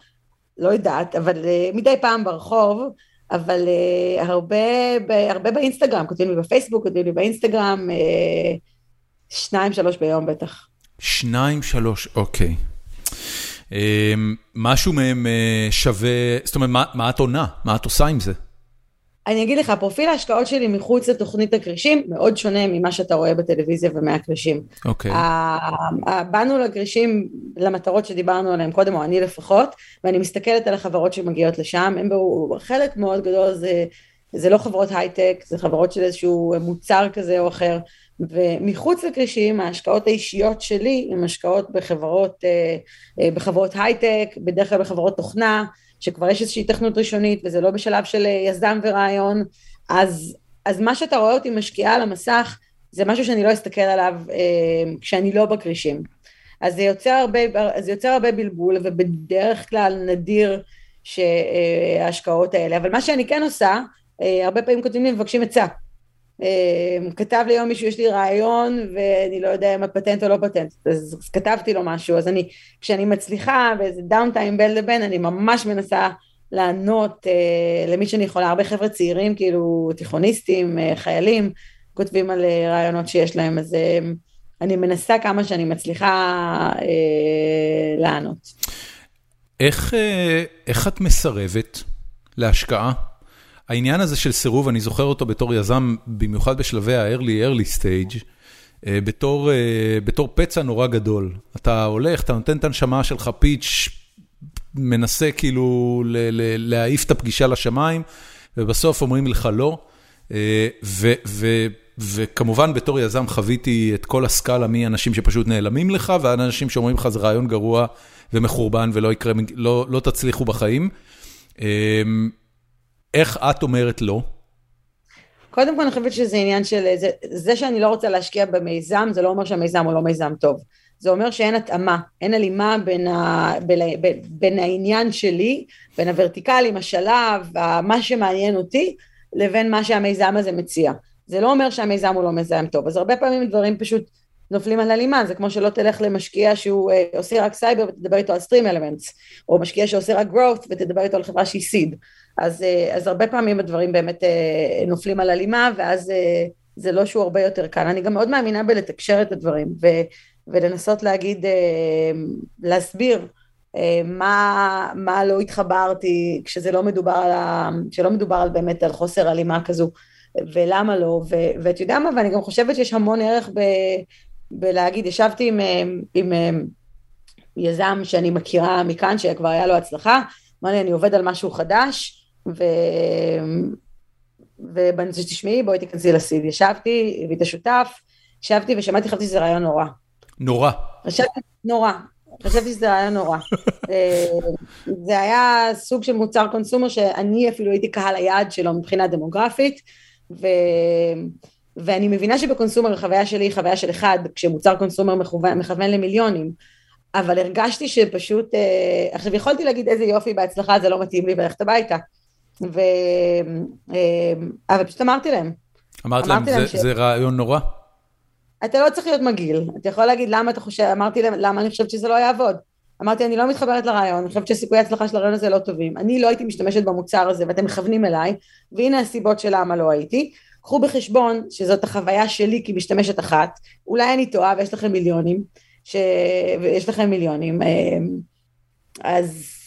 לא יודעת, אבל uh, מדי פעם ברחוב, אבל uh, הרבה, ב, הרבה באינסטגרם, כותבים לי בפייסבוק, כותבים לי באינסטגרם, uh, שניים, שלוש ביום בטח. שניים, שלוש, אוקיי. Um, משהו מהם uh, שווה, זאת אומרת, מה, מה את עונה? מה את עושה עם זה? אני אגיד לך, פרופיל ההשקעות שלי מחוץ לתוכנית הכרישים מאוד שונה ממה שאתה רואה בטלוויזיה ומהכרישים. אוקיי. באנו לכרישים למטרות שדיברנו עליהן קודם, או אני לפחות, ואני מסתכלת על החברות שמגיעות לשם, הם בו, חלק מאוד גדול זה, זה לא חברות הייטק, זה חברות של איזשהו מוצר כזה או אחר, ומחוץ לכרישים ההשקעות האישיות שלי הן השקעות בחברות, אה, אה, בחברות הייטק, בדרך כלל בחברות תוכנה, שכבר יש איזושהי תכנות ראשונית וזה לא בשלב של אה, יזם ורעיון, אז, אז מה שאתה רואה אותי משקיעה על המסך זה משהו שאני לא אסתכל עליו כשאני לא בכרישים. אז זה יוצר הרבה, זה יוצר הרבה בלבול ובדרך כלל נדיר שההשקעות האלה, אבל מה שאני כן עושה, הרבה פעמים כותבים לי מבקשים עצה. אמ, כתב לי היום מישהו, יש לי רעיון ואני לא יודע אם הפטנט או לא פטנט, אז כתבתי לו משהו, אז אני, כשאני מצליחה באיזה דאונטיים בין לבין, אני ממש מנסה לענות אה, למי שאני יכולה, הרבה חבר'ה צעירים, כאילו תיכוניסטים, אה, חיילים, כותבים על אה, רעיונות שיש להם, אז אה, אני מנסה כמה שאני מצליחה אה, לענות. איך, איך את מסרבת להשקעה? העניין הזה של סירוב, אני זוכר אותו בתור יזם, במיוחד בשלבי ה-early early stage, אה, אה, בתור פצע נורא גדול. אתה הולך, אתה נותן את הנשמה שלך פיץ', מנסה כאילו להעיף את הפגישה לשמיים, ובסוף אומרים לך לא. אה, וכמובן בתור יזם חוויתי את כל הסקאלה מאנשים שפשוט נעלמים לך, ועד אנשים שאומרים לך זה רעיון גרוע ומחורבן ולא יקרה, לא, לא תצליחו בחיים. איך את אומרת לא? קודם כל אני חושבת שזה עניין של, זה, זה שאני לא רוצה להשקיע במיזם, זה לא אומר שהמיזם הוא לא מיזם טוב. זה אומר שאין התאמה, אין הלימה בין, ה, בין, בין, בין העניין שלי, בין הוורטיקלים, השלב, מה שמעניין אותי, לבין מה שהמיזם הזה מציע. זה לא אומר שהמיזם הוא לא מיזם טוב, אז הרבה פעמים דברים פשוט נופלים על הלימה, זה כמו שלא תלך למשקיע שהוא אה, עושה רק סייבר ותדבר איתו על StreamElements, או משקיע שעושה רק growth ותדבר איתו על חברה שהיא seed. אז, אה, אז הרבה פעמים הדברים באמת אה, נופלים על הלימה, ואז אה, זה לא שהוא הרבה יותר קל. אני גם מאוד מאמינה בלתקשר את הדברים, ו, ולנסות להגיד, להסביר מה, מה לא התחברתי, כשזה לא מדובר על, ה, שלא מדובר על באמת על חוסר הלימה כזו. ולמה לא, ואת יודע מה, ואני גם חושבת שיש המון ערך ב, בלהגיד, ישבתי עם, אה, עם, עם אה, יזם שאני מכירה מכאן, שכבר היה לו הצלחה, אמר לי, אני עובד על משהו חדש, ו... ובאתי שתשמעי, בואי תיכנסי לסיד. ישבתי, הביא את השותף, ישבתי ושמעתי, חשבתי שזה רעיון נורא. נורא. חשבתי, נורא. חשבתי שזה רעיון נורא. [LAUGHS] אה, זה היה סוג של מוצר קונסומר שאני אפילו הייתי קהל היעד שלו מבחינה דמוגרפית, ו... ואני מבינה שבקונסומר החוויה שלי היא חוויה של אחד, כשמוצר קונסומר מכוון, מכוון למיליונים, אבל הרגשתי שפשוט, אה, עכשיו יכולתי להגיד איזה יופי בהצלחה, זה לא מתאים לי וללכת הביתה. ו... אה, אבל פשוט אמרתי להם. אמרת להם, זה, ש... זה רעיון נורא? אתה לא צריך להיות מגעיל, אתה יכול להגיד למה אתה חושב, אמרתי להם, למה אני חושבת שזה לא יעבוד. אמרתי, אני לא מתחברת לרעיון, אני חושבת שסיכויי ההצלחה של הרעיון הזה לא טובים. אני לא הייתי משתמשת במוצר הזה ואתם מכוונים אליי, והנה הסיבות של למה לא הייתי. קחו בחשבון שזאת החוויה שלי כמשתמשת אחת, אולי אני טועה ויש לכם מיליונים, ש... ויש לכם מיליונים, אמ, אז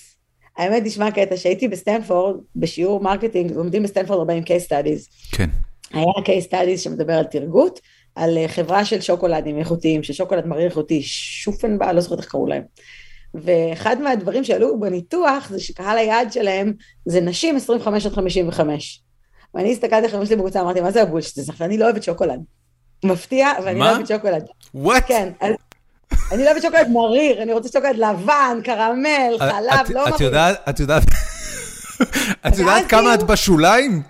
האמת תשמע קטע שהייתי בסטנפורד, בשיעור marketing, לומדים בסטנפורד 40 case studies. כן. היה case studies שמדבר על טרגוט, על אה, חברה של שוקולדים איכותיים, של שוקולד מריר איכותי, שופנבא, לא זוכרת איך קראו להם. ואחד מהדברים שעלו בניתוח זה שקהל היעד שלהם זה נשים 25 עד 55. ואני הסתכלתי החבר'ה שלי בקבוצה, אמרתי, מה זה ה bullshit הזה? אני לא אוהבת שוקולד. מפתיע, ואני לא אוהבת שוקולד. What? כן, אני לא אוהבת שוקולד מריר, אני רוצה שוקולד לבן, קרמל, חלב, לא מריר. את יודעת, את יודעת, [LAUGHS] את יודעת כמה את בשוליים?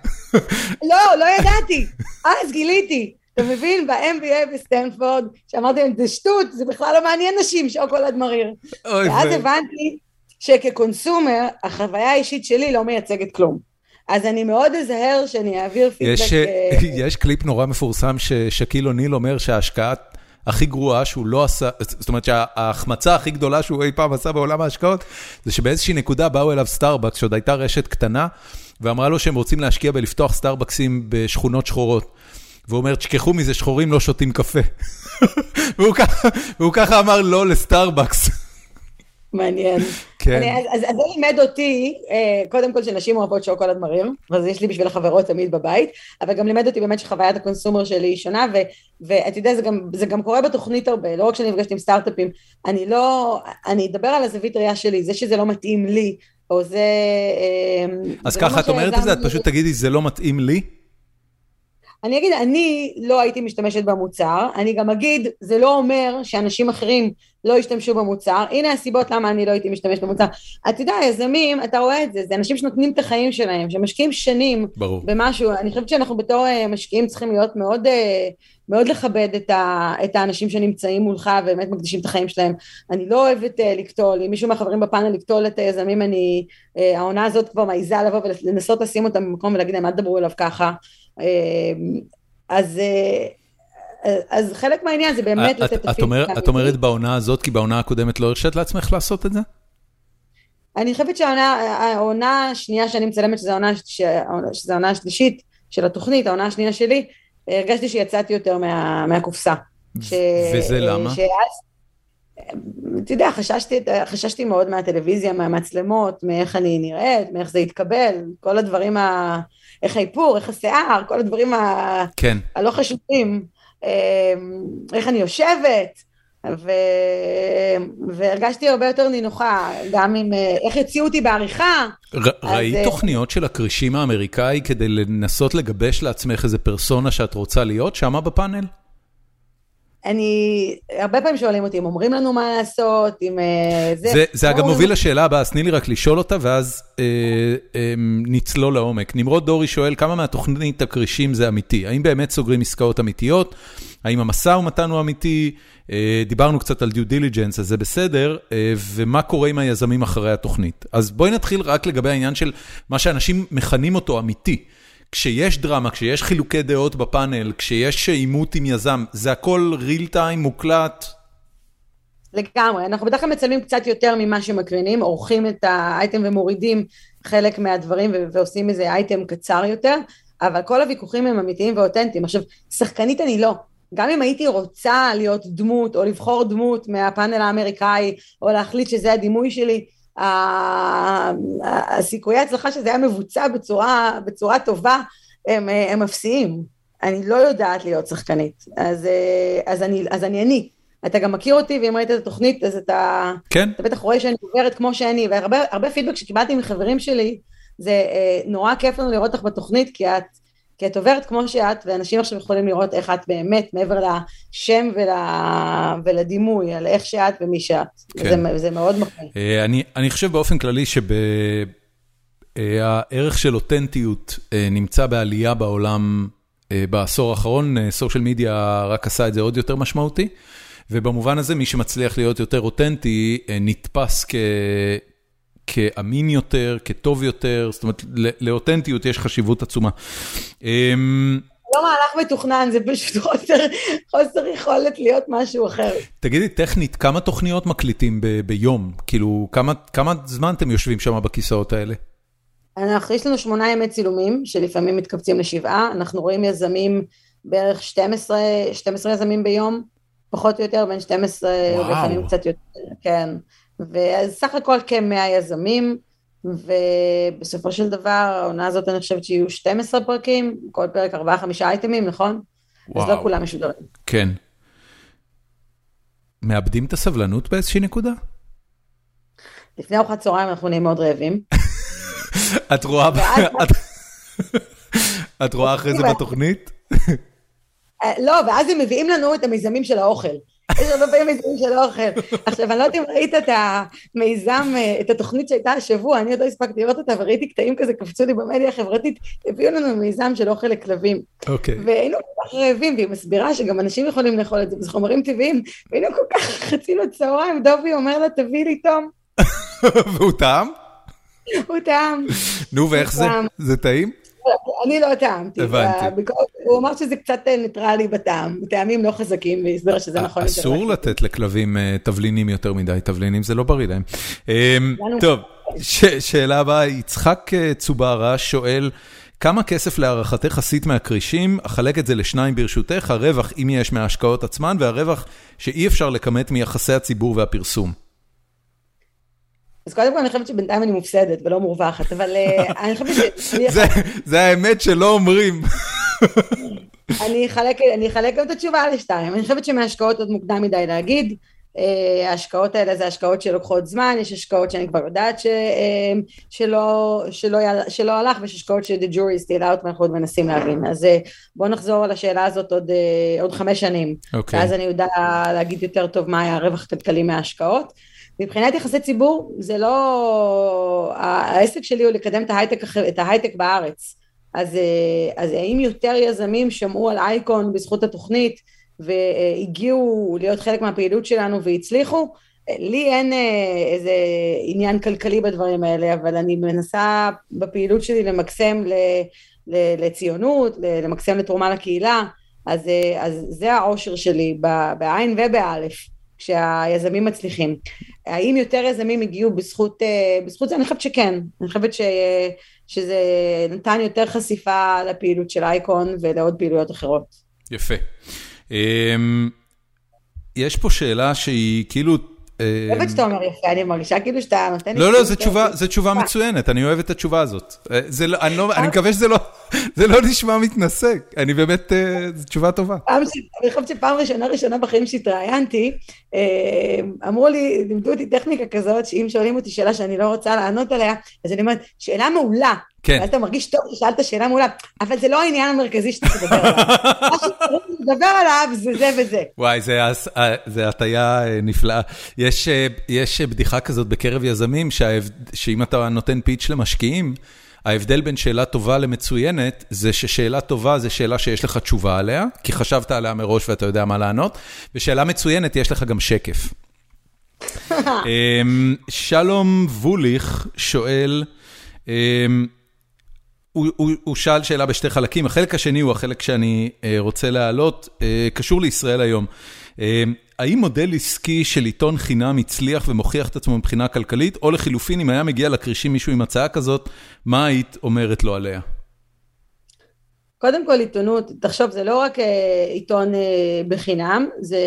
לא, לא ידעתי. אז גיליתי. אתה מבין? ב-MBA בסטנפורד, שאמרתי להם, זה שטות, זה בכלל לא מעניין נשים, שוקולד מריר. ואז הבנתי שכ consumer, החוויה האישית שלי לא מייצגת כלום. אז אני מאוד נזהרת כשאני אעביר פידבק... יש, אה, [LAUGHS] יש קליפ נורא מפורסם ששקיל אוניל אומר שההשקעה הכי גרועה שהוא לא עשה, זאת אומרת שההחמצה הכי גדולה שהוא אי פעם עשה בעולם ההשקעות, זה שבאיזושהי נקודה באו אליו סטארבקס, שעוד הייתה רשת קטנה, ואמרה לו שהם רוצים להשקיע בלפתוח סטארבקסים בשכונות שחורות. והוא אומר, תשכחו מזה, שחורים לא שותים קפה. [LAUGHS] והוא ככה אמר לא לסטארבקס. מעניין. כן. אני, אז, אז, אז זה לימד אותי, אה, קודם כל שנשים אוהבות שוקולד מריר, וזה יש לי בשביל החברות תמיד בבית, אבל גם לימד אותי באמת שחוויית הקונסומר שלי היא שונה, ואתה יודע, זה גם, זה גם קורה בתוכנית הרבה, לא רק כשאני נפגשת עם סטארט-אפים, אני לא, אני אדבר על הזווית ראייה שלי, זה שזה לא מתאים לי, או זה... אה, אז זה לא ככה, לא את אומרת את זה, את פשוט תגידי, זה לא מתאים לי? אני אגיד, אני לא הייתי משתמשת במוצר, אני גם אגיד, זה לא אומר שאנשים אחרים לא ישתמשו במוצר, הנה הסיבות למה אני לא הייתי משתמשת במוצר. אתה יודע, יזמים, אתה רואה את זה, זה אנשים שנותנים את החיים שלהם, שמשקיעים שנים ברור. במשהו, אני חושבת שאנחנו בתור אה, משקיעים צריכים להיות מאוד, אה, מאוד לכבד את, ה, את האנשים שנמצאים מולך ובאמת מקדישים את החיים שלהם. אני לא אוהבת uh, לקטול, אם מישהו מהחברים בפאנל לקטול את היזמים, אני, העונה הזאת כבר מעיזה לבוא ולנסות לשים אותם במקום ולהגיד להם, אל תדברו אליו ככה. אז... אה, אז חלק מהעניין זה באמת לתת את הפידבק. את אומרת בעונה הזאת, כי בעונה הקודמת לא הרשית לעצמך לעשות את זה? אני חושבת שהעונה השנייה שאני מצלמת, שזו העונה השלישית של התוכנית, העונה השנייה שלי, הרגשתי שיצאתי יותר מה, מהקופסה. ש... וזה למה? שאז, אתה יודע, חששתי, חששתי מאוד מהטלוויזיה, מהמצלמות, מאיך אני נראית, מאיך זה יתקבל, כל הדברים ה... איך האיפור, איך השיער, כל הדברים ה... כן. הלא חשובים, איך אני יושבת, ו... והרגשתי הרבה יותר נינוחה, גם עם איך הציעו אותי בעריכה. ר... ראית אז... תוכניות של הכרישים האמריקאי כדי לנסות לגבש לעצמך איזה פרסונה שאת רוצה להיות שמה בפאנל? אני, הרבה פעמים שואלים אותי אם אומרים לנו מה לעשות, אם אה, זה... זה, זה אגב מוביל לשאלה הבאה, אז תני לי רק לשאול אותה ואז אה, אה, נצלול לעומק. נמרוד דורי שואל, כמה מהתוכנית הכרישים זה אמיתי? האם באמת סוגרים עסקאות אמיתיות? האם המשא ומתן הוא אמיתי? אה, דיברנו קצת על due diligence, אז זה בסדר, אה, ומה קורה עם היזמים אחרי התוכנית? אז בואי נתחיל רק לגבי העניין של מה שאנשים מכנים אותו אמיתי. כשיש דרמה, כשיש חילוקי דעות בפאנל, כשיש עימות עם יזם, זה הכל real time, מוקלט? לגמרי, אנחנו בדרך כלל מצלמים קצת יותר ממה שמקרינים, עורכים את האייטם ומורידים חלק מהדברים ועושים איזה אייטם קצר יותר, אבל כל הוויכוחים הם אמיתיים ואותנטיים. עכשיו, שחקנית אני לא. גם אם הייתי רוצה להיות דמות או לבחור דמות מהפאנל האמריקאי או להחליט שזה הדימוי שלי, הסיכויי ההצלחה שזה היה מבוצע בצורה, בצורה טובה הם, הם אפסיים. אני לא יודעת להיות שחקנית, אז, אז, אני, אז אני אני. אתה גם מכיר אותי, ואם ראית את התוכנית, אז אתה, כן. אתה בטח רואה שאני עוברת כמו שאני, והרבה פידבק שקיבלתי מחברים שלי, זה אה, נורא כיף לנו לראות אותך בתוכנית, כי את, כי את עוברת כמו שאת, ואנשים עכשיו יכולים לראות איך את באמת, מעבר לשם ול... ולדימוי, על איך שאת ומי שאת. כן. זה, זה מאוד מחמיא. אה, אני, אני חושב באופן כללי שהערך של אותנטיות נמצא בעלייה בעולם בעשור האחרון, סושיאל מדיה רק עשה את זה עוד יותר משמעותי. ובמובן הזה מי שמצליח להיות יותר אותנטי נתפס כ... כאמין יותר, כטוב יותר, זאת אומרת, לאותנטיות יש חשיבות עצומה. אמ, לא מהלך מתוכנן, זה פשוט חוסר, חוסר יכולת להיות משהו אחר. תגידי, טכנית, כמה תוכניות מקליטים ב- ביום? כאילו, כמה, כמה זמן אתם יושבים שם בכיסאות האלה? אנחנו, יש לנו שמונה ימי צילומים, שלפעמים מתקבצים לשבעה, אנחנו רואים יזמים בערך 12, 12 יזמים ביום, פחות או יותר, בין 12, וואו. ולפעמים קצת יותר, כן. ואז סך הכל כמאה יזמים, ובסופו של דבר העונה הזאת אני חושבת שיהיו 12 פרקים, כל פרק 4-5 אייטמים, נכון? וואו. אז לא כולם משודרים. כן. מאבדים את הסבלנות באיזושהי נקודה? לפני ארוחת צהריים אנחנו נהיים מאוד רעבים. [LAUGHS] את רואה... [LAUGHS] את רואה אחרי זה [LAUGHS] בתוכנית? אה, לא, ואז הם מביאים לנו את המיזמים של האוכל. יש הרבה פעמים מיזמים של האוכל. עכשיו, אני לא יודעת אם ראית את המיזם, אה, את התוכנית שהייתה השבוע, אני עוד לא הספקתי לראות אותה, וראיתי קטעים כזה, קפצו לי במדיה החברתית, הביאו לנו מיזם של אוכל לכלבים. אוקיי. והיינו כל כך רעבים, והיא מסבירה שגם אנשים יכולים לאכול את זה, וזה חומרים טבעיים, והיינו כל כך [LAUGHS] חצינו צהריים, דובי אומר לה, תביא לי תום. [LAUGHS] והוא טעם? הוא טעם. נו, ואיך זה? זה טעים? אני לא טעמתי. הבנתי. הוא אמר שזה קצת אה, ניטרלי בטעם, טעמים לא חזקים, והסבר שזה נכון. אסור לתת לכלבים אה, תבלינים יותר מדי, תבלינים זה לא בריא להם. אמ, טוב, שאלה הבאה, יצחק אה, צוברה שואל, כמה כסף להערכתך עשית מהכרישים, אחלק את זה לשניים ברשותך, הרווח אם יש מההשקעות עצמן, והרווח שאי אפשר לכמת מיחסי הציבור והפרסום. אז קודם כל אני חושבת שבינתיים אני מופסדת ולא מורווחת, אבל אה, אני חושבת ש... זה האמת שלא אומרים. אני אחלק גם את התשובה לשתיים. אני חושבת שמהשקעות עוד מוקדם מדי להגיד. אה, ההשקעות האלה זה השקעות שלוקחות זמן, יש השקעות שאני כבר יודעת ש, אה, שלא, שלא, שלא הלך, ויש השקעות ש-the jury is still out ואנחנו עוד מנסים להבין. אז בואו נחזור על השאלה הזאת עוד, עוד חמש שנים. Okay. אוקיי. ואז אני יודע להגיד יותר טוב מה היה הרווח הכלכלי מההשקעות. מבחינת יחסי ציבור, זה לא... העסק שלי הוא לקדם את ההייטק, את ההייטק בארץ. אז, אז האם יותר יזמים שמעו על אייקון בזכות התוכנית והגיעו להיות חלק מהפעילות שלנו והצליחו? לי אין אה, איזה עניין כלכלי בדברים האלה, אבל אני מנסה בפעילות שלי למקסם לציונות, למקסם לתרומה לקהילה, אז, אה, אז זה העושר שלי בעין ובאלף. כשהיזמים מצליחים. האם יותר יזמים הגיעו בזכות, אה, בזכות זה? אני חושבת שכן. אני חושבת ש, שזה נתן יותר חשיפה לפעילות של אייקון ולעוד פעילויות אחרות. יפה. אמ, יש פה שאלה שהיא כאילו אני אוהבת שאתה אומר יפה, אני מרגישה כאילו שאתה נותן לי... לא, לא, זו תשובה מצוינת, אני אוהב את התשובה הזאת. אה, לא, לא, אני מקווה שזה לא נשמע מתנשא, אני באמת, אה, זו תשובה טובה. אני חושבת שפעם ראשונה ראשונה בחיים שהתראיינתי, אה, אמרו לי, לימדו אותי טכניקה כזאת, שאם שואלים אותי שאלה שאני לא רוצה לענות עליה, אז אני אומרת, שאלה מעולה. כן. ואז אתה מרגיש טוב ששאלת שאלה מעולה, אבל זה לא העניין המרכזי שאתה תדבר עליו. [LAUGHS] מה שאתה לדבר עליו זה זה וזה. וואי, זה הטיה נפלאה. יש, יש בדיחה כזאת בקרב יזמים, שאם אתה נותן פיץ' למשקיעים, ההבדל בין שאלה טובה למצוינת, זה ששאלה טובה זה שאלה שיש לך תשובה עליה, כי חשבת עליה מראש ואתה יודע מה לענות, ושאלה מצוינת יש לך גם שקף. [LAUGHS] אמ, שלום ווליך שואל, אמ, הוא, שאל שאלה בשתי חלקים, החלק השני הוא החלק שאני אה, רוצה להעלות, אה, קשור לישראל היום. אה, האם מודל עסקי של עיתון חינם הצליח ומוכיח את עצמו מבחינה כלכלית, או לחילופין, אם היה מגיע לכרישים מישהו עם הצעה כזאת, מה היית אומרת לו עליה? קודם כל עיתונות, תחשוב, זה לא רק עיתון בחינם, זה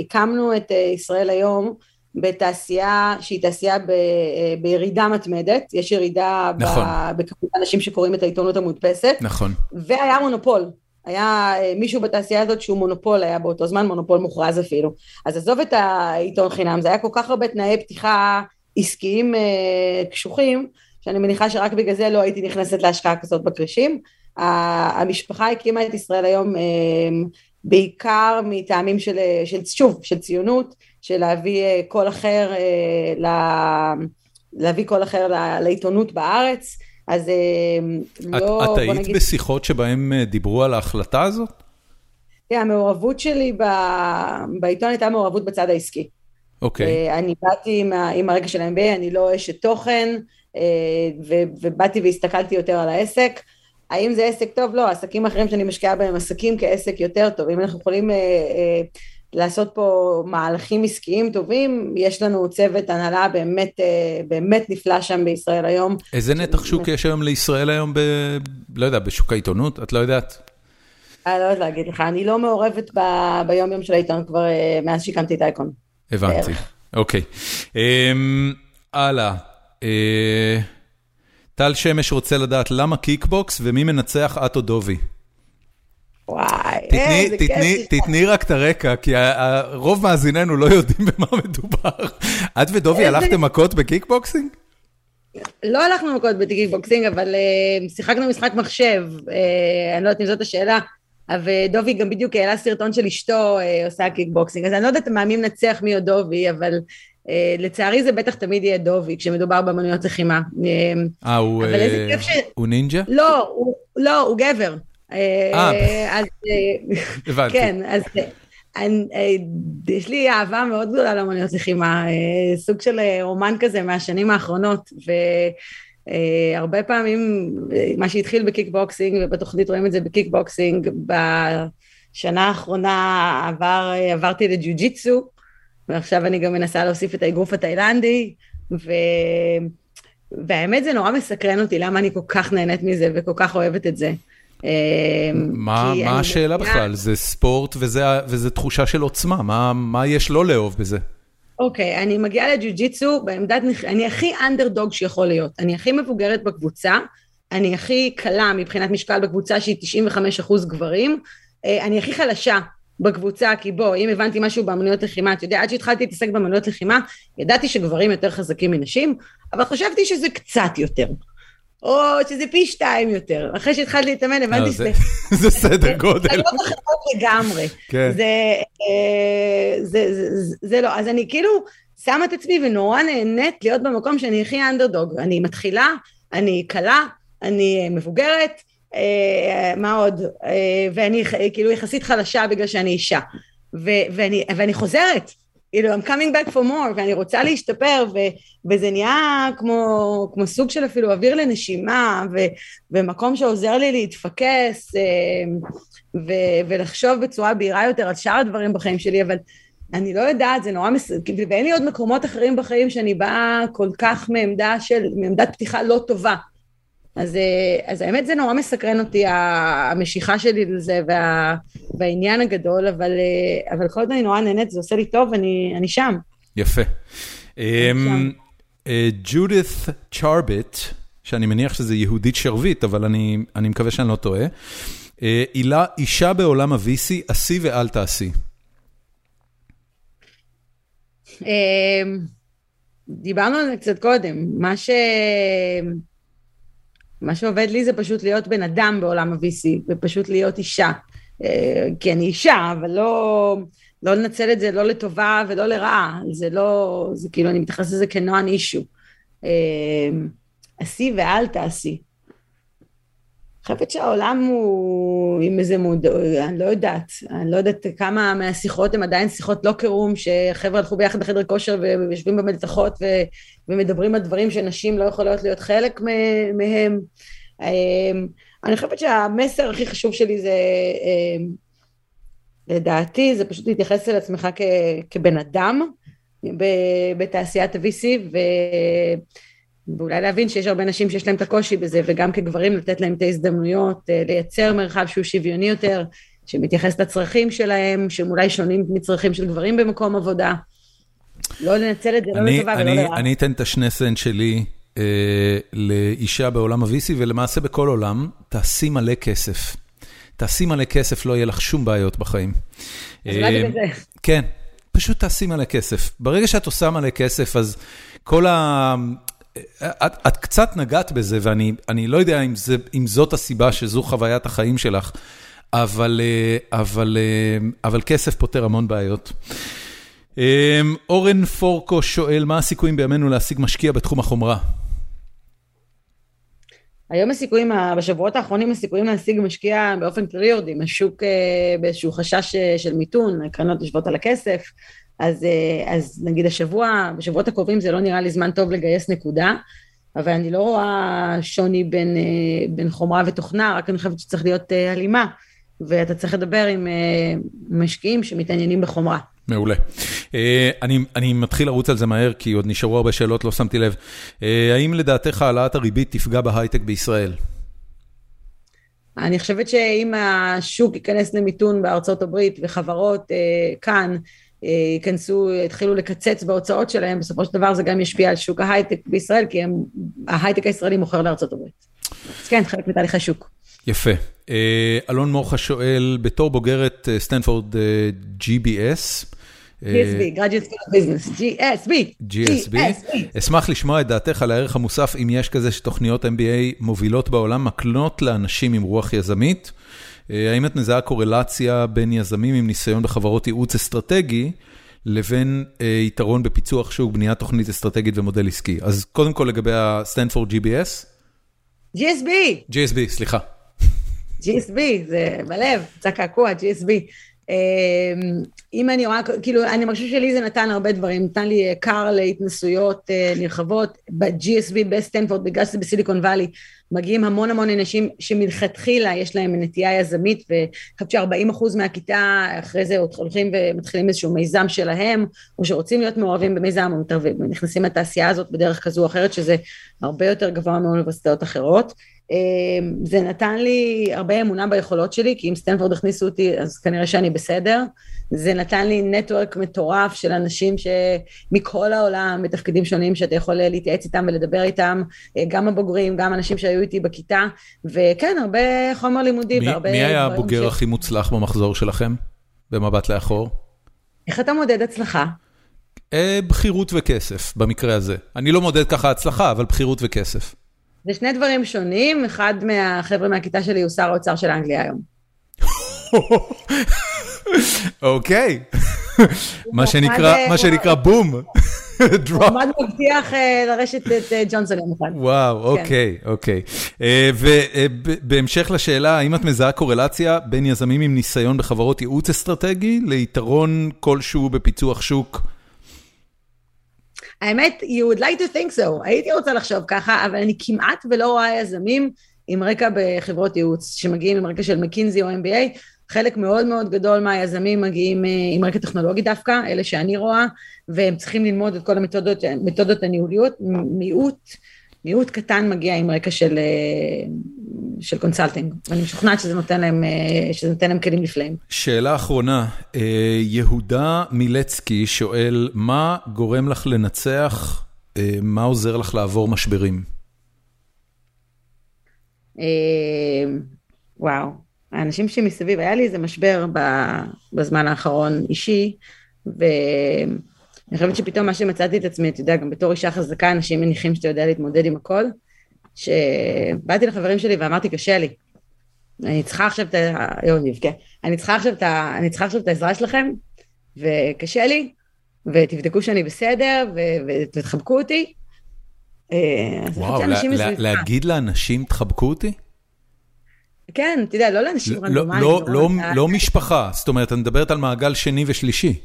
הקמנו את ישראל היום בתעשייה שהיא תעשייה ב, בירידה מתמדת, יש ירידה נכון. בכמות האנשים שקוראים את העיתונות המודפסת, נכון. והיה מונופול, היה אה, מישהו בתעשייה הזאת שהוא מונופול, היה באותו זמן מונופול מוכרז אפילו. אז עזוב את העיתון חינם, זה היה כל כך הרבה תנאי פתיחה עסקיים אה, קשוחים, שאני מניחה שרק בגלל זה לא הייתי נכנסת להשקעה כזאת בכרישים, המשפחה הקימה את ישראל היום בעיקר מטעמים של, של, שוב, של ציונות, של להביא קול אחר, להביא קול אחר לעיתונות בארץ. אז לא, את, את היית נגיד... בשיחות שבהם דיברו על ההחלטה הזאת? תראה, המעורבות שלי בעיתון הייתה מעורבות בצד העסקי. אוקיי. Okay. אני באתי עם, עם הרקע של ה-MBA, אני לא אשת תוכן, ובאתי והסתכלתי יותר על העסק. האם זה עסק טוב? לא, עסקים אחרים שאני משקיעה בהם עסקים כעסק יותר טוב. אם אנחנו יכולים אה, אה, לעשות פה מהלכים עסקיים טובים, יש לנו צוות הנהלה באמת, אה, באמת נפלא שם בישראל היום. איזה נתח שוק יש היום לישראל היום, ב, לא יודע, בשוק העיתונות? את לא יודעת? אני לא יודעת להגיד לך, אני לא מעורבת ב, ביום יום של העיתון כבר אה, מאז שהקמתי את אייקון. הבנתי, אוקיי. אמ, הלאה. אה, טל שמש רוצה לדעת למה קיקבוקס ומי מנצח את או דובי. וואי, איזה כיף. תתני רק את הרקע, כי רוב מאזיננו לא יודעים [LAUGHS] במה מדובר. את ודובי הלכתם מכות בקיקבוקסינג? לא הלכנו מכות בקיקבוקסינג, אבל אה, שיחקנו משחק מחשב, אה, אני לא יודעת אם זאת השאלה, ודובי גם בדיוק העלה סרטון של אשתו אה, עושה קיקבוקסינג, אז אני לא יודעת מה מי מנצח מי או דובי, אבל לצערי זה בטח תמיד יהיה דובי כשמדובר באמנויות לחימה. אה, הוא, נינג'ה? לא, הוא, לא, הוא גבר. אה, אז... הבנתי. כן, אז אני, יש לי אהבה מאוד גדולה לאמנויות לחימה, סוג של רומן כזה מהשנים האחרונות, והרבה פעמים מה שהתחיל בקיקבוקסינג, ובתוכנית רואים את זה בקיקבוקסינג, בשנה האחרונה עבר, עברתי לג'יוג'יצו, ועכשיו אני גם מנסה להוסיף את האגרוף התאילנדי, ו... והאמת זה נורא מסקרן אותי למה אני כל כך נהנית מזה וכל כך אוהבת את זה. אה, מה מה השאלה. בכלל? זה ספורט וזה וזה תחושה של עוצמה, מה מה יש לא לאהוב בזה? אוקיי, okay, אני מגיעה לג'ו-ג'יצו בעמדת, אני הכי אנדרדוג שיכול להיות, אני הכי מבוגרת בקבוצה, אני הכי קלה מבחינת משקל בקבוצה שהיא 95% גברים, אה, אני הכי חלשה בקבוצה, כי בוא, אם הבנתי משהו באמנויות לחימה, אתה יודע, עד שהתחלתי להתעסק באמנויות לחימה, ידעתי שגברים יותר חזקים מנשים, אבל חשבתי שזה קצת יותר. או שזה פי שתיים יותר. אחרי שהתחלתי להתאמן, הבנתי לא, שזה... [LAUGHS] זה סדר גודל. לא אחרות לגמרי. כן. אה, זה לא, אז אני כאילו שמה את עצמי ונורא נהנית להיות במקום שאני הכי אנדרדוג. אני מתחילה, אני קלה, אני מבוגרת, אה, מה עוד? אה, ואני כאילו יחסית חלשה בגלל שאני אישה. ואני, ואני חוזרת, כאילו, I'm coming back for more, ואני רוצה להשתפר, ו, וזה נהיה כמו, כמו סוג של אפילו אוויר לנשימה, ו, ומקום שעוזר לי להתפקס, אה, ו, ולחשוב בצורה בהירה יותר על שאר הדברים בחיים שלי, אבל אני לא יודעת, זה נורא מס... ואין לי עוד מקומות אחרים בחיים שאני באה כל כך מעמדה של, מעמדת פתיחה לא טובה. אז, אה, אז האמת זה נורא מסקרן אותי המשיכה שלי לזה וה, והעניין הגדול, אבל, אה, אבל כל עוד אני נורא נהנית, זה עושה לי טוב, אני, אני שם. יפה. אמ, אה, ג'ודית צ'רביט, שאני מניח שזה יהודית שרביט, אבל אני, אני מקווה שאני לא טועה, אילה, אישה בעולם ה-VC, עשי ואל תעשי. אמ, דיברנו על זה קצת קודם, מה ש... מה שעובד לי זה פשוט להיות בן אדם בעולם ה-VC, ופשוט להיות אישה. אה, כי אני אישה, אבל לא, לא לנצל את זה לא לטובה ולא לרעה, זה לא, זה כאילו, אני מתייחסת לזה כנוען אישו. אה, עשי ואל תעשי. חושבת שהעולם הוא עם איזה מוד, אני לא יודעת, אני לא יודעת כמה מהשיחות הן עדיין שיחות לא קירום, שחבר'ה הלכו ביחד בחדר כושר ויושבים במלתחות ו, ומדברים על דברים שנשים לא יכולות להיות חלק מהם. אמ, אני חושבת שהמסר הכי חשוב שלי זה, אמ, לדעתי, זה פשוט להתייחס אל עצמך כ, כבן אדם בתעשיית ה-VC, ו... ואולי להבין שיש הרבה נשים שיש להם את הקושי בזה, וגם כגברים לתת להם את ההזדמנויות, אה, לייצר מרחב שהוא שוויוני יותר, שמתייחס לצרכים שלהם, שהם אולי שונים מצרכים של גברים במקום עבודה. לא לנצל את זה, לא לטובה ולא לרעה. אני אתן את השני סנט שלי אה, לאישה בעולם ה-VC, ולמעשה בכל עולם, תעשי מלא כסף. תעשי מלא כסף, לא יהיה לך שום בעיות בחיים. אז אולי בגלל זה. כן, פשוט תעשי מלא כסף. ברגע שאת עושה מלא כסף, אז כל ה... את את קצת נגעת בזה, ואני לא יודע אם זה, אם זאת הסיבה שזו חוויית החיים שלך, אבל אבל, אבל כסף פותר המון בעיות. אורן פורקו שואל, מה הסיכויים בימינו להשיג משקיע בתחום החומרה? היום הסיכויים, בשבועות האחרונים הסיכויים להשיג משקיע באופן כללי אה, באיזשהו חשש אה, של מיתון, הקרנות יושבות על הכסף, אז, אה, אז נגיד השבוע, בשבועות הקרובים זה לא נראה לי זמן טוב לגייס נקודה, אבל אני לא רואה שוני בין, בין חומרה ותוכנה, רק אני חושבת שצריך להיות הלימה, ואתה צריך לדבר עם משקיעים שמתעניינים בחומרה. מעולה. אה, אני אני מתחיל לרוץ על זה מהר, כי עוד נשארו הרבה שאלות, לא שמתי לב. אה, האם לדעתך העלאת הריבית תפגע בהייטק בישראל? אני חושבת שאם השוק ייכנס למיתון בארצות הברית וחברות אה, כאן ייכנסו, יתחילו לקצץ בהוצאות שלהם, בסופו של דבר זה גם ישפיע על שוק ההייטק בישראל, כי הם, ההייטק הישראלי מוכר לארצות הברית. אז כן, חלק מתהליכי שוק. יפה. אלון מורחה שואל, בתור בוגרת סטנפורד GSB, GSB, Graduate School of Business, GSB. GSB. אשמח לשמוע את דעתך על הערך המוסף, אם יש כזה שתוכניות MBA מובילות בעולם מקנות לאנשים עם רוח יזמית. אה, האם את מזהה קורלציה בין יזמים עם ניסיון בחברות ייעוץ אסטרטגי, לבין אה, יתרון בפיצוח שוק, בניית תוכנית אסטרטגית ומודל עסקי? אז קודם כל לגבי הסטנפורד GBS. GSB. GSB, סליחה. GSB, זה בלב, זה קעקוע, GSB. אמ, אם אני רואה, כאילו, אני מרגישה שלי זה נתן הרבה דברים, נתן לי קר להתנסויות אה, נרחבות, ב-GSB בסטנפורד, בגלל שזה בסיליקון וואלי, מגיעים המון המון אנשים שמלכתחילה יש להם נטייה יזמית, ואני חושבת ש-40% מהכיתה אחרי זה הולכים ומתחילים איזשהו מיזם שלהם, או שרוצים להיות מעורבים במיזם, או נכנסים לתעשייה הזאת בדרך כזו או אחרת, שזה הרבה יותר גבוה מאוניברסיטאות אחרות. אמ, זה נתן לי הרבה אמונה ביכולות שלי, כי אם סטנפורד הכניסו אותי, אז כנראה שאני בסדר. זה נתן לי נטוורק מטורף של אנשים שמכל העולם, בתפקידים שונים, שאתה יכול להתייעץ איתם ולדבר איתם, אה, גם הבוגרים, גם אנשים שהיו איתי בכיתה, וכן, הרבה חומר לימודי מי, והרבה... מי היה הבוגר ש... הכי מוצלח במחזור שלכם, במבט לאחור? איך אתה מודד הצלחה? אה, בכירות וכסף, במקרה הזה. אני לא מודד ככה הצלחה, אבל בכירות וכסף. זה שני דברים שונים, אחד מהחבר'ה מהכיתה שלי הוא שר האוצר של אנגליה היום. אוקיי, מה שנקרא בום. [LAUGHS] עמד מבטיח אה, לרשת את אה, ג'ונסון יום אחד. וואו, כן. אוקיי, אוקיי. אה, ובהמשך לשאלה, האם את מזהה קורלציה בין יזמים עם ניסיון בחברות ייעוץ אסטרטגי ליתרון כלשהו בפיצוח שוק? האמת, you would like to think so, הייתי רוצה לחשוב ככה, אבל אני כמעט ולא רואה יזמים עם רקע בחברות ייעוץ, שמגיעים עם רקע של מקינזי או MBA, חלק מאוד מאוד גדול מהיזמים מגיעים אה, עם רקע טכנולוגי דווקא, אלה שאני רואה, והם צריכים ללמוד את כל המתודות הניהוליות, מיעוט, מיעוט קטן מגיע עם רקע של, אה, של consulting, ואני משוכנעת שזה נותן להם, אה, שזה נותן להם כלים נפלאים. שאלה אחרונה, יהודה מילצקי שואל, מה גורם לך לנצח, מה עוזר לך לעבור משברים? וואו. האנשים שמסביב, היה לי איזה משבר בזמן האחרון אישי, ואני חושבת שפתאום מה שמצאתי את עצמי, אתה יודע, גם בתור אישה חזקה, אנשים מניחים שאתה יודע להתמודד עם הכל, שבאתי לחברים שלי ואמרתי, קשה לי. אני צריכה עכשיו את ה... יואו, נבכה. אני צריכה עכשיו את ה... אני צריכה עכשיו את העזרה שלכם, וקשה לי, ותבדקו שאני בסדר, ותחבקו אותי. אה, וואו, להגיד לאנשים, תחבקו אותי? כן, אתה יודע, לא לאנשים לא, רנדומליים. לא, לא, לא משפחה, זאת אומרת, את מדברת על מעגל שני ושלישי.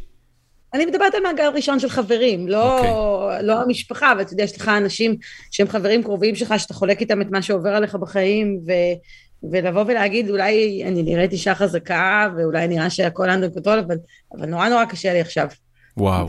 אני מדברת על מעגל ראשון של חברים, לא, okay. אוקיי. לא המשפחה, אבל אתה יודע, יש לך אנשים שהם חברים קרובים שלך, שאתה חולק איתם את מה שעובר עליך בחיים, ו, ולבוא ולהגיד, אולי אני נראית אישה חזקה, ואולי נראה שהכל under control, אבל, אבל נורא נורא קשה לי עכשיו. וואו.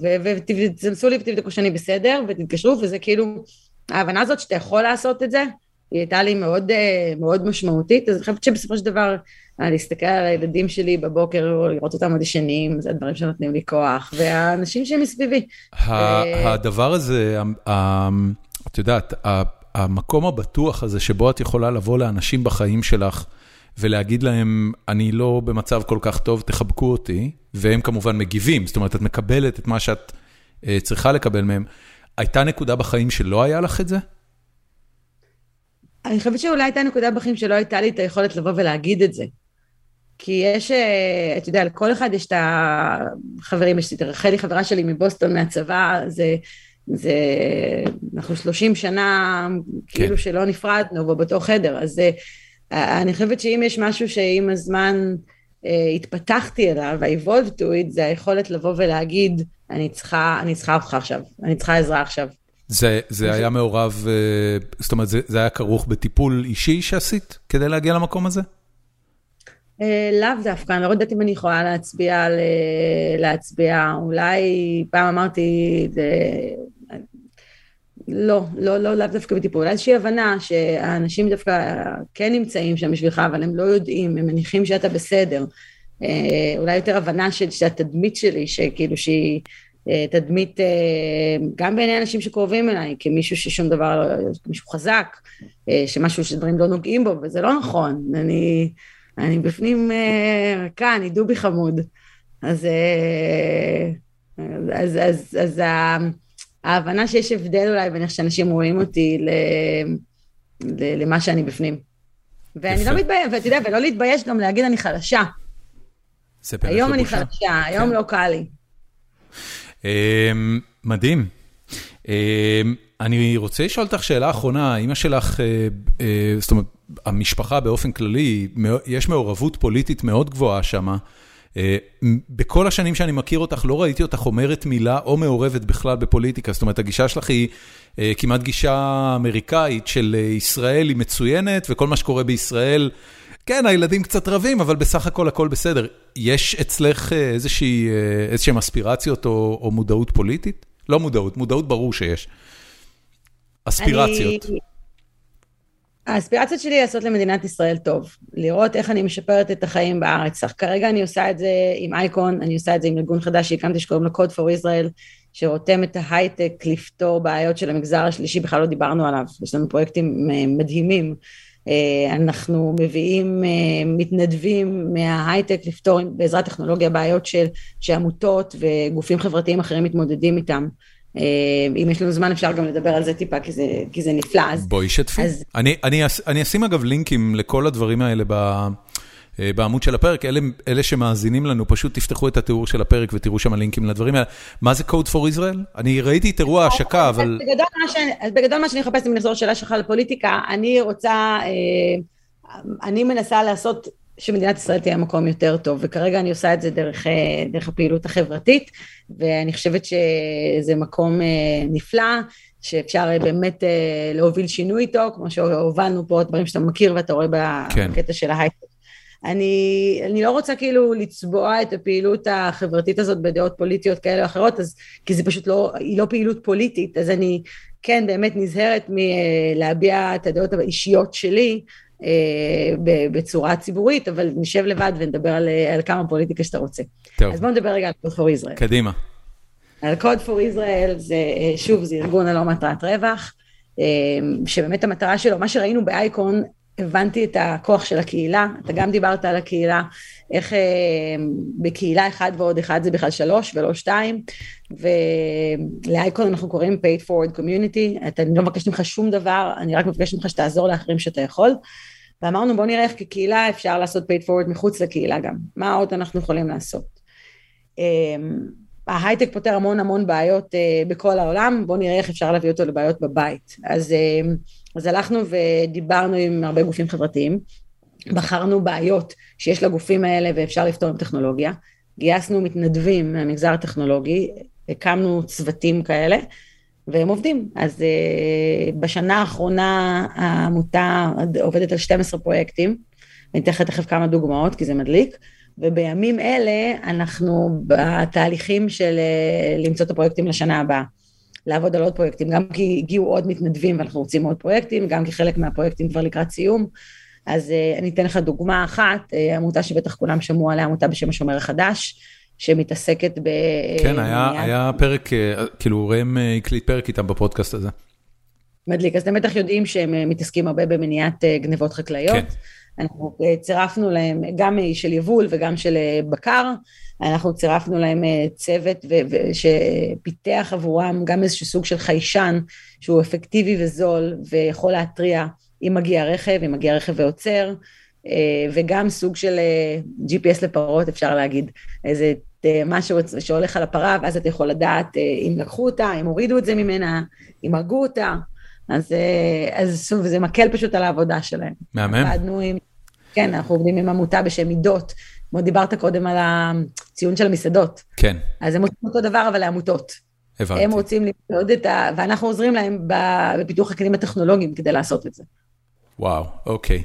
ותנסו לי ותבדקו שאני בסדר, ותתקשרו, וזה כאילו, ההבנה הזאת שאתה יכול לעשות את זה, היא הייתה לי מאוד, אה, מאוד משמעותית, אז אני חושבת שבסופו של דבר, להסתכל על הילדים שלי בבוקר, לראות אותם עוד ישנים, זה הדברים שנותנים לי כוח, והאנשים שמסביבי. אה, הדבר הזה, את יודעת, המקום הבטוח הזה שבו את יכולה לבוא לאנשים בחיים שלך, ולהגיד להם, אני לא במצב כל כך טוב, תחבקו אותי, והם כמובן מגיבים, זאת אומרת, את מקבלת את מה שאת צריכה לקבל מהם. הייתה נקודה בחיים שלא היה לך את זה? אני חושבת שאולי הייתה נקודה בחיים שלא הייתה לי את היכולת לבוא ולהגיד את זה. כי יש, אה, אתה יודע, לכל אחד יש את החברים, יש את רחלי, חברה שלי מבוסטון מהצבא, זה, זה, אנחנו 30 שנה כן. כאילו שלא נפרדנו ובאותו חדר, אז אה, אני חושבת שאם יש משהו שעם הזמן אה, התפתחתי אליו, ה-evolve to it, זה היכולת לבוא ולהגיד, אני צריכה, אני צריכה אותך עכשיו, אני צריכה עזרה עכשיו. זה, זה היה מעורב, זאת אומרת, זה, זה היה כרוך בטיפול אישי שעשית כדי להגיע למקום הזה? אה, לאו דווקא, אני לא יודעת אם אני יכולה להצביע על... אה, להצביע, אולי פעם אמרתי, זה... לא, לא, לא, לאו דווקא בטיפול, אולי איזושהי הבנה שהאנשים דווקא כן נמצאים שם בשבילך, אבל הם לא יודעים, הם מניחים שאתה בסדר. אה, אולי יותר הבנה של, שהתדמית שלי, שכאילו שהיא תדמית גם בעיני אנשים שקרובים אליי, כמישהו ששום דבר, מישהו חזק, שמשהו שדברים לא נוגעים בו, וזה לא נכון. אני... אני בפנים רכה, אה, אני דובי חמוד. אז, אה, אז, אז, אז ההבנה שיש הבדל אולי בין איך שאנשים רואים אותי ל, ל, למה שאני בפנים. ואני לא מתבייש, ואתה יודע, ולא להתבייש גם להגיד אני חלשה. זה באמת לא היום אני חלשה, היום כן. לא קל לי. אמ, מדהים. אני רוצה לשאול אותך שאלה אחרונה, אימא שלך, אה, זאת אומרת, המשפחה באופן כללי, יש מעורבות פוליטית מאוד גבוהה שם. אה, בכל השנים שאני מכיר אותך, לא ראיתי אותך אומרת מילה או מעורבת בכלל בפוליטיקה. זאת אומרת, הגישה שלך היא אה, כמעט גישה אמריקאית של אה, ישראל היא מצוינת, וכל מה שקורה בישראל, כן, הילדים קצת רבים, אבל בסך הכל הכל בסדר. יש אצלך איזשהן אספירציות או, או מודעות פוליטית? לא מודעות, מודעות ברור שיש. אספירציות. אני... האספירציות שלי לעשות למדינת ישראל טוב, לראות איך אני משפרת את החיים בארץ. כרגע אני עושה את זה עם אייקון, אני עושה את זה עם ארגון חדש שהקמתי שקוראים לו Code for Israel, שרותם את ההייטק לפתור בעיות של המגזר השלישי, בכלל לא דיברנו עליו, יש לנו פרויקטים אה, מדהימים. אה, אנחנו מביאים אה, מתנדבים מההייטק לפתור בעזרת טכנולוגיה בעיות של, שעמותות וגופים חברתיים אחרים מתמודדים איתם. אה, אם יש לנו זמן אפשר גם לדבר על זה טיפה, כי זה, כי זה נפלא. אז, בואי שתפי. אז... אני, אני, אני אשים אגב לינקים לכל הדברים האלה ב, אה, בעמוד של הפרק, אלה, אלה שמאזינים לנו, פשוט תפתחו את התיאור של הפרק ותראו שם לינקים לדברים האלה. מה זה Code for Israel? אני ראיתי את אירוע ההשקה, אבל... בגדול מה, ש... בגדול מה שאני מחפשת, אם נחזור לשאלה שלך לפוליטיקה, אני רוצה, אה, אני מנסה לעשות שמדינת ישראל תהיה מקום יותר טוב, וכרגע אני עושה את זה דרך, אה, דרך הפעילות החברתית, ואני חושבת שזה מקום אה, נפלא, שאפשר אה, באמת להוביל שינוי איתו, כמו שהובלנו פה דברים שאתה מכיר ואתה רואה כן. בקטע של ההייטק. אני, אני לא רוצה כאילו לצבוע את הפעילות החברתית הזאת בדעות פוליטיות כאלה או אחרות, אז, כי זה פשוט לא, היא לא פעילות פוליטית, אז אני כן באמת נזהרת מלהביע את הדעות האישיות שלי, בצורה ציבורית, אבל נשב לבד ונדבר על, על כמה פוליטיקה שאתה רוצה. טוב. אז בואו נדבר רגע על Code for Israel. קדימה. על Code for Israel זה, אה, שוב, זה ארגון הלא מטרת רווח, אה, שבאמת המטרה שלו, מה שראינו באייקון, הבנתי את הכוח של הקהילה, אתה גם דיברת על הקהילה, איך בקהילה אחד ועוד אחד זה בכלל שלוש ולא שתיים, ולאייקון אנחנו קוראים paid forward community, אני לא מבקשת ממך שום דבר, אני רק מבקשת ממך שתעזור לאחרים שאתה יכול. ואמרנו בוא נראה איך כקהילה אפשר לעשות paid forward מחוץ לקהילה גם, מה עוד אנחנו יכולים לעשות. אמ, ההייטק פותר המון המון בעיות אה, בכל העולם, בואו נראה איך אפשר להביא אותו לבעיות בבית. אז, אמ, אז הלכנו ודיברנו עם הרבה גופים חברתיים, בחרנו בעיות שיש לגופים האלה ואפשר לפתור עם טכנולוגיה, גייסנו מתנדבים מהמגזר הטכנולוגי, הקמנו צוותים כאלה, והם עובדים. אז uh, בשנה האחרונה העמותה עובדת על 12 פרויקטים, ואני אתן לך תכף כמה דוגמאות, כי זה מדליק, ובימים אלה אנחנו בתהליכים של uh, למצוא את הפרויקטים לשנה הבאה. לעבוד על עוד פרויקטים, גם כי הגיעו עוד מתנדבים ואנחנו רוצים עוד פרויקטים, גם כי חלק מהפרויקטים כבר לקראת סיום. אז uh, אני אתן לך דוגמה אחת, uh, עמותה שבטח כולם שמעו עליה, עמותה בשם השומר החדש, שמתעסקת ב... כן, היה, היה פרק, אה, כאילו ראם אה, הקליט פרק איתם בפודקאסט הזה. מדליק, אז אתם בטח יודעים שהם אה, מתעסקים הרבה במניעת גנבות חקלאיות. כן. אנחנו צירפנו להם גם של יבול וגם של בקר, אנחנו צירפנו להם צוות שפיתח עבורם גם איזשהו סוג של חיישן שהוא אפקטיבי וזול ויכול להתריע אם מגיע רכב, אם מגיע רכב ועוצר, וגם סוג של GPS לפרות אפשר להגיד, איזה משהו שהולך על הפרה ואז אתה יכול לדעת אם לקחו אותה, אם הורידו את זה ממנה, אם הרגו אותה, אז, אז שוב זה מקל פשוט על העבודה שלהם. מהמם. עבדנו עם, כן, אנחנו עובדים עם עמותה בשם מידות, כמו דיברת קודם על הציון של המסעדות. כן. אז הם עושים אותו דבר אבל לעמותות. הבנתי. הם רוצים למדוד את ה... ואנחנו עוזרים להם בפיתוח הכלים הטכנולוגיים כדי לעשות את זה. וואו, אוקיי.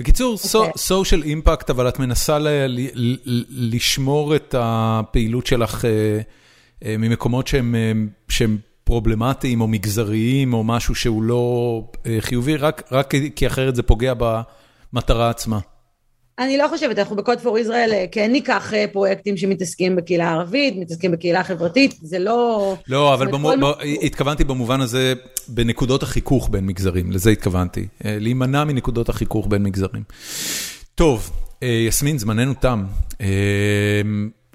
בקיצור, אוקיי. social impact, אבל את מנסה ל- ל- ל- לשמור את הפעילות שלך אה, אה, ממקומות שהם, אה, שהם פרובלמטיים או מגזריים או משהו שהוא לא אה, חיובי, רק, רק כי אחרת זה פוגע במטרה עצמה. אני לא חושבת, אנחנו ב-Code for Israel כן ניקח אה, פרויקטים שמתעסקים בקהילה הערבית, מתעסקים בקהילה החברתית, זה לא... לא, אבל במו, ב, התכוונתי במובן הזה, בנקודות החיכוך בין מגזרים, לזה התכוונתי. אה, להימנע מנקודות החיכוך בין מגזרים. טוב, יסמין, זמננו תם.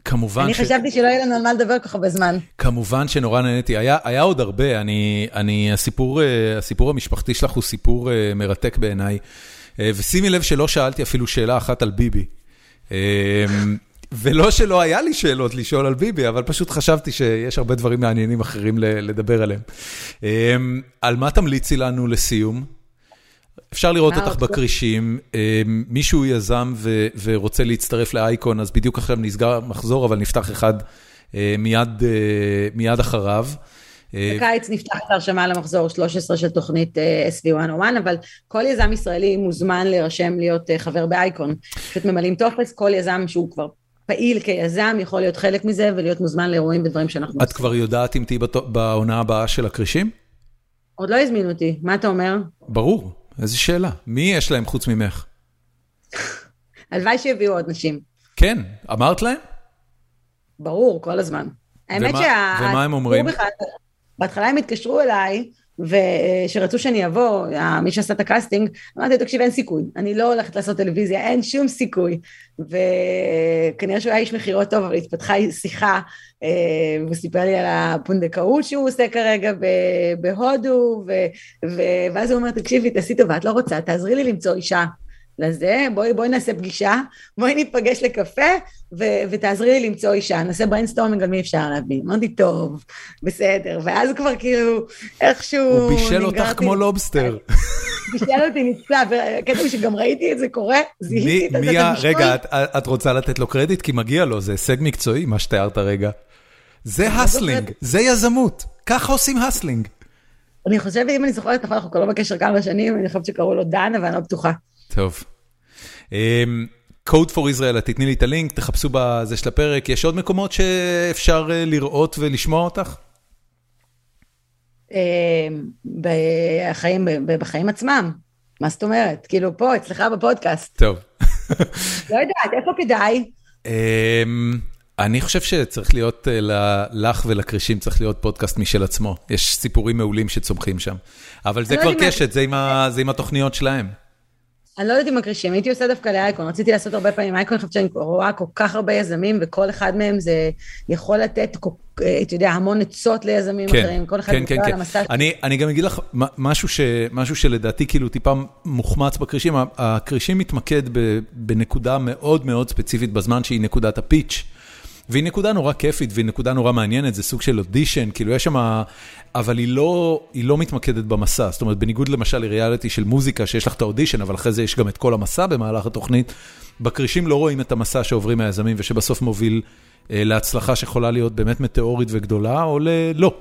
כמובן אני ש... חשבתי שלא יהיה לנו על מה לדבר כל כך הרבה זמן. כמובן שנורא נהניתי, היה, היה עוד הרבה, אני, אני, הסיפור, אה, הסיפור המשפחתי שלך הוא סיפור אה, מרתק בעיניי, אה, ושימי לב שלא שאלתי אפילו שאלה אחת על ביבי. ולא שלא היה לי שאלות לשאול על ביבי, אבל פשוט חשבתי שיש הרבה דברים מעניינים אחרים לדבר עליהם. על מה תמליצי לנו לסיום? אפשר לראות אותך? בכרישים, אה, מישהו יזם ורוצה להצטרף לאייקון, אז בדיוק עכשיו נסגר מחזור, אבל נפתח אחד אה, מיד, אה, מיד אחריו. בקיץ נפתח את ההרשמה למחזור 13 של תוכנית אה, SV101, אבל כל יזם ישראלי מוזמן להירשם להיות חבר באייקון. פשוט ממלאים טופס, כל יזם שהוא כבר פעיל כיזם יכול להיות חלק מזה ולהיות מוזמן לאירועים ודברים שאנחנו את כבר יודעת אם תהיי בעונה הבאה של הכרישים? עוד לא הזמינו אותי, מה אתה אומר? ברור, איזו שאלה. מי יש להם חוץ ממך? הלוואי שיביאו עוד נשים. כן, אמרת להם? ברור, כל הזמן. האמת ומה- שה... ומה הם אומרים? בכלל, בהתחלה הם התקשרו אליי, ושרצו שאני אבוא, מי שעשה את הקאסטינג, אמרתי, תקשיב, אין סיכוי, אני לא הולכת לעשות טלוויזיה, אין שום סיכוי. וכנראה שהוא היה איש מכירות טוב, אבל התפתחה שיחה, אה, והוא סיפר לי על הפונדקאות שהוא עושה כרגע בהודו, ו- ואז הוא אומר, תקשיבי, תעשי טובה, את לא רוצה, תעזרי לי למצוא אישה. לזה, בואי, בואי נעשה פגישה, בואי ניפגש לקפה ו- ותעזרי לי למצוא אישה, נעשה brainstorming על מי אפשר להביא. אמרתי, טוב, בסדר, ואז כבר כאילו, איכשהו... הוא בישל אותך נגררתי- כמו לובסטר. [LAUGHS] בישל אותי נפלא, והקטע שגם ראיתי את זה קורה, זיהיתי את מי ה... הבישול. רגע, את, את רוצה לתת לו קרדיט? כי מגיע לו, זה הישג מקצועי, מה שתיארת רגע. זה hustling, זה יזמות. ככה עושים hustling. אני חושבת, אם אני זוכרת נכון, אנחנו כבר לא בקשר כמה שנים, אני חושבת שקראו לו דן, אבל אני לא בטוחה. טוב. אמ, Code for Israel, תתני לי את הלינק, תחפשו בזה של הפרק. יש עוד מקומות שאפשר אה, לראות ולשמוע אותך? אה, בחיים, בחיים עצמם, מה זאת אומרת? כאילו פה, אצלך בפודקאסט. טוב. [LAUGHS] לא יודעת, איפה כדאי? אמ, אני חושב שצריך להיות, אה, לך ולכרישים צריך להיות פודקאסט משל עצמו. יש סיפורים מעולים שצומחים שם. אבל זה לא כבר קשת, זה עם התוכניות שלהם. אני לא יודעת אם הקרישים, הייתי עושה דווקא לאייקון, רציתי לעשות הרבה פעמים אייקון, חושבת שאני רואה כל כך הרבה יזמים, וכל אחד מהם זה יכול לתת, אתה יודע, המון עצות ליזמים כן, אחרים, כל אחד כן, מדבר כן, על כן. המסע. אני, אני גם אגיד לך משהו, ש, משהו שלדעתי כאילו טיפה מוחמץ בכרישים, ה- הכרישים מתמקד ב, בנקודה מאוד מאוד ספציפית בזמן שהיא נקודת הפיץ'. והיא נקודה נורא כיפית והיא נקודה נורא מעניינת, זה סוג של אודישן, כאילו יש שם, אבל היא לא, היא לא מתמקדת במסע, זאת אומרת בניגוד למשל לריאליטי של מוזיקה שיש לך את האודישן, אבל אחרי זה יש גם את כל המסע במהלך התוכנית, בכרישים לא רואים את המסע שעוברים היזמים ושבסוף מוביל אה, להצלחה שיכולה להיות באמת מטאורית וגדולה, או ללא.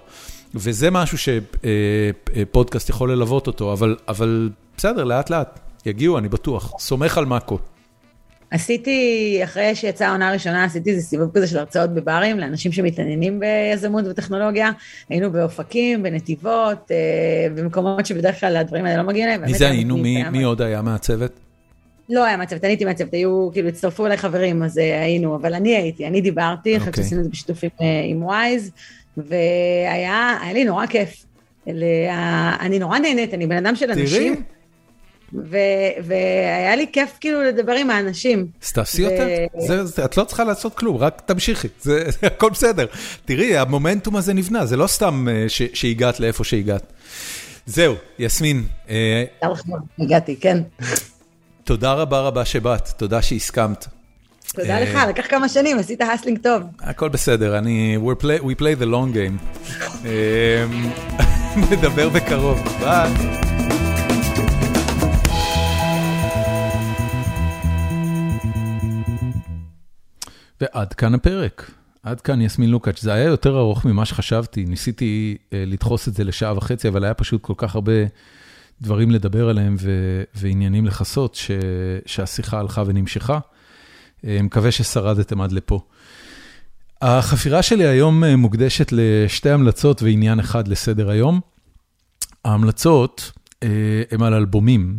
וזה משהו שפודקאסט יכול ללוות אותו, אבל, אבל בסדר, לאט לאט, יגיעו, אני בטוח, סומך על מאקו. עשיתי, אחרי שיצאה העונה הראשונה, עשיתי איזה סיבוב כזה של הרצאות בברים לאנשים שמתעניינים ביזמות וטכנולוגיה. היינו באופקים, בנתיבות, אה, במקומות שבדרך כלל הדברים האלה לא מגיעים אליהם. מי זה היינו? מי, מי עוד היה מהצוות? לא היה מהצוות, אני הייתי מהצוות, היו, כאילו, הצטרפו אליי חברים, אז אה, היינו, אבל אני הייתי, אני דיברתי, חושבת אוקיי. שעשינו את זה בשיתוף עם, אה, עם וויז, והיה היה לי נורא כיף. אני נורא נהנית, אני בן אדם של תראי. אנשים. והיה לי כיף כאילו לדבר עם האנשים. אז תעשי יותר, את לא צריכה לעשות כלום, רק תמשיכי, זה [LAUGHS] הכל בסדר. תראי, המומנטום הזה נבנה, זה לא סתם שהגעת לאיפה שהגעת. זהו, יסמין. הגעתי, כן. תודה רבה רבה שבאת, תודה שהסכמת. תודה לך, לקח כמה שנים, עשית הסלינג טוב. הכל בסדר, אני, we play the long game. [LAUGHS] נדבר בקרוב, ביי. ועד כאן הפרק, עד כאן יסמין לוקאץ', זה היה יותר ארוך ממה שחשבתי, ניסיתי לדחוס את זה לשעה וחצי, אבל היה פשוט כל כך הרבה דברים לדבר עליהם ועניינים לכסות, שהשיחה הלכה ונמשכה. מקווה ששרדתם עד לפה. החפירה שלי היום מוקדשת לשתי המלצות ועניין אחד לסדר היום. ההמלצות הן על אלבומים.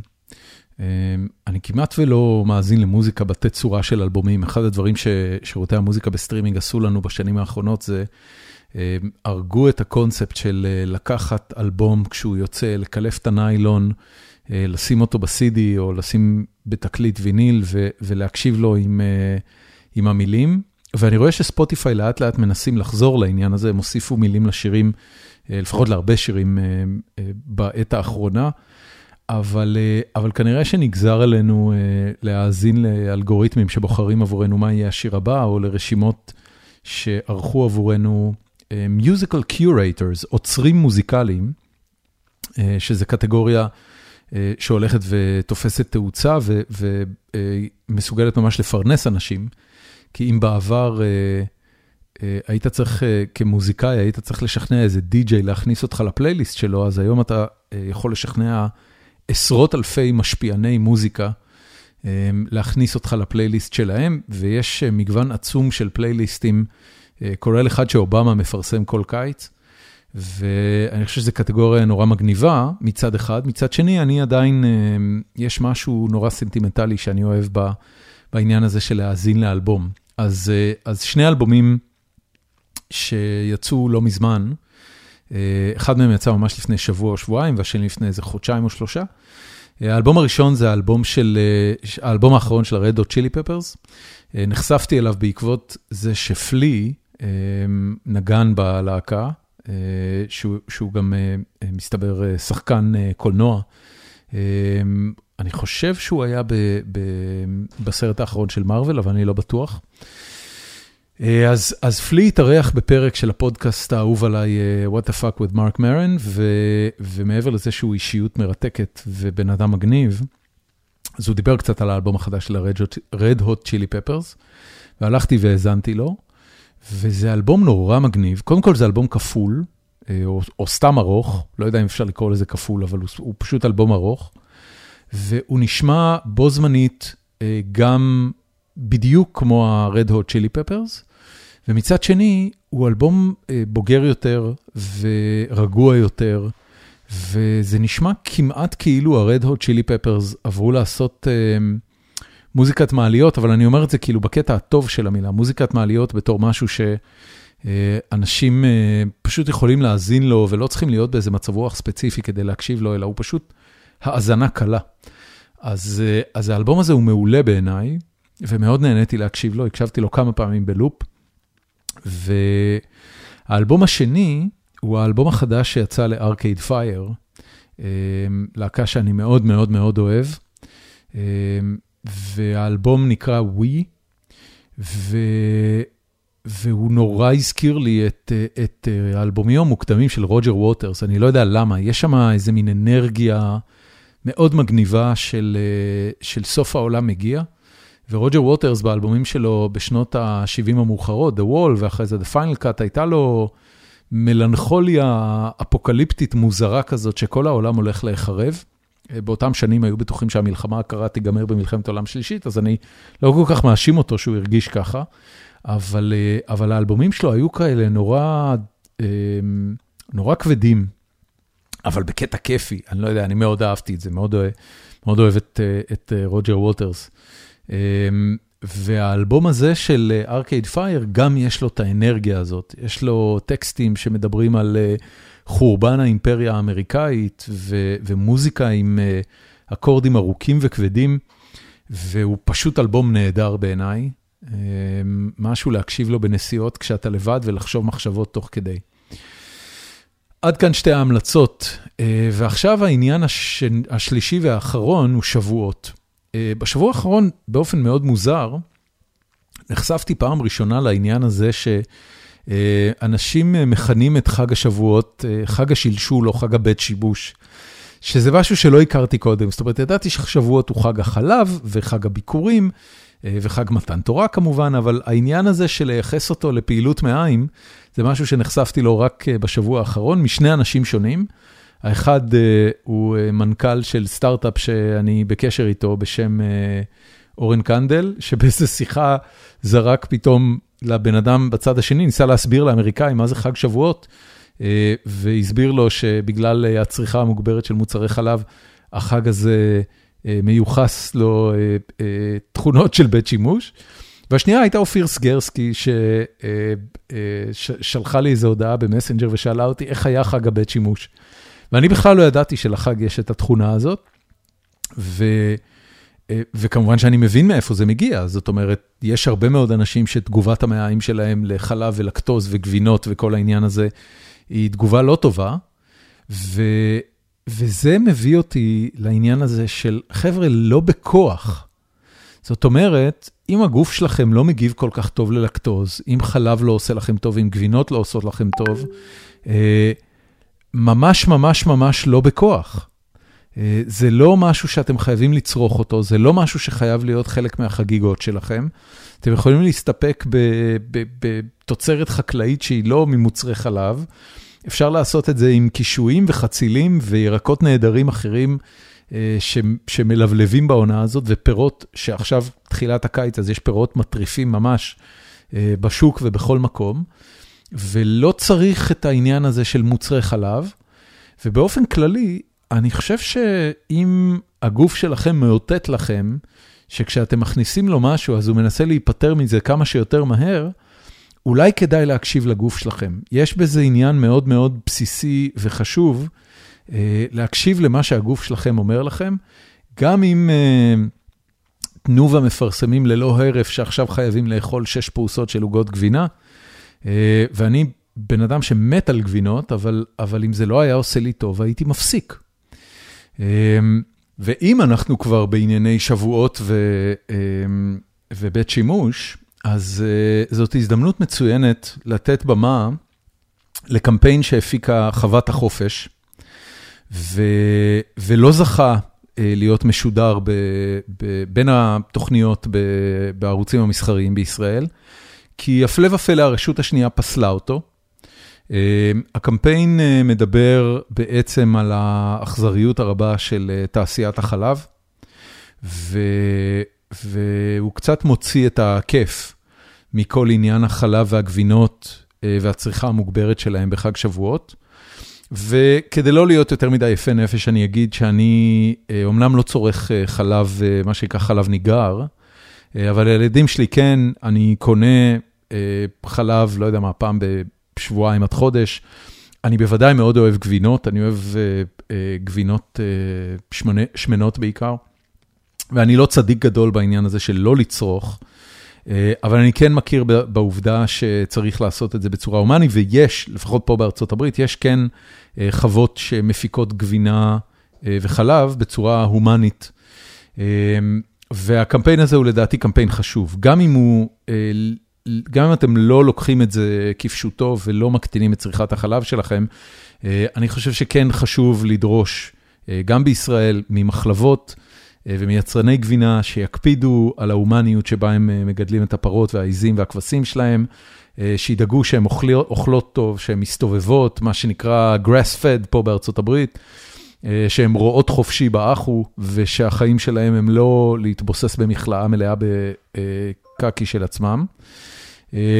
אני כמעט ולא מאזין למוזיקה בתצורה של אלבומים. אחד הדברים ששירותי המוזיקה בסטרימינג עשו לנו בשנים האחרונות זה הרגו את הקונספט של לקחת אלבום כשהוא יוצא, לקלף את הניילון, לשים אותו ב-CD או לשים בתקליט ויניל ולהקשיב לו עם המילים. ואני רואה שספוטיפיי לאט לאט מנסים לחזור לעניין הזה, הם הוסיפו מילים לשירים, לפחות להרבה שירים בעת האחרונה, אבל, אבל כנראה שנגזר עלינו להאזין לאלגוריתמים שבוחרים עבורנו מה יהיה השיר הבא, או לרשימות שערכו עבורנו musical curators, עוצרים מוזיקליים, שזה קטגוריה שהולכת ותופסת תאוצה ומסוגלת ממש לפרנס אנשים, כי אם בעבר היית צריך, כמוזיקאי, היית צריך לשכנע איזה די-ג'יי להכניס אותך לפלייליסט שלו, אז היום אתה יכול לשכנע עשרות אלפי משפיעני מוזיקה להכניס אותך לפלייליסט שלהם, ויש מגוון עצום של פלייליסטים, כולל אחד שאובמה מפרסם כל קיץ. ואני חושב שזו קטגוריה נורא מגניבה מצד אחד, מצד שני אני עדיין, יש משהו נורא סנטימנטלי שאני אוהב בעניין הזה של להאזין לאלבום. אז, אז שני אלבומים שיצאו לא מזמן, אחד מהם יצא ממש לפני שבוע או שבועיים והשני לפני איזה חודשיים או שלושה. האלבום הראשון זה האלבום של, האלבום האחרון של ה-Red Hot Chili. נחשפתי אליו בעקבות זה שפלי נגן בלהקה. שהוא שהוא גם מסתבר שחקן קולנוע. אני חושב שהוא היה ב, ב, בסרט האחרון של מארוול, אבל אני לא בטוח. אז אז פלי התארח בפרק של הפודקאסט האהוב עליי, What the fuck with Mark Maron, ומעבר לזה שהוא אישיות מרתקת ובן אדם מגניב, אז הוא דיבר קצת על האלבום החדש של ה-Red Hot Chili Peppers, והלכתי והאזנתי לו. וזה אלבום נורא מגניב, קודם כל זה אלבום כפול, או או סתם ארוך, לא יודע אם אפשר לקרוא לזה כפול, אבל הוא הוא פשוט אלבום ארוך, והוא נשמע בו זמנית גם בדיוק כמו ה-Red Hot Chili Peppers, ומצד שני הוא אלבום בוגר יותר ורגוע יותר, וזה נשמע כמעט כאילו ה-Red Hot Chili Peppers עברו לעשות... מוזיקת מעליות, אבל אני אומר את זה כאילו בקטע הטוב של המילה, מוזיקת מעליות בתור משהו שאנשים פשוט יכולים להאזין לו ולא צריכים להיות באיזה מצב רוח ספציפי כדי להקשיב לו, אלא הוא פשוט האזנה קלה. אז, אז האלבום הזה הוא מעולה בעיניי, ומאוד נהניתי להקשיב לו, הקשבתי לו כמה פעמים בלופ. והאלבום השני הוא האלבום החדש שיצא לארקייד פייר, להקה שאני מאוד מאוד מאוד אוהב. והאלבום נקרא We, ו... והוא נורא הזכיר לי את את האלבומים המוקדמים של רוג'ר ווטרס, אני לא יודע למה, יש שם איזה מין אנרגיה מאוד מגניבה של של סוף העולם מגיע, ורוג'ר ווטרס באלבומים שלו בשנות ה-70 המאוחרות, The Wall ואחרי זה The Final Cut, הייתה לו מלנכוליה אפוקליפטית מוזרה כזאת שכל העולם הולך להיחרב. באותם שנים היו בטוחים שהמלחמה הקרה תיגמר במלחמת העולם שלישית, אז אני לא כל כך מאשים אותו שהוא הרגיש ככה, אבל אבל האלבומים שלו היו כאלה נורא נורא כבדים, אבל בקטע כיפי, אני לא יודע, אני מאוד אהבתי את זה, מאוד מאוד אוהב את את רוג'ר ווטרס. והאלבום הזה של ארקייד פייר, גם יש לו את האנרגיה הזאת, יש לו טקסטים שמדברים על חורבן האימפריה האמריקאית ו- ומוזיקה עם אקורדים ארוכים וכבדים, והוא פשוט אלבום נהדר בעיניי. משהו להקשיב לו בנסיעות כשאתה לבד ולחשוב מחשבות תוך כדי. עד כאן שתי ההמלצות, ועכשיו העניין השלישי והאחרון הוא שבועות. בשבוע האחרון, באופן מאוד מוזר, נחשפתי פעם ראשונה לעניין הזה שאנשים מכנים את חג השבועות חג השלשול או חג הבית שיבוש, שזה משהו שלא הכרתי קודם. זאת אומרת, ידעתי ששבועות הוא חג החלב וחג הביקורים וחג מתן תורה כמובן, אבל העניין הזה של לייחס אותו לפעילות מעיים, זה משהו שנחשפתי לו רק בשבוע האחרון משני אנשים שונים. האחד הוא מנכ"ל של סטארט-אפ שאני בקשר איתו בשם אורן קנדל, [LAUGHS] שבאיזה שיחה זרק פתאום לבן אדם בצד השני, ניסה להסביר לאמריקאים מה זה חג שבועות, והסביר לו שבגלל הצריכה המוגברת של מוצרי חלב, החג הזה מיוחס לו תכונות של בית שימוש. והשנייה הייתה אופיר סגרסקי, ששלחה לי איזו הודעה במסנג'ר ושאלה אותי איך היה חג הבית שימוש. ואני בכלל לא ידעתי שלחג יש את התכונה הזאת, ו... וכמובן שאני מבין מאיפה זה מגיע, זאת אומרת, יש הרבה מאוד אנשים שתגובת המעיים שלהם לחלב ולקטוז וגבינות וכל העניין הזה, היא תגובה לא טובה, ו... וזה מביא אותי לעניין הזה של חבר'ה, לא בכוח. זאת אומרת, אם הגוף שלכם לא מגיב כל כך טוב ללקטוז, אם חלב לא עושה לכם טוב, אם גבינות לא עושות לכם טוב, ממש ממש ממש לא בכוח. זה לא משהו שאתם חייבים לצרוך אותו, זה לא משהו שחייב להיות חלק מהחגיגות שלכם. אתם יכולים להסתפק בתוצרת חקלאית שהיא לא ממוצרי חלב. אפשר לעשות את זה עם קישואים וחצילים וירקות נהדרים אחרים שמלבלבים בעונה הזאת, ופירות שעכשיו תחילת הקיץ, אז יש פירות מטריפים ממש בשוק ובכל מקום. ולא צריך את העניין הזה של מוצרי חלב, ובאופן כללי, אני חושב שאם הגוף שלכם מאותת לכם, שכשאתם מכניסים לו משהו, אז הוא מנסה להיפטר מזה כמה שיותר מהר, אולי כדאי להקשיב לגוף שלכם. יש בזה עניין מאוד מאוד בסיסי וחשוב, להקשיב למה שהגוף שלכם אומר לכם, גם אם תנובה מפרסמים ללא הרף שעכשיו חייבים לאכול שש פרוסות של עוגות גבינה, ואני בן אדם שמת על גבינות, אבל, אבל אם זה לא היה עושה לי טוב, הייתי מפסיק. ואם אנחנו כבר בענייני שבועות ו, ובית שימוש, אז זאת הזדמנות מצוינת לתת במה לקמפיין שהפיקה חוות החופש, ו, ולא זכה להיות משודר ב, ב, בין התוכניות ב, בערוצים המסחריים בישראל. כי הפלא ופלא הרשות השנייה פסלה אותו. הקמפיין מדבר בעצם על האכזריות הרבה של תעשיית החלב, והוא קצת מוציא את הכיף מכל עניין החלב והגבינות והצריכה המוגברת שלהם בחג שבועות. וכדי לא להיות יותר מדי יפה נפש, אני אגיד שאני אומנם לא צורך חלב, מה שנקרא חלב ניגר, אבל הילדים שלי כן, אני קונה חלב, לא יודע מה, פעם בשבועיים עד חודש. אני בוודאי מאוד אוהב גבינות, אני אוהב גבינות שמנות בעיקר. ואני לא צדיק גדול בעניין הזה של לא לצרוך, אבל אני כן מכיר בעובדה שצריך לעשות את זה בצורה הומנית, ויש, לפחות פה בארצות הברית, יש כן חוות שמפיקות גבינה וחלב בצורה הומנית. והקמפיין הזה הוא לדעתי קמפיין חשוב, גם אם הוא, גם אם אתם לא לוקחים את זה כפשוטו ולא מקטינים את צריכת החלב שלכם, אני חושב שכן חשוב לדרוש, גם בישראל, ממחלבות ומיצרני גבינה שיקפידו על ההומניות שבה הם מגדלים את הפרות והעיזים והכבשים שלהם, שידאגו שהן אוכלות טוב, שהן מסתובבות, מה שנקרא grass fed פה בארצות הברית. שהן רואות חופשי באחו, ושהחיים שלהם הם לא להתבוסס במכלאה מלאה בקקי של עצמם.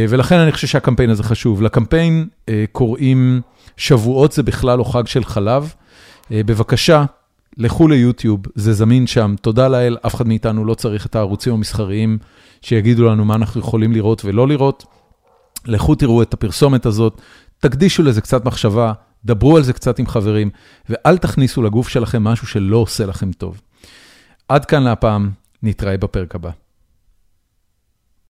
ולכן אני חושב שהקמפיין הזה חשוב. לקמפיין קוראים שבועות זה בכלל לא חג של חלב. בבקשה, לכו ליוטיוב, זה זמין שם, תודה לאל, אף אחד מאיתנו לא צריך את הערוצים המסחריים שיגידו לנו מה אנחנו יכולים לראות ולא לראות. לכו תראו את הפרסומת הזאת, תקדישו לזה קצת מחשבה. דברו על זה קצת עם חברים, ואל תכניסו לגוף שלכם משהו שלא עושה לכם טוב. עד כאן להפעם, נתראה בפרק הבא.